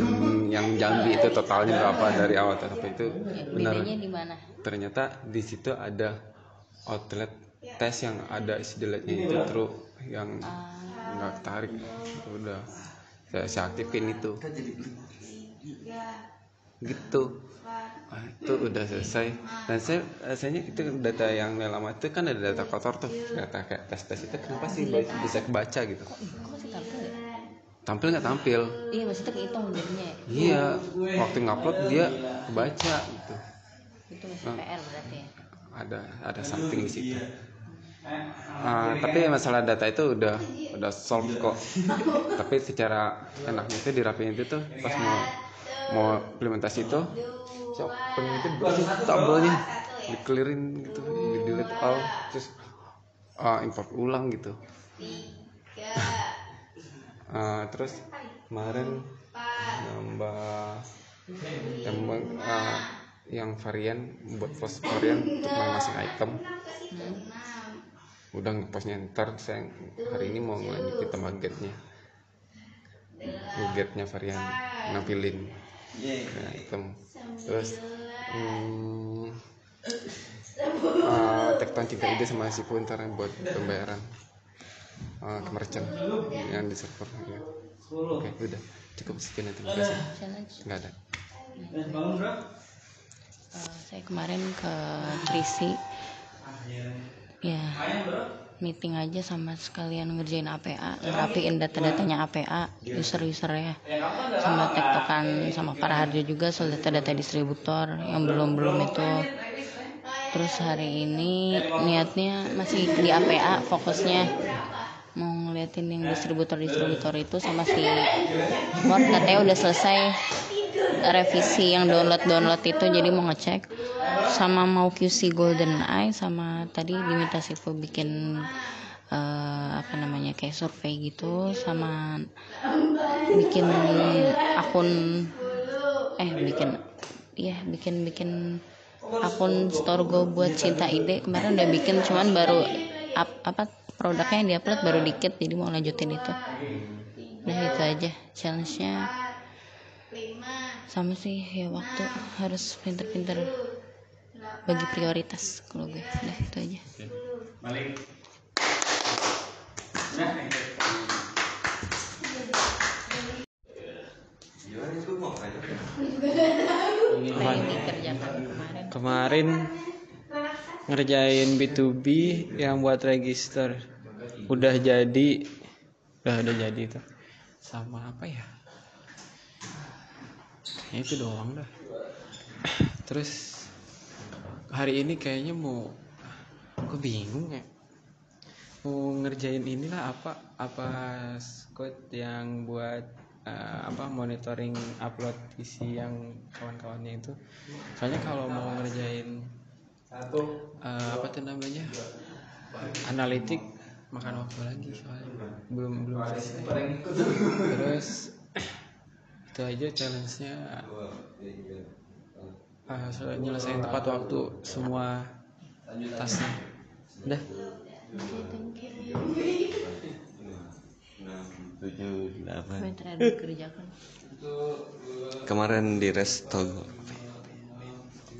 yang Jambi itu totalnya berapa dari awal sampai itu? Benar. ternyata di situ ada outlet tes yang ada isi deletnya itu terus yang nggak tarik. Udah saya, saya aktifin itu gitu. Ah, itu udah selesai. Dan saya rasanya itu data yang lama itu kan ada data kotor tuh. Data kayak tes tes itu kenapa sih bisa kebaca gitu. Kok masih tampil ya? tampil nggak tampil? Iya maksudnya kehitung jadinya. Ya? iya. Waktu ngupload dia kebaca gitu. Itu masih. PR berarti ya? ada ada something di situ Ah, tapi masalah data itu udah udah solve kok. (laughs) Tapi secara enaknya itu dirapiin itu tuh pas mau mau implementasi itu siap peneliti bersih tabelnya dikelirin gitu di delete all terus ah, import ulang gitu. Ah, terus kemarin nambah nambah ah, yang varian buat post varian untuk masing item udah ngepostnya ntar saya hari ini mau ngelanjutin tambah getnya getnya varian nampilin. Ya, item terus hmm, uh, tekton cinta ide sama si ntar buat pembayaran uh, ke merchant yang di server. Ya. oke udah. Cukup sekian terima kasih. Nggak ada. Bangun bro. Eh, saya kemarin ke Trisi ya. Meeting aja sama sekalian ngerjain APA ngerapiin data-datanya APA user-user ya. Sama tektokan sama para harjo juga soal data-data distributor yang belum-belum itu. Terus hari ini niatnya masih di APA fokusnya mau ngeliatin yang distributor-distributor itu sama si Word katanya udah selesai revisi yang download-download itu jadi mau ngecek. Sama mau QC Golden Eye sama tadi diminta Sifu bikin eh, apa namanya kayak survei gitu sama bikin akun eh bikin iya bikin bikin akun store go buat cinta ide. Kemarin udah bikin cuman baru up, apa produknya yang diupload baru dikit jadi mau lanjutin itu. Udah itu aja challenge-nya sama sih ya waktu 6, harus pinter-pinter bagi prioritas kalau gue. Udah itu aja. Kemarin? Ngerjain B2B yang buat register. Udah jadi. Udah udah jadi itu. Sama apa ya? Itu doang dah. Terus hari ini kayaknya mau gue bingung ya. Mau ngerjain inilah apa apa code yang buat uh, apa monitoring upload isi yang kawan-kawannya itu. Soalnya kalau mau ngerjain uh, apa tuh namanya? Analitik makan waktu lagi soalnya. Belum belum selesai. Terus itu aja challenge-nya. Uh, nyelesain tepat waktu semua tasnya. Udah. Tujuh delapan kemarin di resto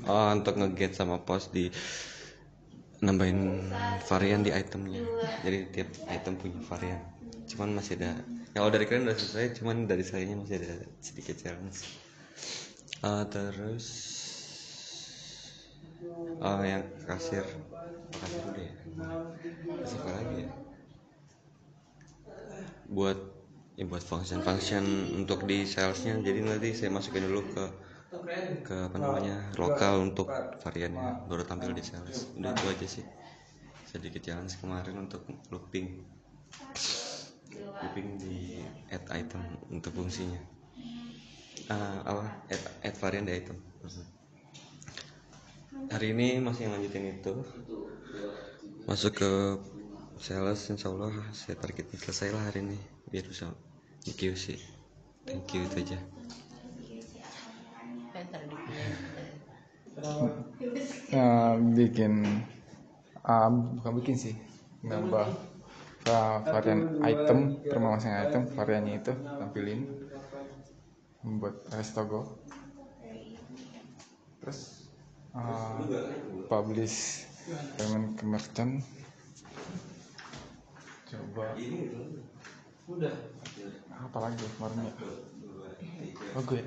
oh untuk ngeget sama pos di nambahin varian di itemnya. Jadi tiap item punya varian. Cuman masih ada kalau dari kalian udah selesai cuman dari saya masih ada sedikit challenge. Eh, terus oh yang kasir kasir udah ya? Kasir apa lagi ya? Buat ya buat function function untuk di salesnya. Jadi nanti saya masukin dulu ke ke apa namanya lokal untuk variannya baru tampil di sales. Udah itu aja sih. Sedikit challenge kemarin untuk looping looping di add item untuk fungsinya. Ah, apa? Add, add varian di item. Hari ini masih lanjutin itu. Masuk ke sales insya Allah saya targetin selesai lah hari ini. Biar bisa di QC thank you itu aja? Ya, bikin ah, bukan bikin sih nambah varian item masing item variannya itu tampilin membuat restogo terus ah, publish payment ke merchant. Coba. Apa lagi kemarin ya? Oh ya?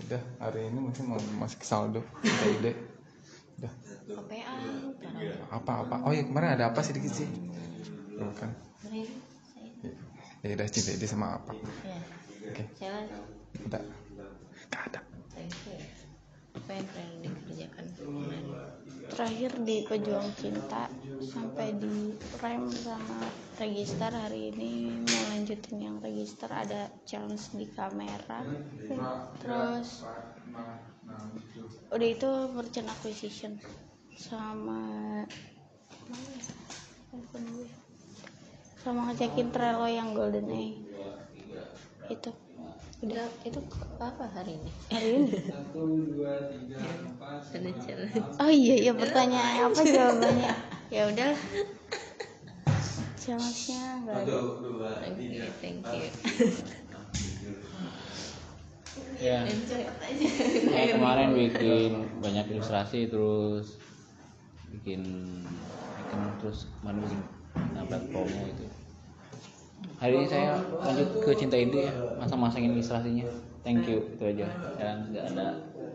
Udah hari ini mungkin mau masuk saldo. Ide udah KPA apa apa oh ya kemarin ada apa sedikit sih? Bukan ya udah cinta ide sama apa? Ya. oke. Challenge. udah gak ada. Apa yang terakhir dikerjakan kemarin? terakhir di pejuang cinta sampai di rem sama register hari ini. Mau lanjutin yang register ada challenge di kamera. Terus udah itu merchant acquisition sama ya? Sama ngecekin Trello yang golden A itu Udah itu apa hari ini? hari ini Satu, dua, tiga, empat, Ada challenge. Oh iya iya pertanyaan apa jawabannya? (laughs) ya udah. Challenge-nya enggak ada. Oke, thank you. Ya saya kemarin bikin banyak ilustrasi terus bikin icon terus kemarin bikin nabrak promo itu. Hari ini saya lanjut ke cinta ide ya masang-masangin ilustrasinya. Thank you itu aja. Sekarang nggak ada.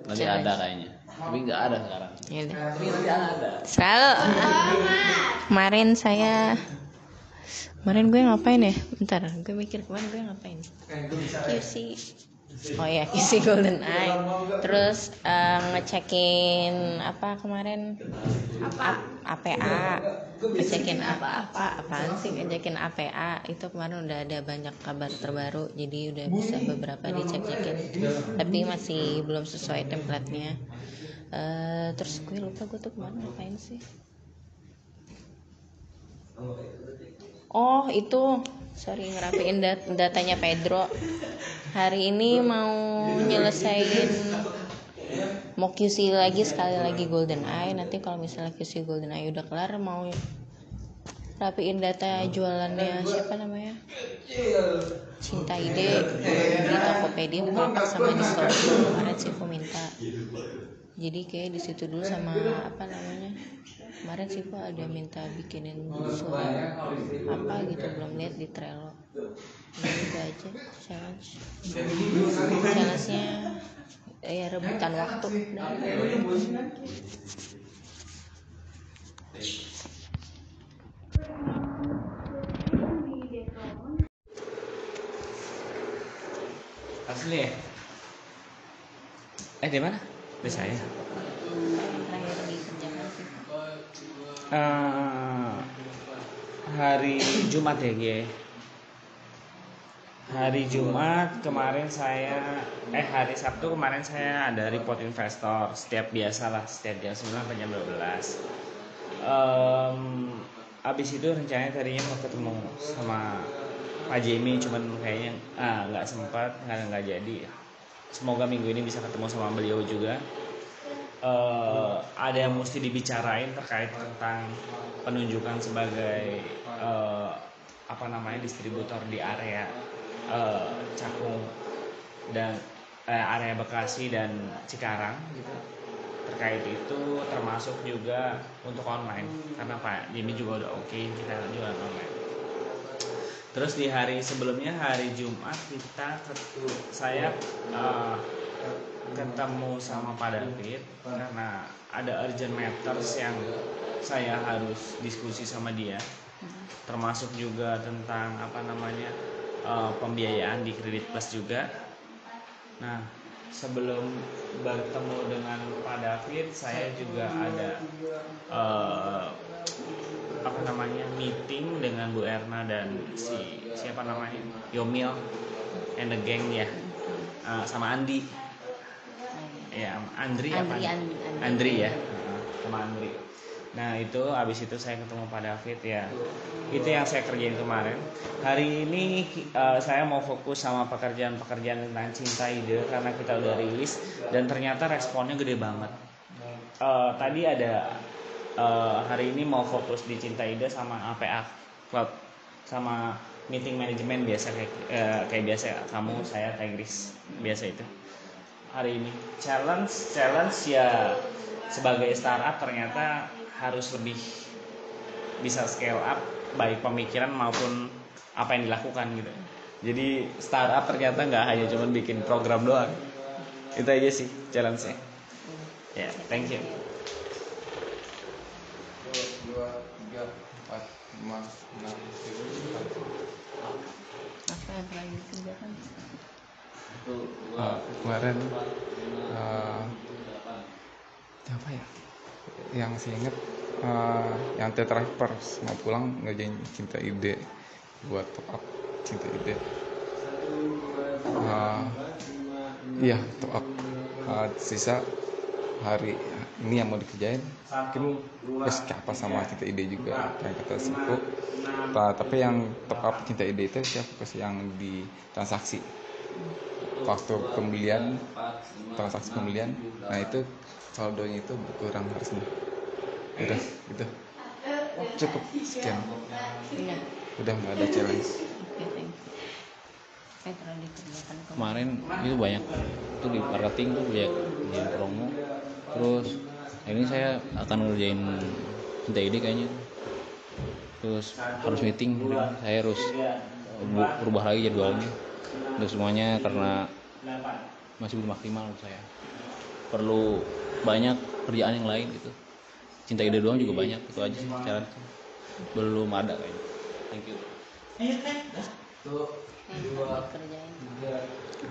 Nanti ada kayaknya. Tapi nggak ada sekarang. Ya tapi nanti ada. Selalu. Kemarin saya Kemarin gue ngapain ya? Bentar, gue mikir kemarin gue ngapain? QC. Oh (laughs) ya, QC Golden Eye. Terus eh, ngecekin apa kemarin? Apa? APA. Ngecekin apa-apa? Apaan sih ngecekin APA? Itu kemarin udah ada banyak kabar terbaru, jadi udah bisa beberapa dicek-cekin. Tapi masih belum sesuai template-nya. Eh, terus gue lupa gue tuh kemarin ngapain sih? Oh itu sorry ngerapiin dat- datanya Pedro. Hari ini mau nyelesain mau QC lagi sekali lagi Golden Eye. Nanti kalau misalnya QC Golden Eye udah kelar mau rapiin data jualannya siapa namanya? Cinta Ide. Di Tokopedia Bukalapak sama di store. Kemarin sih aku minta. Jadi kayak di situ dulu sama apa namanya kemarin sih gua ada minta bikinin surat apa gitu belum lihat di Trello Jadi itu aja challenge. Challenge nya ya rebutan waktu. Asli ya? Eh di mana? Di saya Eh, hari Jumat ya Gie hari Jumat kemarin saya eh hari Sabtu kemarin saya ada report investor setiap biasalah setiap jam 9 sampai jam 12 Em, abis itu rencananya tadinya mau ketemu sama Pak Jamie cuman kayaknya ah sempat nggak nggak jadi. Semoga minggu ini bisa ketemu sama beliau juga eh, ada yang mesti dibicarain terkait tentang penunjukan sebagai eh, apa namanya distributor di area eh, Cakung dan eh, area Bekasi dan Cikarang gitu. Terkait itu termasuk juga untuk online. Karena Pak Jimmy juga udah oke kita jualan online. Terus di hari sebelumnya hari Jumat kita saya eh, ketemu sama Pak David karena ada urgent matters yang saya harus diskusi sama dia. Termasuk juga tentang apa namanya eh, pembiayaan di kredit plus juga. Nah sebelum bertemu dengan Pak David saya juga ada eh, apa namanya meeting dengan Bu Erna dan si siapa namanya Yomil and the gang ya. Eh, sama Andi ya Andri, apa Andri, Andri, Andri. Andri. Ya? Sama Andri. Nah itu abis itu saya ketemu Pak David ya. Itu yang saya kerjain kemarin. Hari ini eh, saya mau fokus sama pekerjaan-pekerjaan tentang cinta ide karena kita udah rilis dan ternyata responnya gede banget. Eh, tadi ada eh, hari ini mau fokus di cinta ide sama APA Cloud sama meeting manajemen biasa kayak eh, kayak biasa. Kamu saya Tigris biasa itu hari ini. Challenge challenge ya sebagai startup ternyata harus lebih bisa scale up baik pemikiran maupun apa yang dilakukan gitu. Jadi startup ternyata nggak hanya cuma bikin program doang. Itu aja sih challenge nya ya thank you. Dua tiga empat lima enam tujuh apa yang telah dikerjakan Uh, kemarin uh, apa ya? yang saya ingat uh, yang terakhir mau pulang ngerjain cinta ide buat top up cinta ide. Uh, iya top up. Uh, sisa hari ini yang mau dikerjain mungkin terus apa sama cinta ide juga apa yang kata Sipo Ta- tapi yang top up cinta ide itu fokus yang di transaksi waktu pembelian transaksi pembelian nah itu saldonya itu kurang harusnya udah gitu. Cukup sekian. Iya. udah nggak ada challenge. Kemarin itu banyak itu di marketing tuh banyak di promo. Terus ini saya akan ngerjain cinta ide kayaknya. Terus harus meeting saya harus berubah lagi jadwalnya untuk semuanya karena masih belum maksimal menurut saya. Perlu banyak kerjaan yang lain gitu. Cinta ide doang juga banyak itu aja sih cara. Belum ada kayaknya. Thank you. Dikerjain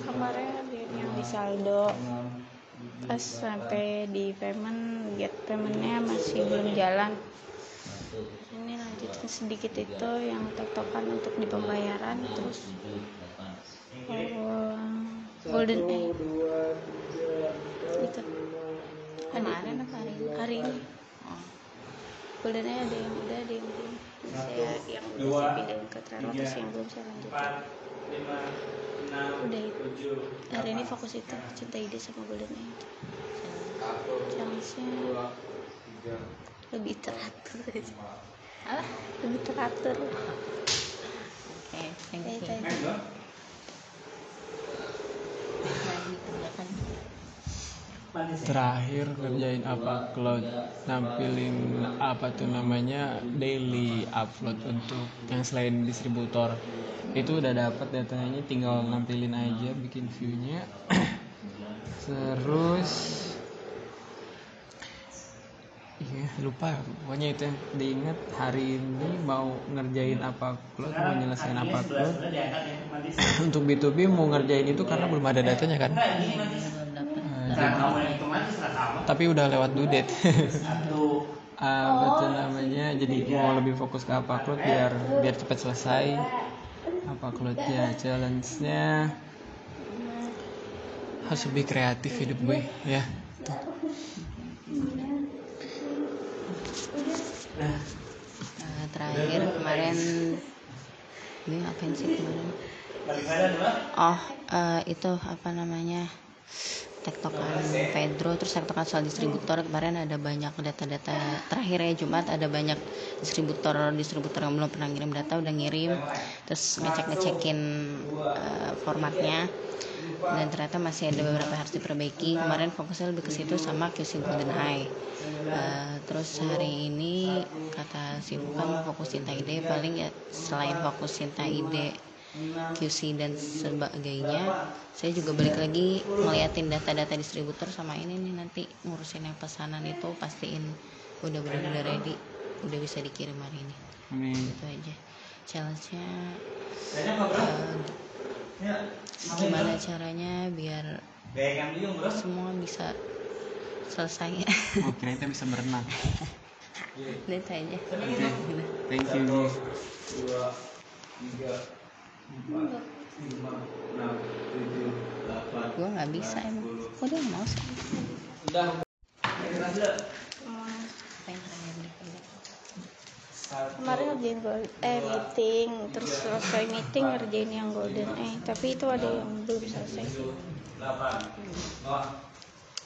kemarin yang di saldo. Pas sampai di payment get paymentnya masih belum jalan. Ini lanjutin sedikit itu yang tektokan untuk di pembayaran terus golden. egg itu. kemarin apa hari ini? hari ini. oh. golden egg ada yang udah ada yang belum. Saya yang udah saya pindahin ke terus yang belum saya lanjutin. udah itu. hari ini fokus itu cinta ide sama golden egg challenge-nya lebih teratur. apa? Lebih teratur. (laughs) Oke thank you Itu aja. telah dikerjakan terakhir kerjain apa? Cloud nampilin apa tuh namanya? Daily upload untuk yang selain distributor. Itu udah dapat datanya tinggal nampilin aja bikin viewnya. (clears throat) Terus iya lupa. Pokoknya itu yang diingat hari ini mau ngerjain apa upload mau nyelesain apa upload (clears throat) untuk B2B mau ngerjain itu karena belum ada datanya kan? Nah, tapi udah lewat due date. Uh, (laughs) betul namanya. Jadi mau lebih fokus ke apa upload biar biar cepat selesai. Apa uploadnya challenge nya harus lebih kreatif hidup gue ya. Tuh. Nah, terakhir kemarin ini ngapain sih kemarin? Oh eh, itu apa namanya tektokan Pedro terus tektokan soal distributor kemarin ada banyak data-data terakhir ya Jumat ada banyak distributor distributor yang belum pernah ngirim data udah ngirim terus ngecek ngecekin uh, formatnya dan ternyata masih ada beberapa harus diperbaiki. Kemarin fokusnya lebih ke situ sama QC Golden Eye. Uh, terus hari ini kata si bukan fokus cinta ide paling ya selain fokus cinta ide QC dan sebagainya. Saya juga balik lagi ngeliatin data-data distributor sama ini nih nanti ngurusin yang pesanan itu pastiin udah benar-benar ready udah bisa dikirim hari ini. Amin. itu aja. Challenge-nya uh, gimana caranya biar semua bisa selesai. Oh kira kita bisa berenang. Itu aja. Thank you. Dua tiga gue nggak bisa emang. Kok dia mau sih. Udah. Kemarin ngerjain gold eh meeting terus selesai meeting ngerjain yang golden eh tapi itu ada yang belum selesai.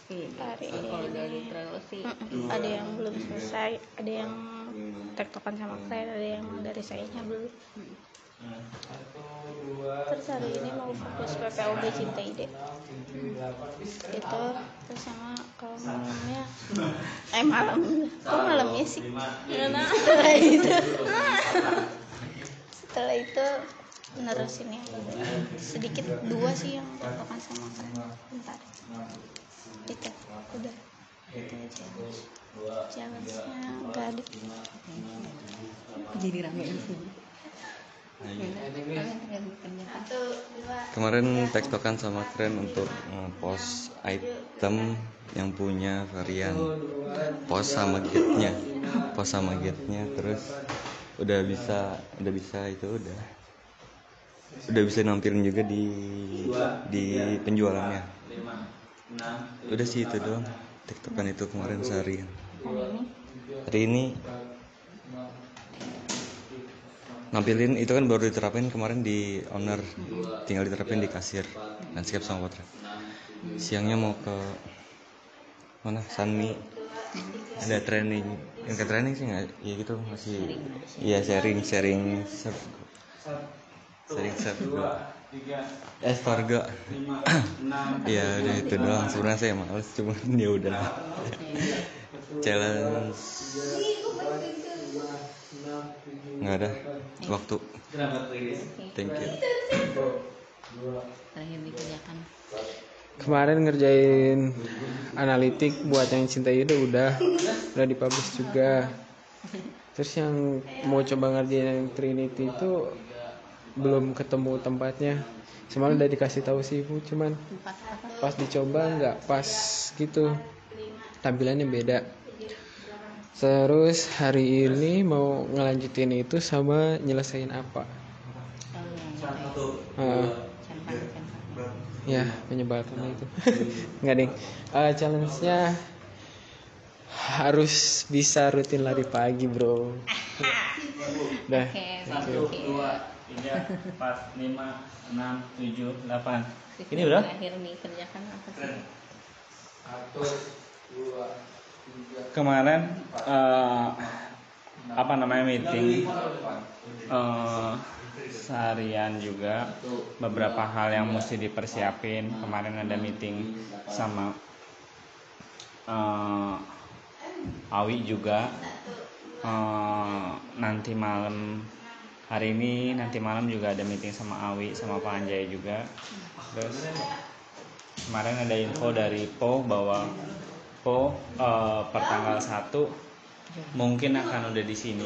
Sih hari Mm-mm, ada yang belum selesai. Ada yang tektokan sama klien ada yang dari sayanya belum terus hari ini mau fokus PPOB cinta ide. Itu terus sama kalau malamnya eh malam. Kok malamnya sih? Setelah itu. Setelah itu nerusin yang sedikit dua sih yang tektokan sama bentar. Itu udah. Itu aja. Challenge-nya ada. Jadi rame di sini kemarin tektokan sama keren untuk post item yang punya varian. Post sama gate-nya. Post sama gate-nya terus udah bisa udah bisa itu udah. Udah bisa nampilin juga di di penjualannya. Udah sih itu doang tektokan itu kemarin seharian. Hari ini nampilin itu kan baru diterapin kemarin di owner. Tinggal diterapin di kasir. Landscape sama potret. Siangnya mau ke mana? Sanmi. Ada training. Yang ke training sih nggak? Ya gitu. Masih iya sharing sharing serve sharing serve juga eh Farga (clears throat) ya udah itu doang. Sebenarnya saya males cuman (laughs) ya udah. Challenge nggak ada. Waktu. Thank you. Terakhir dikerjakan kemarin ngerjain analitik buat yang cinta ide udah udah dipublish juga. Terus yang mau coba ngerjain yang Trinity itu belum ketemu tempatnya. Semalam udah dikasih tahu sih ibu cuman pas dicoba nggak pas gitu. Tampilannya beda terus hari ini mau ngelanjutin itu sama nyelesain apa? Uh, ya penyebaran itu. (laughs) Nggak ding. Uh, challenge nya harus bisa rutin lari pagi bro. (laughs) Dah you. dua tiga empat lima enam tujuh delapan. Ini udah? terakhir dikerjakan apa sih? Satu kemarin eh, apa namanya meeting eh, seharian juga beberapa hal yang mesti dipersiapin. Kemarin ada meeting sama eh, Awi juga. Eh, nanti malam hari ini nanti malam juga ada meeting sama Awi sama Pak Anjay juga. Terus kemarin ada info dari Po bahwa Po eh, pertanggal 1 mungkin akan udah di sini.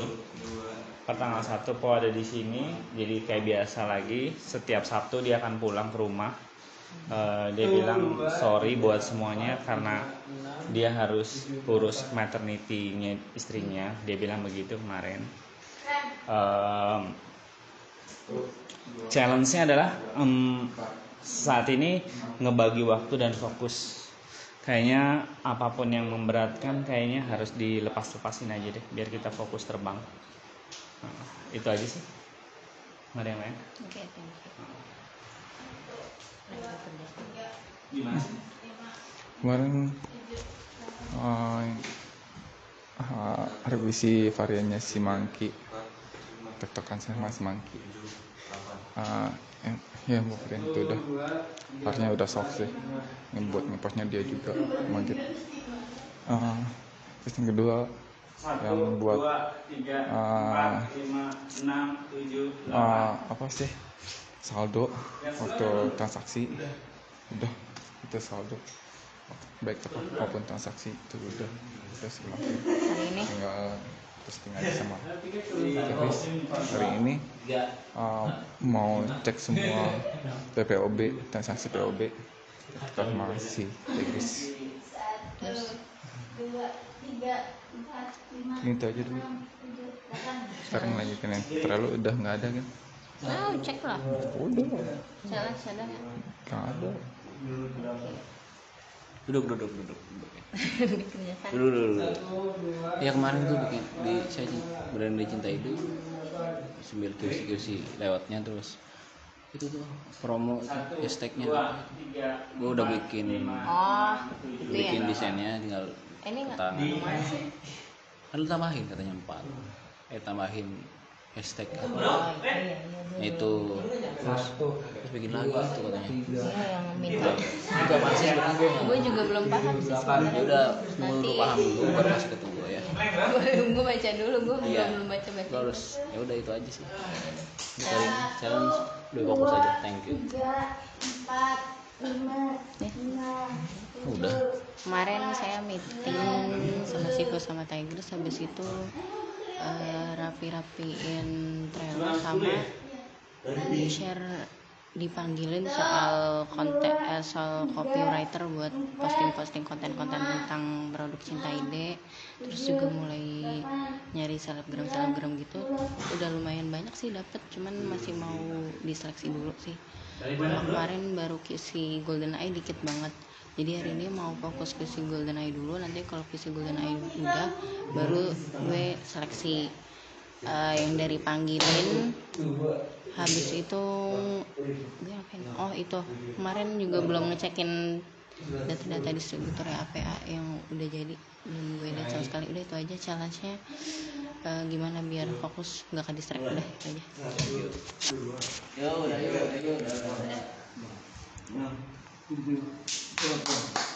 Pertanggal 1 Po ada di sini jadi kayak biasa lagi setiap Sabtu dia akan pulang ke rumah. Eh, dia bilang sorry buat semuanya karena dia harus urus maternity-nya istrinya. Dia bilang begitu kemarin. Em, challenge-nya adalah em, saat ini ngebagi waktu dan fokus kayaknya apa pun yang memberatkan kayaknya harus dilepas-lepasin aja deh biar kita fokus terbang. Nah, itu aja sih. Nggak ada yang lain? Oke thank you. Gimana sih? Kemarin uh, uh, revisi variannya si Monkey. Tektokan sama si Monkey. Uh, yang ya mau varian itu udah. Variannya udah soft sih. Yang buat ngepostnya dia juga manjut uh, terus yang kedua yang buat uh, uh, apa sih? Saldo waktu transaksi. Udah itu saldo. Baik apa maupun transaksi itu udah. Udah ini? Tinggal terus tinggal sama Febris hari ini uh, mau cek semua PPOB transaksi POB masih Febris itu aja dulu. Sekarang lanjutin yang terlalu udah nggak ada kan? Nah, cek lah. udah. Ada nggak? nggak ada duduk duduk duduk duduk. Duduk duduk ya kemarin tuh bikin di saya berani dicinta itu sambil kursi kursi lewatnya terus. Itu tuh promo hashtagnya. Gue udah bikin Oh, itu bikin ya. desainnya tinggal Ini nggak? kan lu tambahin katanya empat. Eh tambahin hashtag Oh, iya, iya, iya. Nah, itu. Terus terus bikin lagi itu katanya. Iya, yang minta. itu apa sih sebenarnya gue Gue juga belum paham sih ya sebenarnya. udah nunggu Nanti. lu paham dulu baru kasih ke gue ya gue baca dulu, gue belum Iya. belum baca baca. Harus ya udah itu aja sih. Kali ini challenge. Udah fokus aja. thank you. udah. Kemarin saya meeting sama Sifu sama Tigers habis itu eh, rapi-rapiin trailer sama di share dipanggilin soal konten eh, soal copywriter buat posting-posting konten-konten tentang produk cinta ide. Terus juga mulai nyari selebgram selebgram gitu. Udah lumayan banyak sih dapet cuman masih mau diseleksi dulu sih. Kemarin baru kisi golden eye dikit banget jadi hari ini mau fokus ke si golden eye dulu. Nanti kalau ke si golden eye udah baru gue seleksi eh, yang dari panggilin habis itu gue ngapain? Oh itu. Kemarin juga belum ngecekin data-data distributor ya APA yang udah jadi. Belum gue lihat sama sekali. Udah itu aja challenge-nya. Eh, gimana biar fokus nggak ke distract udah itu aja ya udah ya udah ya udah